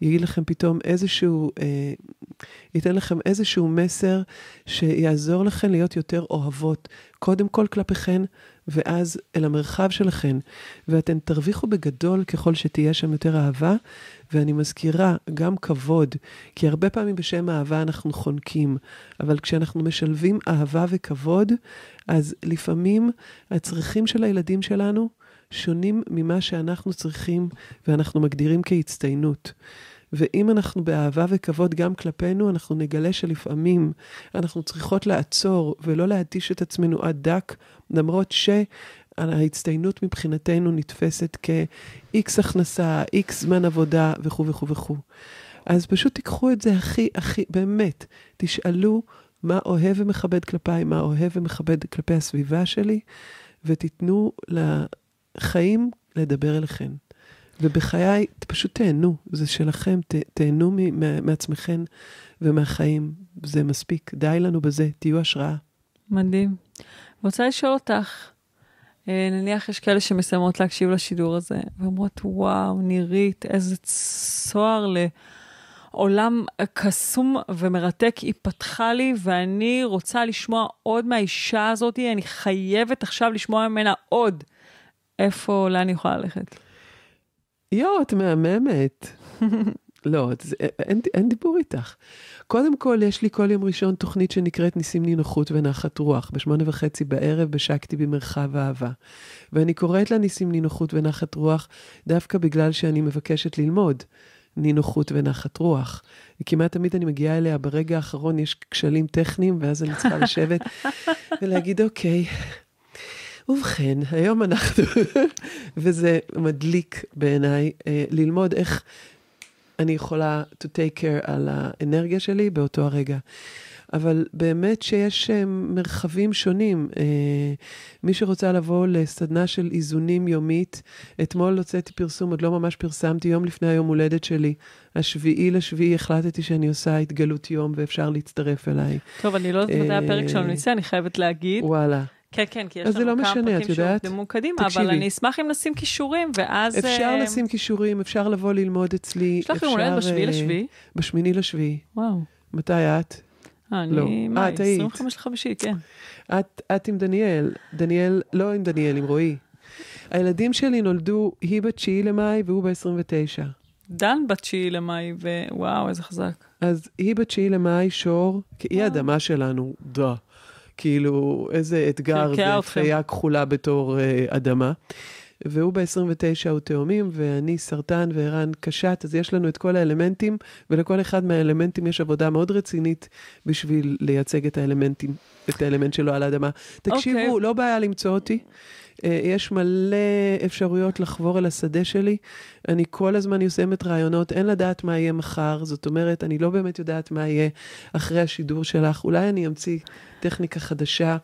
A: יגיד לכם פתאום איזשהו, אה, ייתן לכם איזשהו מסר שיעזור לכם להיות יותר אוהבות, קודם כל כלפיכן ואז אל המרחב שלכן, ואתן תרוויחו בגדול ככל שתהיה שם יותר אהבה, ואני מזכירה, גם כבוד, כי הרבה פעמים בשם אהבה אנחנו חונקים, אבל כשאנחנו משלבים אהבה וכבוד, אז לפעמים הצרכים של הילדים שלנו שונים ממה שאנחנו צריכים ואנחנו מגדירים כהצטיינות. ואם אנחנו באהבה וכבוד גם כלפינו, אנחנו נגלה שלפעמים אנחנו צריכות לעצור ולא להתיש את עצמנו עד דק, למרות שההצטיינות מבחינתנו נתפסת כ-X הכנסה, X זמן עבודה וכו' וכו' וכו'. אז פשוט תיקחו את זה הכי, הכי, באמת, תשאלו מה אוהב ומכבד כלפיי, מה אוהב ומכבד כלפי הסביבה שלי, ותיתנו לחיים לדבר אליכן. ובחיי, פשוט תהנו, זה שלכם, ת, תהנו מ, מעצמכם ומהחיים, זה מספיק, די לנו בזה, תהיו השראה.
C: מדהים. רוצה לשאול אותך, אה, נניח יש כאלה שמסיימות להקשיב לשידור הזה, ואומרות, וואו, נירית, איזה צוהר לעולם קסום ומרתק היא פתחה לי, ואני רוצה לשמוע עוד מהאישה הזאת, אני חייבת עכשיו לשמוע ממנה עוד. איפה, לאן אני יכולה ללכת?
A: יואו, את מהממת. לא, זה, אין, אין דיבור איתך. קודם כל, יש לי כל יום ראשון תוכנית שנקראת ניסים נינוחות ונחת רוח, בשמונה וחצי בערב בשקתי במרחב אהבה. ואני קוראת לה ניסים נינוחות ונחת רוח דווקא בגלל שאני מבקשת ללמוד נינוחות ונחת רוח. וכמעט תמיד אני מגיעה אליה ברגע האחרון, יש כשלים טכניים, ואז אני צריכה לשבת ולהגיד, אוקיי, ובכן, היום אנחנו, וזה מדליק בעיניי, אה, ללמוד איך אני יכולה to take care על האנרגיה שלי באותו הרגע. אבל באמת שיש אה, מרחבים שונים. אה, מי שרוצה לבוא לסדנה של איזונים יומית, אתמול הוצאתי פרסום, עוד לא ממש פרסמתי, יום לפני היום הולדת שלי, השביעי לשביעי, החלטתי שאני עושה התגלות יום ואפשר להצטרף אליי.
C: טוב, אני לא יודעת מתי הפרק שלנו נצא, אני חייבת להגיד.
A: וואלה.
C: כן, כן, כי יש לנו לא כמה משנה, פרקים שהוקדמו קדימה,
A: תקשיבי.
C: אבל אני אשמח אם נשים כישורים, ואז...
A: אפשר uh... לשים כישורים, אפשר לבוא ללמוד אצלי.
C: יש לך יום הולדת בשביעי לשביעי?
A: בשמיני לשביעי.
C: וואו.
A: מתי את?
C: אני, לא. מה, את היית. 25 לחמישי, כן.
A: את, את עם דניאל, דניאל, לא עם דניאל, עם רועי. הילדים שלי נולדו, היא בתשיעי למאי והוא ב-29.
C: דן בתשיעי למאי, ווואו, איזה חזק.
A: אז היא בתשיעי למאי, שור, כי היא האדמה שלנו, דה. כאילו, איזה אתגר זה חיה כחולה בתור uh, אדמה. והוא ב-29 הוא תאומים, ואני סרטן וערן קשת, אז יש לנו את כל האלמנטים, ולכל אחד מהאלמנטים יש עבודה מאוד רצינית בשביל לייצג את האלמנטים, את האלמנט שלו על האדמה. תקשיבו, okay. אוקיי. לא בעיה למצוא אותי. אה, יש מלא אפשרויות לחבור אל השדה שלי. אני כל הזמן יוזמת רעיונות, אין לדעת מה יהיה מחר, זאת אומרת, אני לא באמת יודעת מה יהיה אחרי השידור שלך. אולי אני אמציא טכניקה חדשה,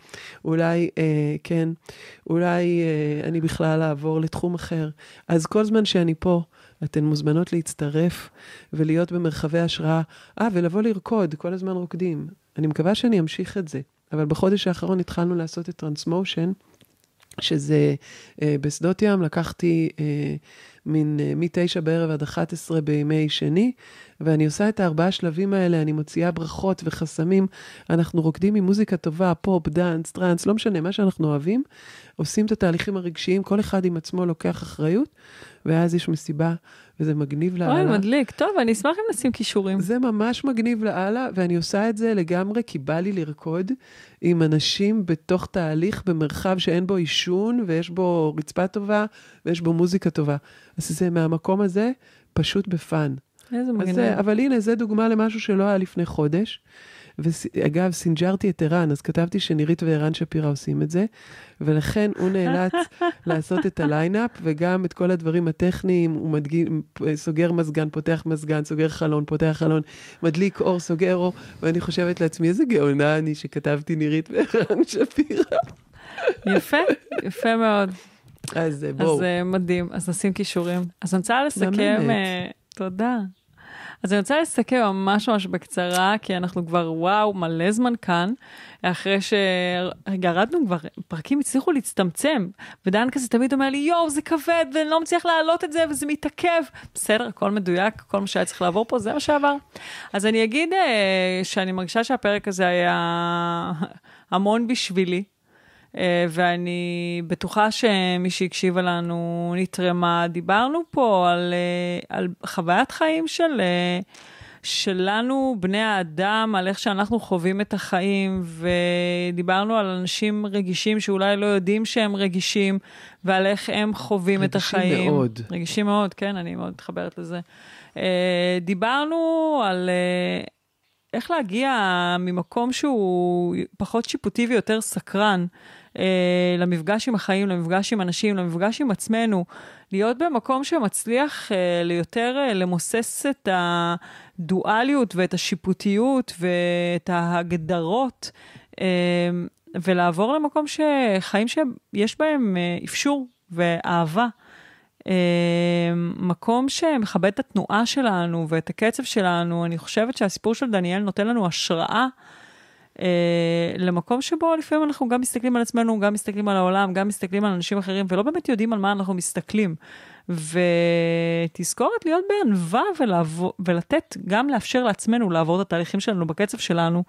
A: אולי, אה, כן, אולי אה, אני בכלל אעבור לתחום אחר. אז כל זמן שאני פה, אתן מוזמנות להצטרף ולהיות במרחבי השראה. אה, ולבוא לרקוד, כל הזמן רוקדים. אני מקווה שאני אמשיך את זה. אבל בחודש האחרון התחלנו לעשות את Transmotion. שזה אה, בשדות ים, לקחתי אה, מין אה, מ-9 בערב עד 11 בימי שני, ואני עושה את הארבעה שלבים האלה, אני מוציאה ברכות וחסמים. אנחנו רוקדים עם מוזיקה טובה, פופ, דאנס, טראנס, לא משנה, מה שאנחנו אוהבים. עושים את התהליכים הרגשיים, כל אחד עם עצמו לוקח אחריות, ואז יש מסיבה, וזה מגניב לאללה.
C: אוי, מדליק. טוב, אני אשמח אם נשים כישורים.
A: זה ממש מגניב לאללה, ואני עושה את זה לגמרי כי בא לי לרקוד עם אנשים בתוך תהליך במרחב שאין בו עישון, ויש בו רצפה טובה, ויש בו מוזיקה טובה. אז זה מהמקום הזה פשוט בפאן.
C: איזה מגניב.
A: אבל הנה, זה דוגמה למשהו שלא היה לפני חודש. ואגב, סנג'רתי את ערן, אז כתבתי שנירית וערן שפירא עושים את זה, ולכן הוא נאלץ לעשות את הליינאפ, וגם את כל הדברים הטכניים, הוא מדגים, סוגר מזגן, פותח מזגן, סוגר חלון, פותח חלון, מדליק אור, סוגר אור, ואני חושבת לעצמי, איזה גאונה אני שכתבתי נירית וערן שפירא.
C: יפה, יפה מאוד.
A: אז בואו.
C: אז אה, מדהים, אז נשים כישורים. אז אני רוצה לסכם, אה, תודה. אז אני רוצה לסכם ממש ממש בקצרה, כי אנחנו כבר, וואו, מלא זמן כאן, אחרי שירדנו כבר, פרקים הצליחו להצטמצם, ודן כזה תמיד אומר לי, יואו, זה כבד, ואני לא מצליח להעלות את זה, וזה מתעכב. בסדר, הכל מדויק, כל מה שהיה צריך לעבור פה, זה מה שעבר. אז אני אגיד uh, שאני מרגישה שהפרק הזה היה המון בשבילי. אה, ואני בטוחה שמי שהקשיבה לנו נתרמה. דיברנו פה על, אה, על חוויית חיים של... אה, שלנו, בני האדם, על איך שאנחנו חווים את החיים, ודיברנו על אנשים רגישים שאולי לא יודעים שהם רגישים, ועל איך הם חווים את החיים.
A: רגישים מאוד.
C: רגישים מאוד, כן, אני מאוד מתחברת לזה. דיברנו על איך להגיע ממקום שהוא פחות שיפוטי ויותר סקרן. אה, למפגש עם החיים, למפגש עם אנשים, למפגש עם עצמנו, להיות במקום שמצליח אה, ליותר אה, למוסס את הדואליות ואת השיפוטיות ואת ההגדרות, ולעבור למקום שחיים שיש בהם אפשור ואהבה. אה, מקום שמכבד את התנועה שלנו ואת הקצב שלנו. אני חושבת שהסיפור של דניאל נותן לנו השראה אה, למקום שבו לפעמים אנחנו גם מסתכלים על עצמנו, גם מסתכלים על העולם, גם מסתכלים על אנשים אחרים, ולא באמת יודעים על מה אנחנו מסתכלים. ותזכורת להיות בענווה ולתת, גם לאפשר לעצמנו לעבור את התהליכים שלנו בקצב שלנו.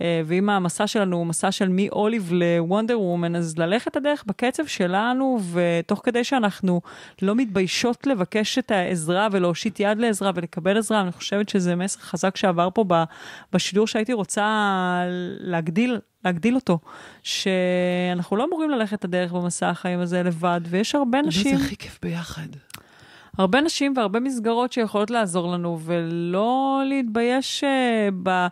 C: אה, ואם המסע שלנו הוא מסע של מאוליב לוונדר וומן, אז ללכת הדרך בקצב שלנו, ותוך כדי שאנחנו לא מתביישות לבקש את העזרה ולהושיט יד לעזרה ולקבל עזרה, אני חושבת שזה מסר חזק שעבר פה בשידור שהייתי רוצה להגדיל להגדיל אותו, שאנחנו לא אמורים ללכת את הדרך במסע החיים הזה לבד, ויש הרבה נשים...
A: זה הכי כיף ביחד.
C: הרבה נשים והרבה מסגרות שיכולות לעזור לנו, ולא להתבייש uh, ב...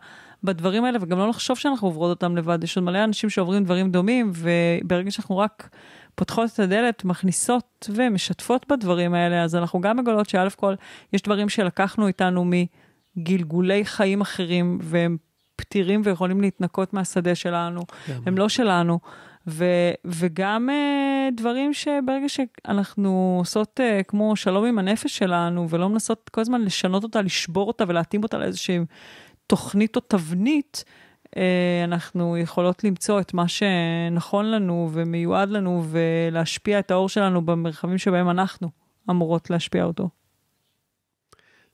C: בדברים האלה, וגם לא לחשוב שאנחנו עוברות אותם לבד. יש עוד מלא אנשים שעוברים דברים דומים, וברגע שאנחנו רק פותחות את הדלת, מכניסות ומשתפות בדברים האלה, אז אנחנו גם מגלות שא' כל, יש דברים שלקחנו איתנו מגלגולי חיים אחרים, והם פתירים ויכולים להתנקות מהשדה שלנו, הם לא שלנו. ו- וגם uh, דברים שברגע שאנחנו עושות uh, כמו שלום עם הנפש שלנו, ולא מנסות כל הזמן לשנות אותה, לשבור אותה ולהתאים אותה לאיזושהי תוכנית או תבנית, uh, אנחנו יכולות למצוא את מה שנכון לנו ומיועד לנו, ולהשפיע את האור שלנו במרחבים שבהם אנחנו אמורות להשפיע אותו.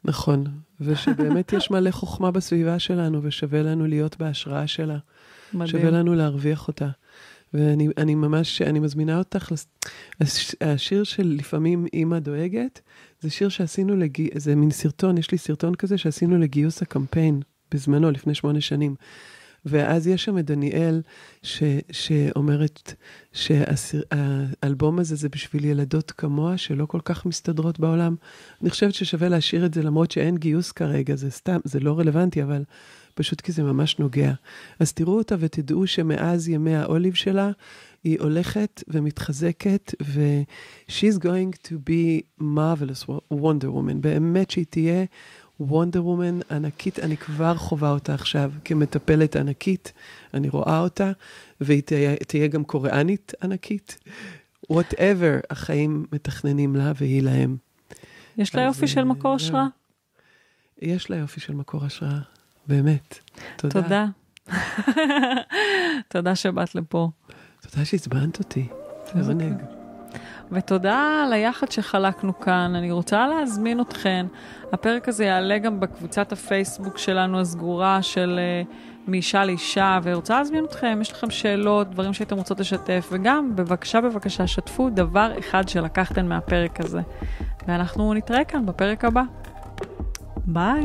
A: נכון, ושבאמת יש מלא חוכמה בסביבה שלנו, ושווה לנו להיות בהשראה שלה. מדהים. שווה לנו להרוויח אותה. ואני אני ממש, אני מזמינה אותך, לס... השיר של לפעמים אימא דואגת, זה שיר שעשינו, לג... זה מין סרטון, יש לי סרטון כזה שעשינו לגיוס הקמפיין בזמנו, לפני שמונה שנים. ואז יש שם את דניאל, ש, שאומרת שהאלבום הזה זה בשביל ילדות כמוה, שלא כל כך מסתדרות בעולם. אני חושבת ששווה להשאיר את זה, למרות שאין גיוס כרגע, זה סתם, זה לא רלוונטי, אבל פשוט כי זה ממש נוגע. אז תראו אותה ותדעו שמאז ימי האוליב שלה, היא הולכת ומתחזקת, ו-she's going to be marvelous wonder woman. באמת שהיא תהיה וונדר וומן ענקית, אני כבר חווה אותה עכשיו כמטפלת ענקית, אני רואה אותה, והיא תהיה, תהיה גם קוריאנית ענקית. whatever החיים מתכננים לה והיא להם.
C: יש לה יופי של מקור אה, השראה?
A: יש לה יופי של מקור השראה, באמת. תודה.
C: תודה. תודה שבאת לפה.
A: תודה שהזמנת אותי. זה עונג.
C: ותודה על היחד שחלקנו כאן. אני רוצה להזמין אתכן. הפרק הזה יעלה גם בקבוצת הפייסבוק שלנו הסגורה של uh, מאישה לאישה, ורוצה להזמין אתכם, יש לכם שאלות, דברים שהייתם רוצות לשתף, וגם, בבקשה, בבקשה, שתפו דבר אחד שלקחתם מהפרק הזה. ואנחנו נתראה כאן בפרק הבא. ביי.